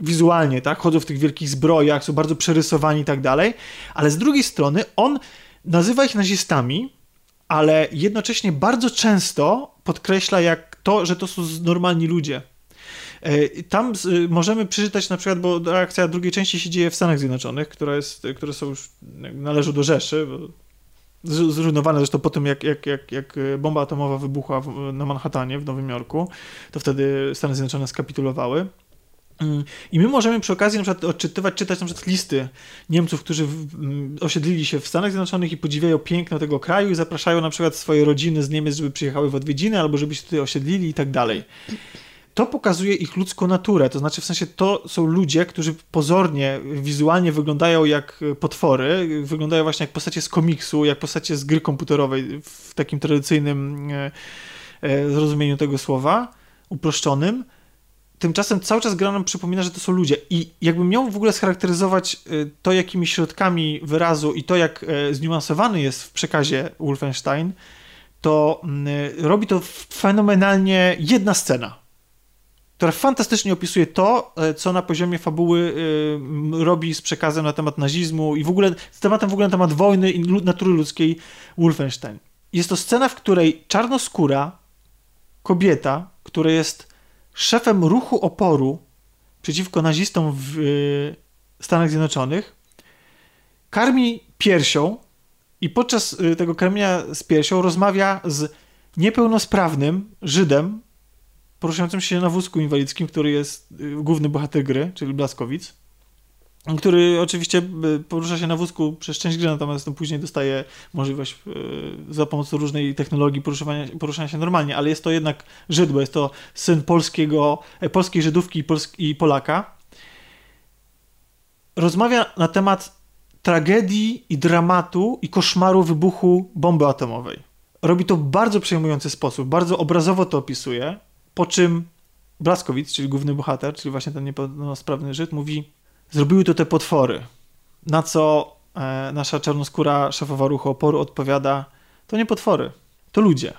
wizualnie, tak? Chodzą w tych wielkich zbrojach, są bardzo przerysowani i tak dalej, ale z drugiej strony on nazywa ich nazistami, ale jednocześnie bardzo często podkreśla jak to, że to są normalni ludzie. E, tam możemy przeczytać na przykład, bo reakcja drugiej części się dzieje w Stanach Zjednoczonych, które, jest, które są już, należą do Rzeszy, zrujnowane zresztą po tym, jak, jak, jak, jak bomba atomowa wybuchła w, na Manhattanie w Nowym Jorku, to wtedy Stany Zjednoczone skapitulowały. I my możemy przy okazji na przykład odczytywać, czytać na przykład listy Niemców, którzy osiedlili się w Stanach Zjednoczonych i podziwiają piękno tego kraju i zapraszają na przykład swoje rodziny z Niemiec, żeby przyjechały w odwiedziny albo żeby się tutaj osiedlili i tak dalej. To pokazuje ich ludzką naturę, to znaczy w sensie to są ludzie, którzy pozornie, wizualnie wyglądają jak potwory, wyglądają właśnie jak postacie z komiksu, jak postacie z gry komputerowej w takim tradycyjnym e, e, zrozumieniu tego słowa, uproszczonym, tymczasem cały czas gra nam przypomina, że to są ludzie. I jakbym miał w ogóle scharakteryzować y, to, jakimi środkami wyrazu i to, jak e, zniuansowany jest w przekazie Wolfenstein, to mm, robi to fenomenalnie jedna scena, która fantastycznie opisuje to, co na poziomie fabuły y, robi z przekazem na temat nazizmu i w ogóle z tematem w ogóle na temat wojny i natury ludzkiej Wolfenstein. Jest to scena, w której czarnoskóra kobieta, która jest szefem ruchu oporu przeciwko nazistom w y, Stanach Zjednoczonych, karmi piersią i podczas y, tego karmienia z piersią rozmawia z niepełnosprawnym Żydem poruszającym się na wózku inwalidzkim, który jest y, główny bohater gry, czyli Blaskowic który oczywiście e, porusza się na wózku przez część gry, natomiast no, później dostaje możliwość e, za pomocą różnej technologii poruszania, poruszania się normalnie, ale jest to jednak Żyd, bo jest to syn polskiego, e, polskiej Żydówki i, Polaka. Rozmawia na temat tragedii i dramatu i koszmaru wybuchu bomby atomowej. Robi to w bardzo przejmujący sposób, bardzo obrazowo to opisuje, po czym Blaskowicz, czyli główny bohater, czyli właśnie ten niepełnosprawny Żyd, mówi Zrobiły to te potwory. Na co e, nasza czarnoskóra szefowa ruchu oporu odpowiada: To nie potwory, to ludzie.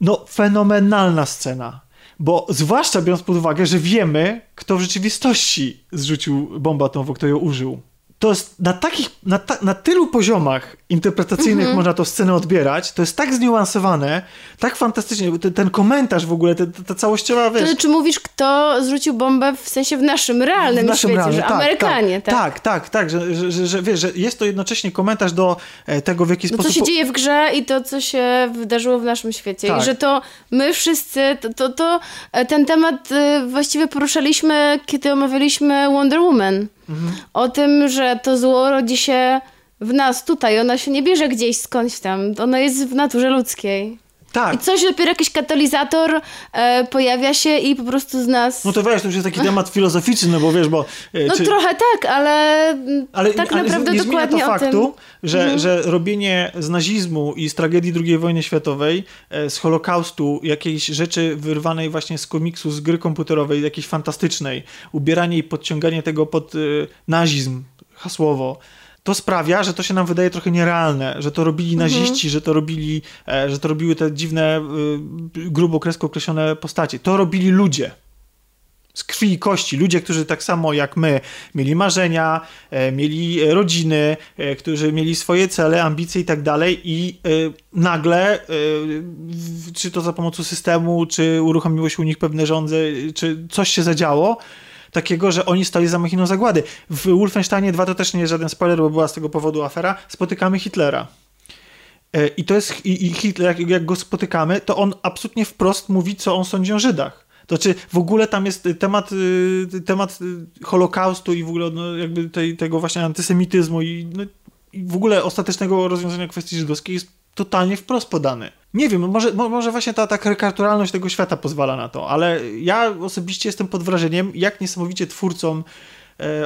No, fenomenalna scena. Bo zwłaszcza biorąc pod uwagę, że wiemy, kto w rzeczywistości zrzucił bombę atomową, kto ją użył to jest na takich, na, ta, na tylu poziomach interpretacyjnych mm -hmm. można tą scenę odbierać, to jest tak zniuansowane, tak fantastycznie, ten, ten komentarz w ogóle, ta, ta całościowa, wiesz... To znaczy mówisz, kto zrzucił bombę w sensie w naszym realnym w naszym świecie, realnym, że tak, Amerykanie, tak? Tak, tak, tak, że, że, że, że, wiesz, że jest to jednocześnie komentarz do e, tego, w jaki no, sposób... co się dzieje w grze i to, co się wydarzyło w naszym świecie tak. i że to my wszyscy, to, to, to e, ten temat e, właściwie poruszaliśmy, kiedy omawialiśmy Wonder Woman. Mhm. O tym, że to zło rodzi się w nas tutaj, ona się nie bierze gdzieś skądś tam, ona jest w naturze ludzkiej. Tak. I coś dopiero jakiś katalizator e, pojawia się i po prostu z nas. No to wiesz, to już jest taki temat filozoficzny, no bo wiesz, bo. E, no czy... trochę tak, ale, ale tak ale naprawdę nie dokładnie to faktu, że, mhm. że robienie z nazizmu i z tragedii II wojny światowej, e, z Holokaustu, jakiejś rzeczy wyrwanej właśnie z komiksu, z gry komputerowej, jakiejś fantastycznej, ubieranie i podciąganie tego pod e, nazizm hasłowo to sprawia, że to się nam wydaje trochę nierealne, że to robili mhm. naziści, że to robili, e, że to robiły te dziwne, y, grubo kresko określone postacie. To robili ludzie. z krwi i kości. Ludzie, którzy tak samo jak my mieli marzenia, e, mieli rodziny, e, którzy mieli swoje cele, ambicje i tak dalej i e, nagle, czy to za pomocą systemu, czy uruchomiło się u nich pewne rządy, czy coś się zadziało, takiego, że oni stali za machiną zagłady. W Wolfensteinie 2 to też nie jest żaden spoiler, bo była z tego powodu afera. Spotykamy Hitlera. I to jest, i Hitler, jak, jak go spotykamy, to on absolutnie wprost mówi, co on sądzi o Żydach. To znaczy w ogóle tam jest temat, y, temat y, Holokaustu i w ogóle no, jakby tej, tego właśnie antysemityzmu i, no, i w ogóle ostatecznego rozwiązania kwestii żydowskiej jest totalnie wprost podany. Nie wiem, może, może właśnie ta, ta karykaturalność tego świata pozwala na to, ale ja osobiście jestem pod wrażeniem, jak niesamowicie twórcom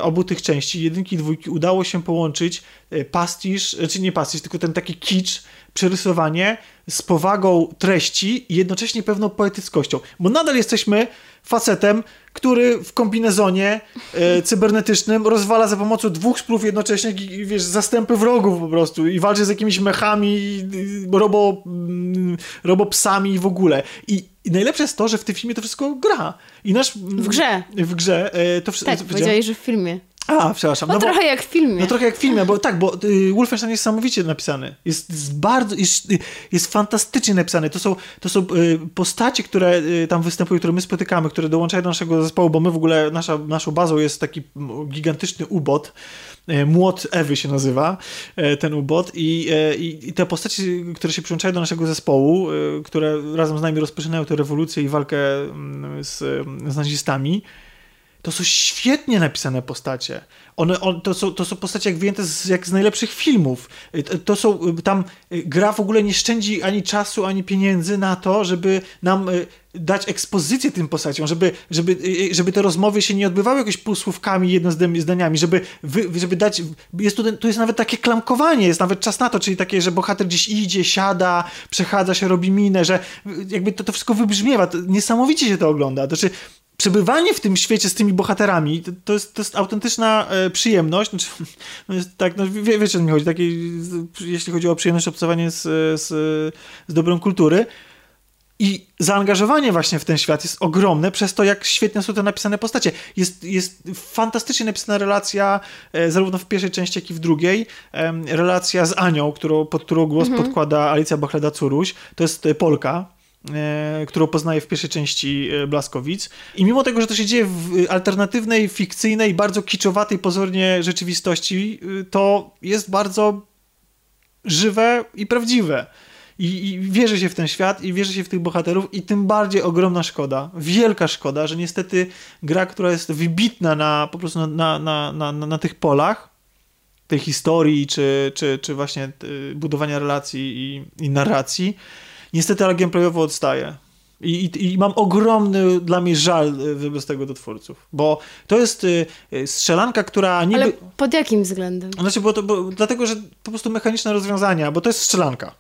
obu tych części, jedynki i dwójki, udało się połączyć e, pastisz, czy znaczy nie pastisz, tylko ten taki kicz, przerysowanie z powagą treści i jednocześnie pewną poetyckością. Bo nadal jesteśmy facetem, który w kombinezonie e, cybernetycznym rozwala za pomocą dwóch sprów jednocześnie wiesz, zastępy wrogów po prostu i walczy z jakimiś mechami, robo, mm, robopsami i w ogóle. I, I najlepsze jest to, że w tym filmie to wszystko gra. I nasz... W grze. W grze. E, to wszystko, tak, powiedziałeś, że w filmie. A, przepraszam. No, no trochę bo, jak w filmie. No trochę jak w filmie, bo tak, bo y, Wolfenstein jest niesamowicie napisany. Jest, jest bardzo, jest, jest fantastycznie napisany. To są, to są y, postacie, które y, tam występują, które my spotykamy, które dołączają do naszego zespołu, bo my w ogóle, nasza, naszą bazą jest taki gigantyczny ubot. Y, Młot Ewy się nazywa y, ten ubot i, y, i, i te postacie, które się przyłączają do naszego zespołu, które razem z nami rozpoczynają tę rewolucję i walkę mm, z, z nazistami, to są świetnie napisane postacie. One, on, to, są, to są postacie jak wyjęte z, jak z najlepszych filmów. Y, to są, y, tam y, gra w ogóle nie szczędzi ani czasu, ani pieniędzy na to, żeby nam dać ekspozycję tym postaciom, żeby, żeby, żeby te rozmowy się nie odbywały jakoś półsłówkami, zdaniami, żeby, żeby dać, jest tu, tu jest nawet takie klamkowanie, jest nawet czas na to, czyli takie, że bohater gdzieś idzie, siada, przechadza się, robi minę, że jakby to, to wszystko wybrzmiewa, to niesamowicie się to ogląda, to znaczy przebywanie w tym świecie z tymi bohaterami to, to, jest, to jest autentyczna e, przyjemność. Znaczy, [laughs] no jest, tak, no, wie, wiecie o co mi chodzi. Takie, jeśli chodzi o przyjemność obcowanie z, z, z dobrą kultury. I zaangażowanie właśnie w ten świat jest ogromne przez to, jak świetnie są te napisane postacie. Jest, jest fantastycznie napisana relacja e, zarówno w pierwszej części, jak i w drugiej. E, relacja z Anią, którą, pod którą głos mhm. podkłada Alicja Bachleda-Curuś. To jest e, Polka, którą poznaje w pierwszej części e, Blaskowic. I mimo tego, że to się dzieje w alternatywnej, fikcyjnej, bardzo kiczowatej pozornie rzeczywistości, e, to jest bardzo żywe i prawdziwe. I, I wierzy się w ten świat i wierzy się w tych bohaterów i tym bardziej ogromna szkoda, wielka szkoda, że niestety gra, która jest wybitna na, po prostu na, na, na, na, na tych polach, tej historii, czy, czy, czy właśnie budowania relacji i, i narracji, Niestety, ale gameplayowo odstaje. I, i, I, mam ogromny dla mnie żal y, wobec tego do twórców, bo to jest y, y, strzelanka, która niby... Ale pod jakim względem? Znaczy, bo, to, bo, dlatego, że po prostu mechaniczne rozwiązania, bo to jest strzelanka.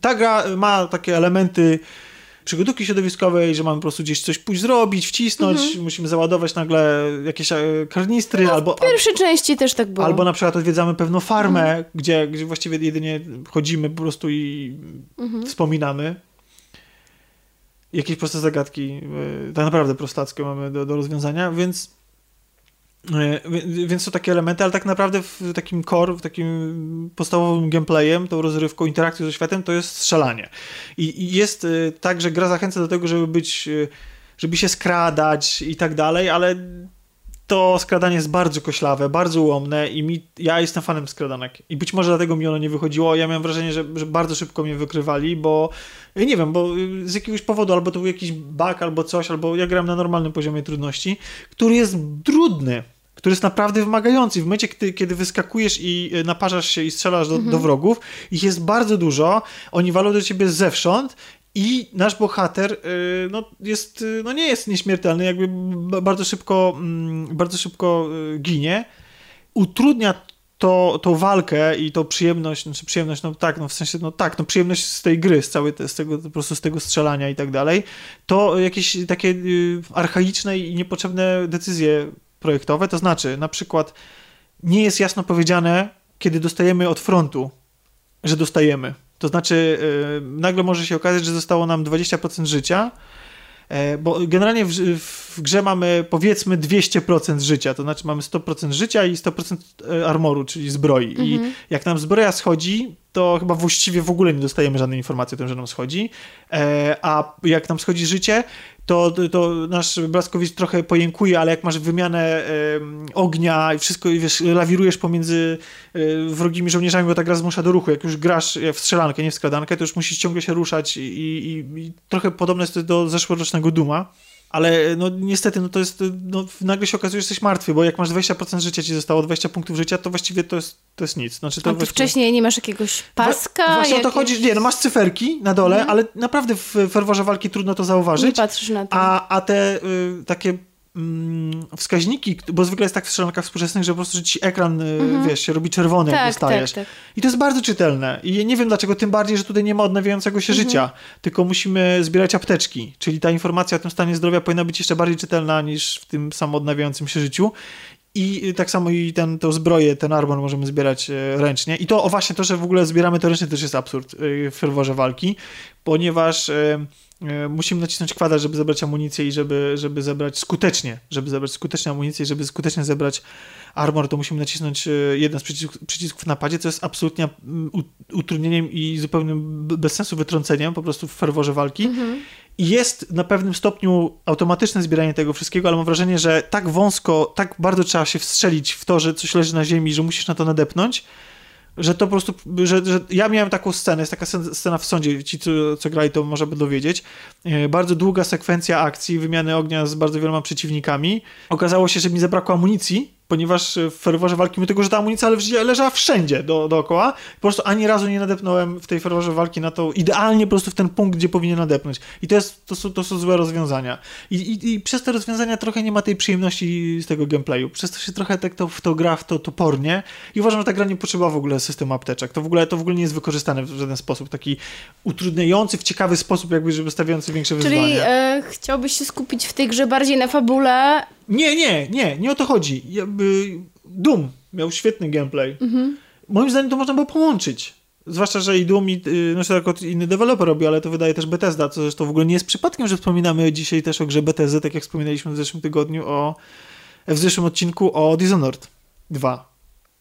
Ta gra ma takie elementy przygodówki środowiskowej, że mamy po prostu gdzieś coś pójść zrobić, wcisnąć, mhm. musimy załadować nagle jakieś e, karnistry, no, albo... W pierwszej części też tak było. Albo na przykład odwiedzamy pewną farmę, mhm. gdzie, gdzie właściwie jedynie chodzimy po prostu i mhm. wspominamy jakieś proste zagadki, e, tak naprawdę prostackie mamy do, do rozwiązania, więc więc są takie elementy, ale tak naprawdę w takim core, w takim podstawowym gameplayem, tą rozrywką, interakcją ze światem, to jest strzelanie. I, jest e, tak, że gra zachęca do tego, żeby być, żeby się skradać i tak dalej, ale to skradanie jest bardzo koślawe, bardzo ułomne i mi, ja jestem fanem skradanek. I być może dlatego mi ono nie wychodziło. Ja miałem wrażenie, że, że bardzo szybko mnie wykrywali, bo nie wiem, bo z jakiegoś powodu albo to był jakiś bug, albo coś, albo ja gram na normalnym poziomie trudności, który jest trudny który jest naprawdę wymagający. W momencie, kiedy, kiedy wyskakujesz i e, naparzasz się i strzelasz do, mhm. do wrogów, ich jest bardzo dużo, oni walą do ciebie zewsząd i nasz bohater y, no, jest, y, no nie jest nieśmiertelny, jakby bardzo szybko, mm, bardzo szybko y, ginie. Utrudnia to, tą walkę i tą przyjemność, znaczy przyjemność, no tak, no w sensie, no tak, no przyjemność z tej gry, z całej, z tego, po prostu z tego strzelania i tak dalej, to jakieś takie archaiczne i niepotrzebne decyzje projektowe, to znaczy na przykład nie jest jasno powiedziane, kiedy dostajemy od frontu, że dostajemy. To znaczy, yy, nagle może się okazać, że zostało nam 20% życia E, bo generalnie w, w grze mamy powiedzmy 200% życia, to znaczy mamy 100% życia i 100% e, armoru, czyli zbroi. I Mhm. jak nam zbroja schodzi, to chyba właściwie w ogóle nie dostajemy żadnej informacji o tym, że nam schodzi. E, a jak nam schodzi życie, to, to nasz Blaskowicz trochę pojękuje, ale jak masz wymianę em, ognia i wszystko, i wiesz, lawirujesz pomiędzy e, wrogimi żołnierzami, bo ta gra zmusza do ruchu. Jak już grasz e, w strzelankę, nie w skradankę, to już musisz ciągle się ruszać i, i, i trochę podobne jest to do zeszłorocznego Duma. Ale no niestety, no to jest, no, nagle się okazuje, że jesteś martwy, bo jak masz 20% życia ci zostało, 20 punktów życia, to właściwie to jest, to jest nic. Znaczy, to A ty właściwie- wcześniej nie masz jakiegoś paska? Wa- Właśnie o to chodzi, nie, no masz cyferki na dole, Mhm. ale naprawdę w ferworze walki trudno to Nie zauważyć. patrzysz na to. A, a te y, takie mm, wskaźniki, bo zwykle jest tak w strzelankach współczesnych, że po prostu że ci ekran, y, wiesz, się robi czerwony, jak tak, dostajesz. tak, tak. I to jest bardzo czytelne. I nie wiem dlaczego, tym bardziej, że tutaj nie ma odnawiającego się życia, tylko musimy zbierać apteczki. Czyli ta informacja o tym stanie zdrowia powinna być jeszcze bardziej czytelna niż w tym samoodnawiającym się życiu. I y, tak samo i ten, tą zbroję, ten armor możemy zbierać e, ręcznie. I to o właśnie to, że w ogóle zbieramy to ręcznie też jest absurd y, w ferworze walki, ponieważ musimy nacisnąć kwadrat, żeby zebrać amunicję i żeby, żeby zebrać skutecznie, żeby zebrać skutecznie amunicję i żeby skutecznie zebrać armor, to musimy nacisnąć e, jeden z przycisków, przycisków w napadzie, co jest absolutnie mm, utrudnieniem i zupełnym bez sensu wytrąceniem po prostu w ferworze walki. I jest na pewnym stopniu automatyczne zbieranie tego wszystkiego, ale mam wrażenie, że tak wąsko, tak bardzo trzeba się wstrzelić w to, że coś leży na ziemi, że musisz na to nadepnąć, że to po prostu, że, że ja miałem taką scenę, jest taka scen- scena w sądzie, ci co, co grali to może będą wiedzieć, E, bardzo długa sekwencja akcji, wymiany ognia z bardzo wieloma przeciwnikami. Okazało się, że mi zabrakło amunicji, ponieważ w ferworze walki, mimo tego, że ta amunicja leżała wszędzie do, dookoła, po prostu ani razu nie nadepnąłem w tej ferworze walki na to idealnie po prostu w ten punkt, gdzie powinien nadepnąć. I to, jest, to, są, to są złe rozwiązania. I, i, I przez te rozwiązania trochę nie ma tej przyjemności z tego gameplayu. Przez to się trochę tak to, w to gra w to topornie i uważam, że ta gra nie potrzeba w ogóle systemu apteczek. To w ogóle, to w ogóle nie jest wykorzystane w żaden sposób, taki utrudniający, w ciekawy sposób, jakby, żeby stawiający większe Czyli wyzwania. e, chciałbyś się skupić w tej grze bardziej na fabule. Nie, nie, nie, nie o to chodzi. Jakby Doom miał świetny gameplay. Moim zdaniem to można było połączyć. Zwłaszcza, że i Doom, i, y, no to jako inny deweloper robi, ale to wydaje też Bethesda, co zresztą w ogóle nie jest przypadkiem, że wspominamy dzisiaj też o grze Bethesdy, tak jak wspominaliśmy w zeszłym tygodniu o, w zeszłym odcinku o Dishonored 2.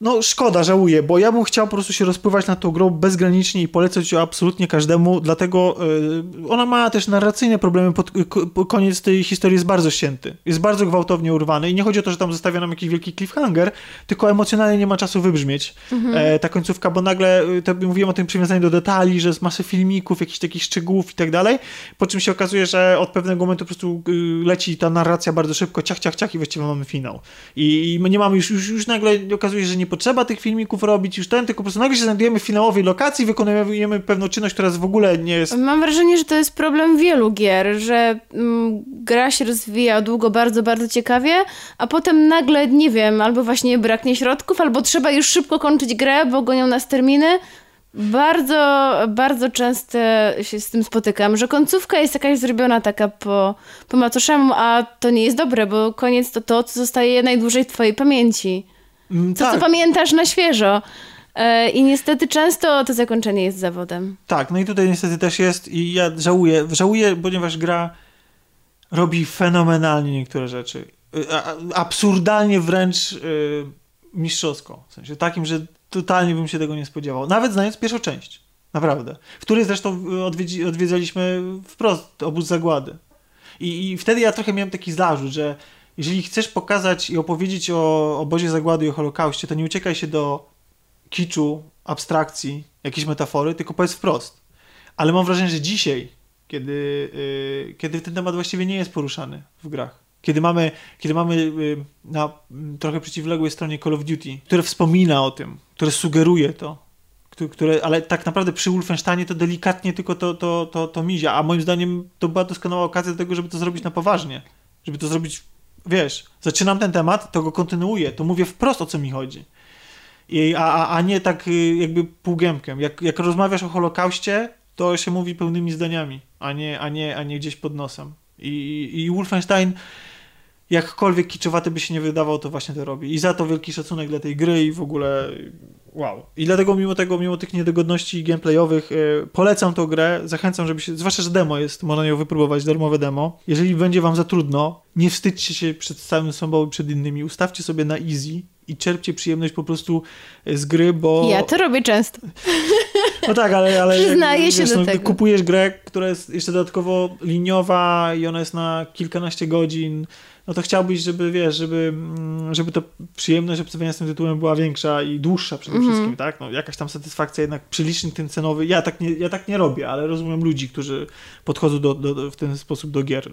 No szkoda, żałuję, bo ja bym chciał po prostu się rozpływać nad tą grą bezgranicznie i polecać ją absolutnie każdemu, dlatego y, ona ma też narracyjne problemy, pod, ko, koniec tej historii jest bardzo ścięty, jest bardzo gwałtownie urwany i nie chodzi o to, że tam zostawia nam jakiś wielki cliffhanger, tylko emocjonalnie nie ma czasu wybrzmieć e, ta końcówka, bo nagle, y, to mówiłem o tym przywiązaniu do detali, że jest masy filmików, jakichś takich szczegółów i tak dalej, po czym się okazuje, że od pewnego momentu po prostu y, leci ta narracja bardzo szybko, ciach, ciach, ciach i właściwie mamy finał. I, i my nie mamy już, już, już nagle okazuje się, że nie potrzeba tych filmików robić, już ten, tylko po prostu nagle się znajdujemy w finałowej lokacji, wykonujemy pewną czynność, która w ogóle nie jest... Mam wrażenie, że to jest problem wielu gier, że mm, gra się rozwija długo, bardzo, bardzo ciekawie, a potem nagle, nie wiem, albo właśnie braknie środków, albo trzeba już szybko kończyć grę, bo gonią nas terminy. Bardzo, bardzo często się z tym spotykam, że końcówka jest jakaś zrobiona taka po, po macoszemu, a to nie jest dobre, bo koniec to to, co zostaje najdłużej w twojej pamięci. Mm, To, tak. co pamiętasz na świeżo. E, I niestety często to zakończenie jest zawodem. Tak, no i tutaj niestety też jest i ja żałuję, żałuję, ponieważ gra robi fenomenalnie niektóre rzeczy. Y, Absurdalnie wręcz y, mistrzowsko. W sensie takim, że totalnie bym się tego nie spodziewał. Nawet znając pierwszą część. Naprawdę. W której zresztą y, odwiedzi, odwiedzaliśmy wprost obóz zagłady. I, I wtedy ja trochę miałem taki zarzut, że jeżeli chcesz pokazać i opowiedzieć o obozie zagłady i o Holokauście, to nie uciekaj się do kiczu, abstrakcji, jakiejś metafory, tylko powiedz wprost. Ale mam wrażenie, że dzisiaj, kiedy, y, kiedy ten temat właściwie nie jest poruszany w grach, kiedy mamy, kiedy mamy y, na trochę przeciwległej stronie Call of Duty, które wspomina o tym, które sugeruje to, któ- które, ale tak naprawdę przy Wolfensteinie to delikatnie tylko to, to, to, to mizia, a moim zdaniem to była doskonała okazja do tego, żeby to zrobić na poważnie, żeby to zrobić, wiesz, zaczynam ten temat, to go kontynuuję, to mówię wprost o co mi chodzi. I, a, a, a nie tak y, jakby półgębkiem. Jak, jak rozmawiasz o Holokauście, to się mówi pełnymi zdaniami, a nie, a nie, a nie gdzieś pod nosem. I, i Wolfenstein jakkolwiek kiczowaty by się nie wydawał, to właśnie to robi. I za to wielki szacunek dla tej gry i w ogóle wow. I dlatego mimo tego, mimo tych niedogodności gameplayowych, yy, polecam tą grę, zachęcam, żeby się, zwłaszcza, że demo jest, można ją wypróbować, darmowe demo. Jeżeli będzie wam za trudno, nie wstydźcie się przed całym sobą i przed innymi, ustawcie sobie na easy i czerpcie przyjemność po prostu z gry, bo... Ja to robię często. [laughs] No tak, ale... ale Przyznaję jak, się wiesz, do no, tego. Kupujesz grę, która jest jeszcze dodatkowo liniowa i ona jest na kilkanaście godzin, no to chciałbyś, żeby, wiesz, żeby, mm, żeby to przyjemność obcowania z tym tytułem była większa i dłuższa przede mm -hmm. wszystkim, tak? No jakaś tam satysfakcja jednak przylicznik ten cenowy. Ja tak nie, ja tak nie robię, ale rozumiem ludzi, którzy podchodzą do, do, do w ten sposób do gier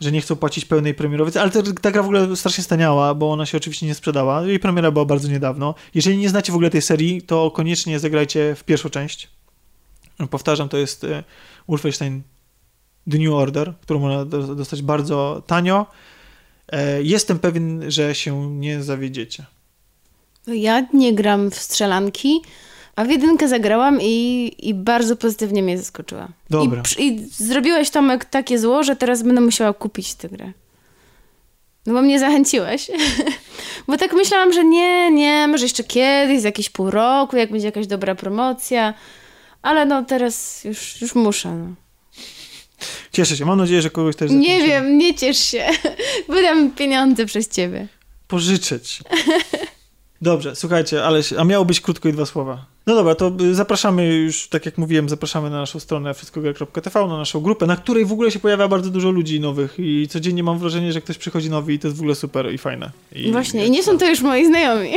że nie chcą płacić pełnej premierowej, ale ta, ta gra w ogóle strasznie staniała, bo ona się oczywiście nie sprzedała. Jej premiera była bardzo niedawno. Jeżeli nie znacie w ogóle tej serii, to koniecznie zagrajcie w pierwszą część. Powtarzam, to jest e, Wolfenstein The New Order, którą można dostać bardzo tanio. E, jestem pewien, że się nie zawiedziecie. Ja nie gram w strzelanki, a w jedynkę zagrałam i, i bardzo pozytywnie mnie zaskoczyła. Dobra. I, I zrobiłeś, Tomek, takie zło, że teraz będę musiała kupić tę grę. No bo mnie zachęciłeś. [laughs] bo tak myślałam, że nie, nie, może jeszcze kiedyś, za jakieś pół roku, jak będzie jakaś dobra promocja. Ale no teraz już, już muszę. No. Cieszę się. Mam nadzieję, że kogoś też Nie wiem, nie ciesz się. [laughs] Wydam pieniądze przez ciebie. Pożyczeć. [laughs] Dobrze, słuchajcie, ale a miało być krótko i dwa słowa. No dobra, to y, zapraszamy już, tak jak mówiłem, zapraszamy na naszą stronę wszystkogra.tv, na naszą grupę, na której w ogóle się pojawia bardzo dużo ludzi nowych i codziennie mam wrażenie, że ktoś przychodzi nowy i to jest w ogóle super i fajne. I, Właśnie, i nie są to już moi znajomi.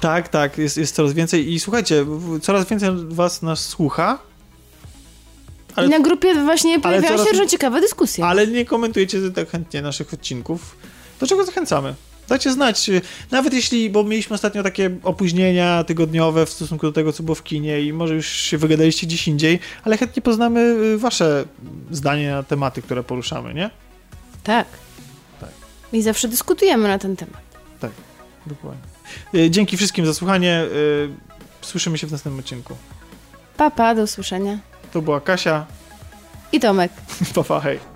Tak, tak, jest, jest coraz więcej i słuchajcie, coraz więcej was nas słucha, ale, I na grupie właśnie pojawiają się różne ciekawe dyskusje. Ale nie komentujecie tak chętnie naszych odcinków. Do czego zachęcamy? Dajcie znać, nawet jeśli, bo mieliśmy ostatnio takie opóźnienia tygodniowe w stosunku do tego, co było w kinie i może już się wygadaliście gdzieś indziej, ale chętnie poznamy y, wasze zdanie na tematy, które poruszamy, nie? Tak. tak. I zawsze dyskutujemy na ten temat. Tak, dokładnie. Y, dzięki wszystkim za słuchanie. Y, słyszymy się w następnym odcinku. Papa, pa, do usłyszenia. To była Kasia. I Tomek. [laughs] Papa, hej.